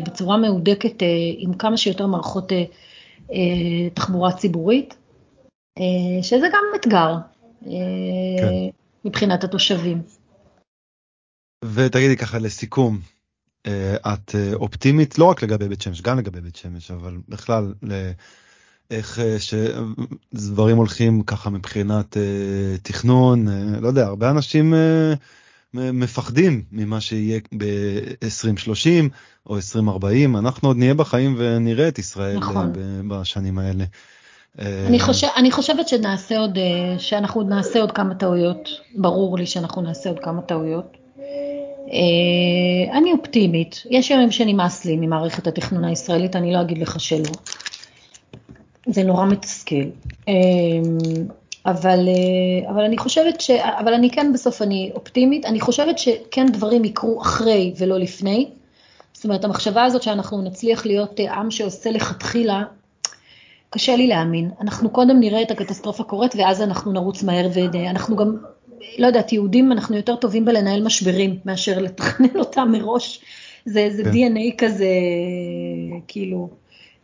בצורה מהודקת עם כמה שיותר מערכות תחבורה ציבורית, שזה גם אתגר. כן. מבחינת התושבים. ותגידי ככה לסיכום, אה, את אה, אופטימית לא רק לגבי בית שמש, גם לגבי בית שמש, אבל בכלל, איך אה, שדברים הולכים ככה מבחינת תכנון, לא יודע, הרבה אנשים מפחדים ממה שיהיה ב-2030 או 2040, אנחנו עוד נהיה בחיים ונראה את ישראל נכון. בשנים האלה. אני, חושב, אני חושבת שנעשה עוד, אה, שאנחנו נעשה עוד כמה טעויות, ברור לי שאנחנו נעשה עוד כמה טעויות. אה, אני אופטימית, יש ימים שנמאס לי ממערכת התכנון הישראלית, אני לא אגיד לך שלא. זה נורא מתסכל. אה, אבל, אבל אני חושבת ש... אבל אני כן בסוף, אני אופטימית, אני חושבת שכן דברים יקרו אחרי ולא לפני. זאת אומרת, המחשבה הזאת שאנחנו נצליח להיות עם שעושה לכתחילה קשה לי להאמין. אנחנו קודם נראה את הקטסטרופה קורית ואז אנחנו נרוץ מהר ואנחנו גם, לא יודעת, יהודים, אנחנו יותר טובים בלנהל משברים מאשר לתכנן אותם מראש. זה, זה כן. DNA כזה, כאילו,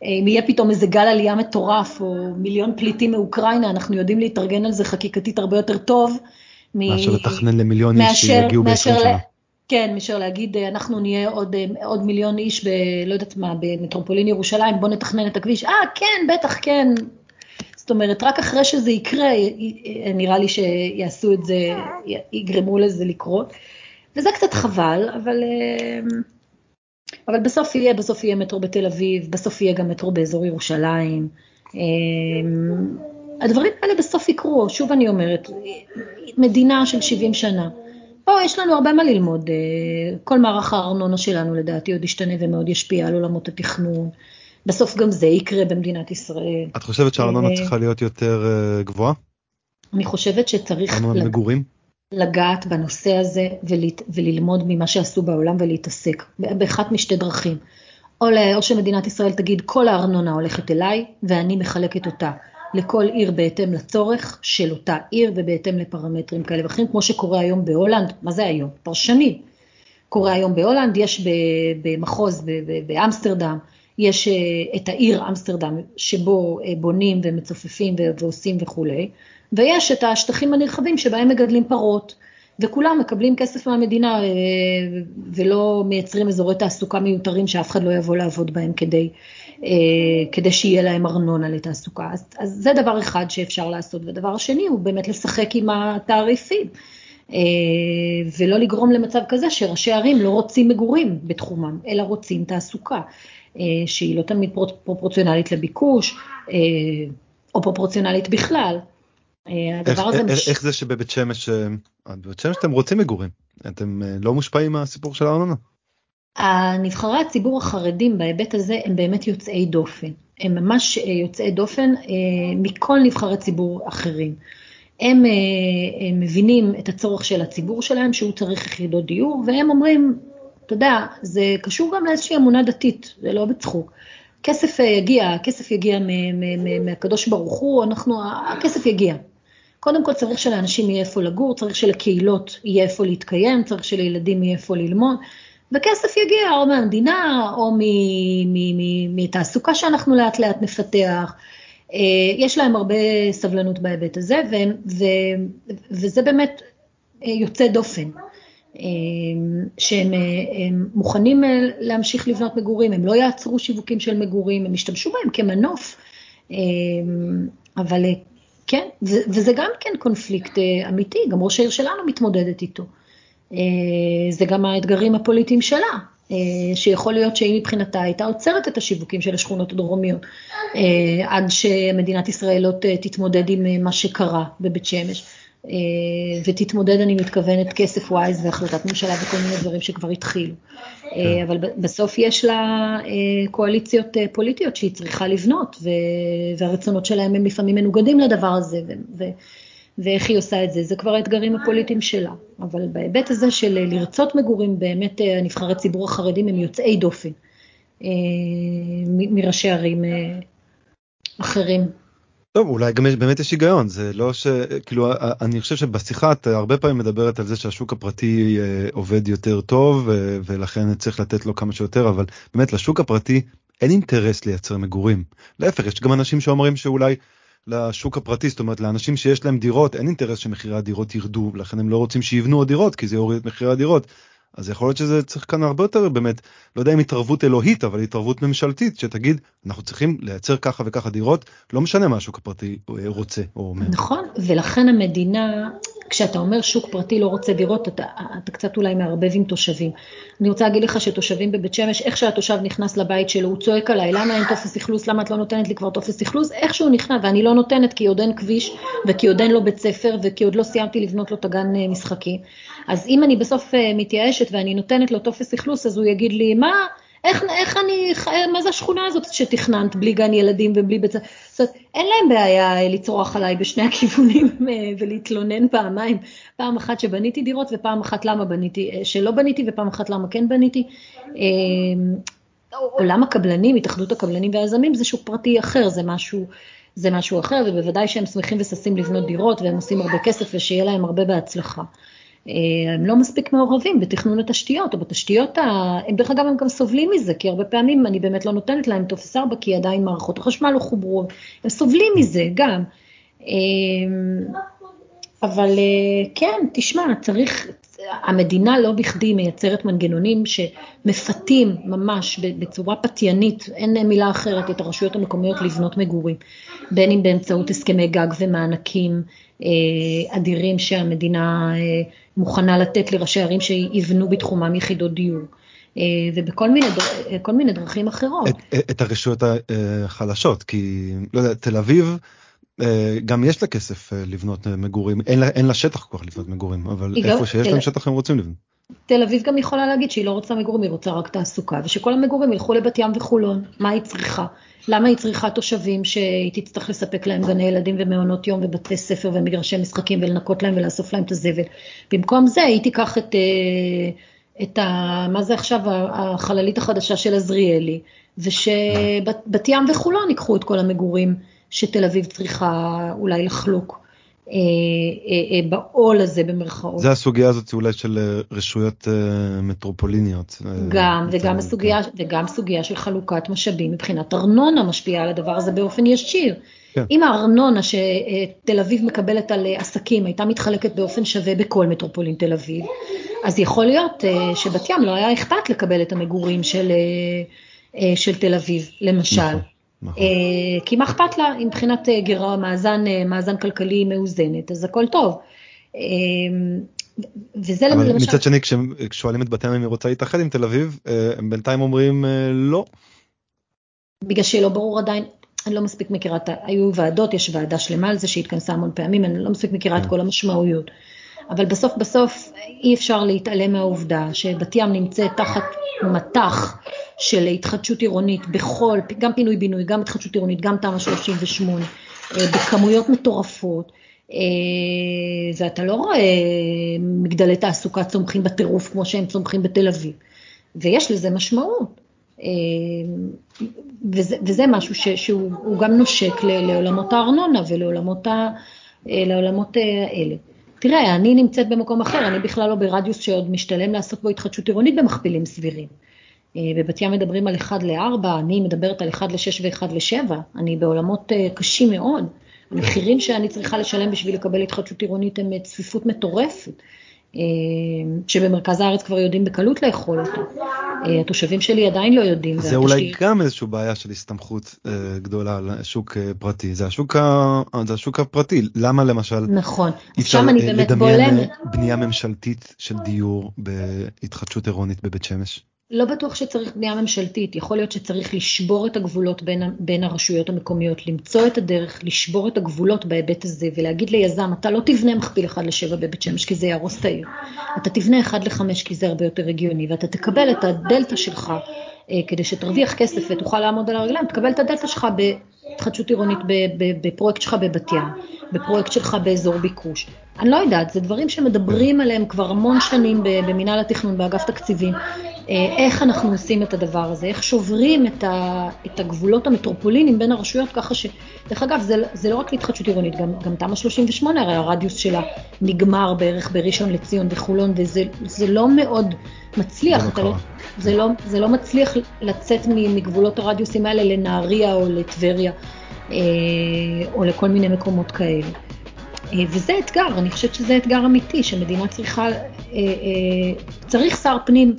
אם יהיה פתאום איזה גל עלייה מטורף או מיליון פליטים מאוקראינה, אנחנו יודעים להתארגן על זה חקיקתית הרבה יותר טוב. מאשר לתכנן למיליון איש שיגיעו ב-20 שנה. כן, מאשר להגיד, אה, אנחנו נהיה עוד, אה, עוד מיליון איש ב... לא יודעת מה, במטרופולין ירושלים, בוא נתכנן את הכביש. אה, כן, בטח, כן. זאת אומרת, רק אחרי שזה יקרה, נראה לי שיעשו את זה, יגרמו לזה לקרות. וזה קצת חבל, אבל, אה, אבל בסוף יהיה, בסוף יהיה מטרו בתל אביב, בסוף יהיה גם מטרו באזור ירושלים. הדברים האלה בסוף יקרו, שוב אני אומרת, מדינה של 70 שנה. פה יש לנו הרבה מה ללמוד. אה, כל מערך הארנונה שלנו לדעתי עוד ישתנה ומאוד ישפיע על עולמות התכנון. בסוף גם זה יקרה במדינת ישראל. את חושבת שהארנונה אה, צריכה להיות יותר אה, גבוהה? אני חושבת שצריך לג... מגורים? לגעת בנושא הזה ול... וללמוד ממה שעשו בעולם ולהתעסק באחת משתי דרכים. או, או שמדינת ישראל תגיד כל הארנונה הולכת אליי ואני מחלקת אותה לכל עיר בהתאם לצורך של אותה עיר ובהתאם לפרמטרים כאלה ואחרים, כמו שקורה היום בהולנד, מה זה היום? פרשנים. קורה היום בהולנד, יש במחוז באמסטרדם, יש אה, את העיר אמסטרדם שבו אה, בונים ומצופפים ועושים וכולי, ויש את השטחים הנרחבים שבהם מגדלים פרות, וכולם מקבלים כסף מהמדינה אה, ולא מייצרים אזורי תעסוקה מיותרים שאף אחד לא יבוא לעבוד בהם כדי כדי שיהיה להם ארנונה לתעסוקה. אז, אז זה דבר אחד שאפשר לעשות. ודבר השני הוא באמת לשחק עם התעריפים. ולא לגרום למצב כזה שראשי ערים לא רוצים מגורים בתחומם, אלא רוצים תעסוקה, שהיא לא תמיד פרופורציונלית לביקוש, או פרופורציונלית בכלל. הדבר הזה... איך, מש... איך זה שבבית שמש, בבית שמש אתם רוצים מגורים, אתם לא מושפעים מהסיפור של הארנונה? הנבחרי הציבור החרדים בהיבט הזה הם באמת יוצאי דופן, הם ממש יוצאי דופן מכל נבחרי ציבור אחרים. הם, הם מבינים את הצורך של הציבור שלהם, שהוא צריך יחידות דיור, והם אומרים, אתה יודע, זה קשור גם לאיזושהי אמונה דתית, זה לא בצחוק. כסף יגיע, הכסף יגיע מהקדוש ברוך הוא, אנחנו, הכסף יגיע. קודם כל צריך שלאנשים יהיה איפה לגור, צריך שלקהילות יהיה איפה להתקיים, צריך שלילדים יהיה איפה ללמוד, וכסף יגיע או מהמדינה או מתעסוקה שאנחנו לאט לאט נפתח. אה, יש להם הרבה סבלנות בהיבט הזה, ו, ו, וזה באמת אה, יוצא דופן. אה, שהם מוכנים להמשיך לבנות מגורים, הם לא יעצרו שיווקים של מגורים, הם ישתמשו בהם כמנוף, אבל כן, וזה גם כן קונפליקט אמיתי, גם ראש העיר שלנו מתמודדת איתו. זה גם האתגרים הפוליטיים שלה, שיכול להיות שהיא מבחינתה הייתה עוצרת את השיווקים של השכונות הדרומיות, עד שמדינת ישראל לא תתמודד עם מה שקרה בבית שמש. אה, ותתמודד, אני מתכוונת, כסף ווייז והחלטת ממשלה וכל מיני דברים שכבר התחילו. אה, כן. אבל בסוף יש לה אה, קואליציות פוליטיות שהיא צריכה לבנות, והרצונות שלהם הם לפעמים מנוגדים לדבר הזה, ואיך היא עושה את זה, זה כבר האתגרים הפוליטיים שלה. אבל בהיבט הזה של לרצות מגורים, באמת הנבחרי ציבור החרדים הם יוצאי דופן מראשי ערים אחרים. טוב אולי גם באמת יש היגיון זה לא שכאילו אני חושב שבשיחה את הרבה פעמים מדברת על זה שהשוק הפרטי אה, עובד יותר טוב ולכן צריך לתת לו כמה שיותר אבל באמת לשוק הפרטי אין אינטרס לייצר מגורים. להפך יש גם אנשים שאומרים שאולי לשוק הפרטי זאת אומרת לאנשים שיש להם דירות אין אינטרס שמחירי הדירות ירדו לכן הם לא רוצים שיבנו עוד דירות כי זה יוריד את מחירי הדירות אז יכול להיות שזה צריך כאן הרבה יותר באמת, לא יודע אם התערבות אלוהית, אבל התערבות ממשלתית, שתגיד, אנחנו צריכים לייצר ככה וככה דירות, לא משנה מה השוק הפרטי רוצה או אומר. נכון, ולכן המדינה, כשאתה אומר שוק פרטי לא רוצה דירות, אתה, אתה קצת אולי מערבב עם תושבים. אני רוצה להגיד לך שתושבים בבית שמש, איך שהתושב נכנס לבית שלו, הוא צועק עליי, למה אין טופס אכלוס, למה את לא נותנת לי כבר טופס אכלוס? איך שהוא נכנס, ואני לא נותנת כי עוד אין כביש, וכי עוד אין לו בית ספר, וכי עוד לא סיימתי לבנות לו את הגן אה, משחקים. אז אם אני בסוף אה, מתייאשת ואני נותנת לו טופס אכלוס, אז הוא יגיד לי, מה, איך, איך אני, מה זה השכונה הזאת שתכננת בלי גן ילדים ובלי בית? זאת אומרת, אין להם בעיה לצרוח עליי בשני הכיוונים אה, ולהתלונן פעמיים, פעם אחת שבניתי דירות ופעם אחת למה בניתי, אה, שלא בניתי ופעם אחת למה כן בניתי. עולם הקבלנים, התאחדות הקבלנים והיזמים זה שוק פרטי אחר, זה משהו, זה משהו אחר, ובוודאי שהם שמחים וששים לבנות דירות והם עושים הרבה כסף ושיהיה להם הרבה בהצלחה. אה, הם לא מספיק מעורבים בתכנון התשתיות, או בתשתיות, ה... הם דרך אגב הם גם סובלים מזה, כי הרבה פעמים אני באמת לא נותנת להם טופס 4, כי עדיין מערכות החשמל לא חוברו, הם סובלים מזה גם. אה, אבל אה, כן, תשמע, צריך, המדינה לא בכדי מייצרת מנגנונים שמפתים ממש בצורה פתיינית, אין מילה אחרת, את הרשויות המקומיות לבנות מגורים, בין אם באמצעות הסכמי גג ומענקים אדירים שהמדינה מוכנה לתת לראשי ערים שיבנו בתחומם יחידות דיור. אה, ובכל מיני, כל מיני דרכים אחרות. את, את הרשויות החלשות, כי לא יודע, תל אביב אה, גם יש לה כסף אה, לבנות מגורים, אין לה, אין לה שטח כל כך לבנות מגורים, אבל איפה שיש. להם שטח הם רוצים לבנות. תל אביב גם יכולה להגיד שהיא לא רוצה מגורים, היא רוצה רק תעסוקה, ושכל המגורים ילכו לבת ים וחולון, מה היא צריכה? למה היא צריכה תושבים שהיא תצטרך לספק להם גני ילדים ומעונות יום ובתי ספר ומגרשי משחקים ולנקות להם ולאסוף להם את הזבל. במקום זה היא תיקח את, אה, את ה... מה זה עכשיו החללית החדשה של עזריאלי, ושבת ים וחולון ייקחו את כל המגורים שתל אביב צריכה אולי לחלוק. אה, אה, אה, בעול הזה במרכאות. זה הסוגיה הזאת אולי של רשויות מטרופוליניות. גם, וגם הסוגיה, וגם סוגיה של חלוקת משאבים מבחינת ארנונה משפיעה על הדבר הזה באופן ישיר. כן. אם הארנונה שתל אביב מקבלת על עסקים הייתה מתחלקת באופן שווה בכל מטרופולין תל אביב, אז יכול להיות שבת ים לא היה אכפת לקבל את המגורים של, של תל אביב, למשל. נכון, נכון. כי מה אכפת לה, מבחינת גירעון, מאזן, מאזן כלכלי מאוזנת, אז הכל טוב. וזה אבל למשל... מצד שני כששואלים את בת ים אם היא רוצה להתאחד עם תל אביב, הם בינתיים אומרים לא. בגלל שלא ברור עדיין, אני לא מספיק מכירה. היו ועדות, יש ועדה שלמה על זה שהתכנסה המון פעמים, אני לא מספיק מכירה את כן. כל המשמעויות. אבל בסוף בסוף אי אפשר להתעלם מהעובדה שבת ים נמצאת תחת מטח של התחדשות עירונית בכל, גם פינוי בינוי, גם התחדשות עירונית, גם תמ"א 38, אה, בכמויות מטורפות. אה, ואתה לא רואה מגדלי תעסוקה צומחים בטירוף כמו שהם צומחים בתל אביב. ויש לזה משמעות. אה, וזה, וזה משהו ש, שהוא גם נושק לעולמות הארנונה ולעולמות ה, האלה. תראה, אני נמצאת במקום אחר, אני בכלל לא ברדיוס שעוד משתלם לעשות בו התחדשות עירונית במכפילים סבירים. אה, בבת ים מדברים על 1 ל-4, אני מדברת על 1 ל-6 ו-1 ל-7, אני בעולמות אה, קשים מאוד. המחירים שאני צריכה לשלם בשביל לקבל התחדשות עירונית הם צפיפות מטורפת. אה, שבמרכז הארץ כבר יודעים בקלות לאכול אותו. אה, התושבים שלי עדיין לא יודעים. זה אולי גם איזושהי בעיה של הסתמכות אה, גדולה על שוק פרטי, זה השוק, ה... זה השוק הפרטי, למה למשל נכון, אני באמת בולמת. בנייה ממשלתית של דיור בהתחדשות עירונית בבית שמש? לא בטוח שצריך בנייה ממשלתית, יכול להיות שצריך לשבור את הגבולות בין, בין הרשויות המקומיות, למצוא את הדרך, לשבור את הגבולות בהיבט הזה ולהגיד ליזם, אתה לא תבנה מכפיל 1 ל-7 בבית שמש כי זה יהרוס את העיר, אתה תבנה 1 ל-5 כי זה הרבה יותר הגיוני ואתה תקבל את הדלתא שלך אה, כדי שתרוויח כסף ותוכל לעמוד על הרגליים, תקבל את הדלתא שלך בהתחדשות עירונית בפרויקט שלך בבת ים, בפרויקט שלך באזור ביקוש. אני לא יודעת, זה דברים שמדברים עליהם כבר המון שנים במינהל התכנון, באגף תקציבים. אה, איך אנחנו עושים את הדבר הזה, איך שוברים את, ה, את הגבולות המטרופולינים בין הרשויות, ככה ש... דרך אגב, זה, זה לא רק להתחדשות עירונית, גם, גם תמ"א 38, הרי הרדיוס שלה נגמר בערך בראשון לציון וחולון, וזה לא מאוד מצליח, זה, לא, זה, לא, זה לא מצליח לצאת מגבולות הרדיוסים האלה לנהריה או לטבריה, אה, או לכל מיני מקומות כאלה. אה, וזה אתגר, אני חושבת שזה אתגר אמיתי, שמדינה צריכה, צריך שר פנים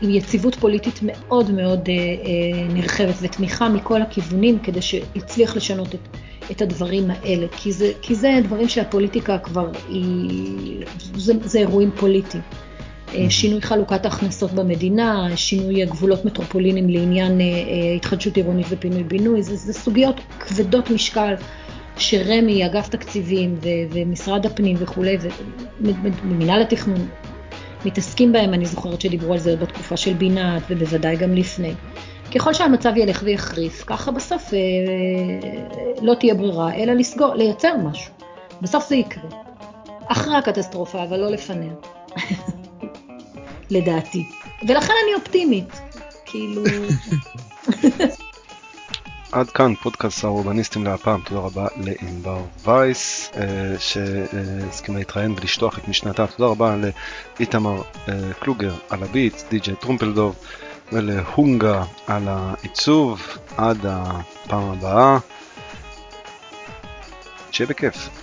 עם יציבות פוליטית מאוד מאוד אה, אה, נרחבת ותמיכה מכל הכיוונים כדי שיצליח לשנות את, את הדברים האלה, כי זה, כי זה דברים שהפוליטיקה כבר היא, זה, זה אירועים פוליטיים. אה, שינוי חלוקת ההכנסות במדינה, שינוי גבולות מטרופולינים לעניין התחדשות עירונית ופינוי-בינוי, זה, זה סוגיות כבדות משקל שרמ"י, אגף תקציבים ו, ומשרד הפנים וכולי, ומינהל התכנון מתעסקים בהם, אני זוכרת שדיברו על זה עוד בתקופה של בינת ובוודאי גם לפני. ככל שהמצב ילך ויחריף, ככה בסוף אה, לא תהיה ברירה, אלא לסגור, לייצר משהו. בסוף זה יקרה. אחרי הקטסטרופה, אבל לא לפניה. [LAUGHS] לדעתי. ולכן אני אופטימית. כאילו... [LAUGHS] עד כאן פודקאסט האורבניסטים להפעם, תודה רבה לענבר וייס אה, שהסכימה להתראיין ולשטוח את משנתה, תודה רבה לאיתמר אה, קלוגר על הביט, די.ג'יי טרומפלדוב ולהונגה על העיצוב, עד הפעם הבאה, שיהיה בכיף.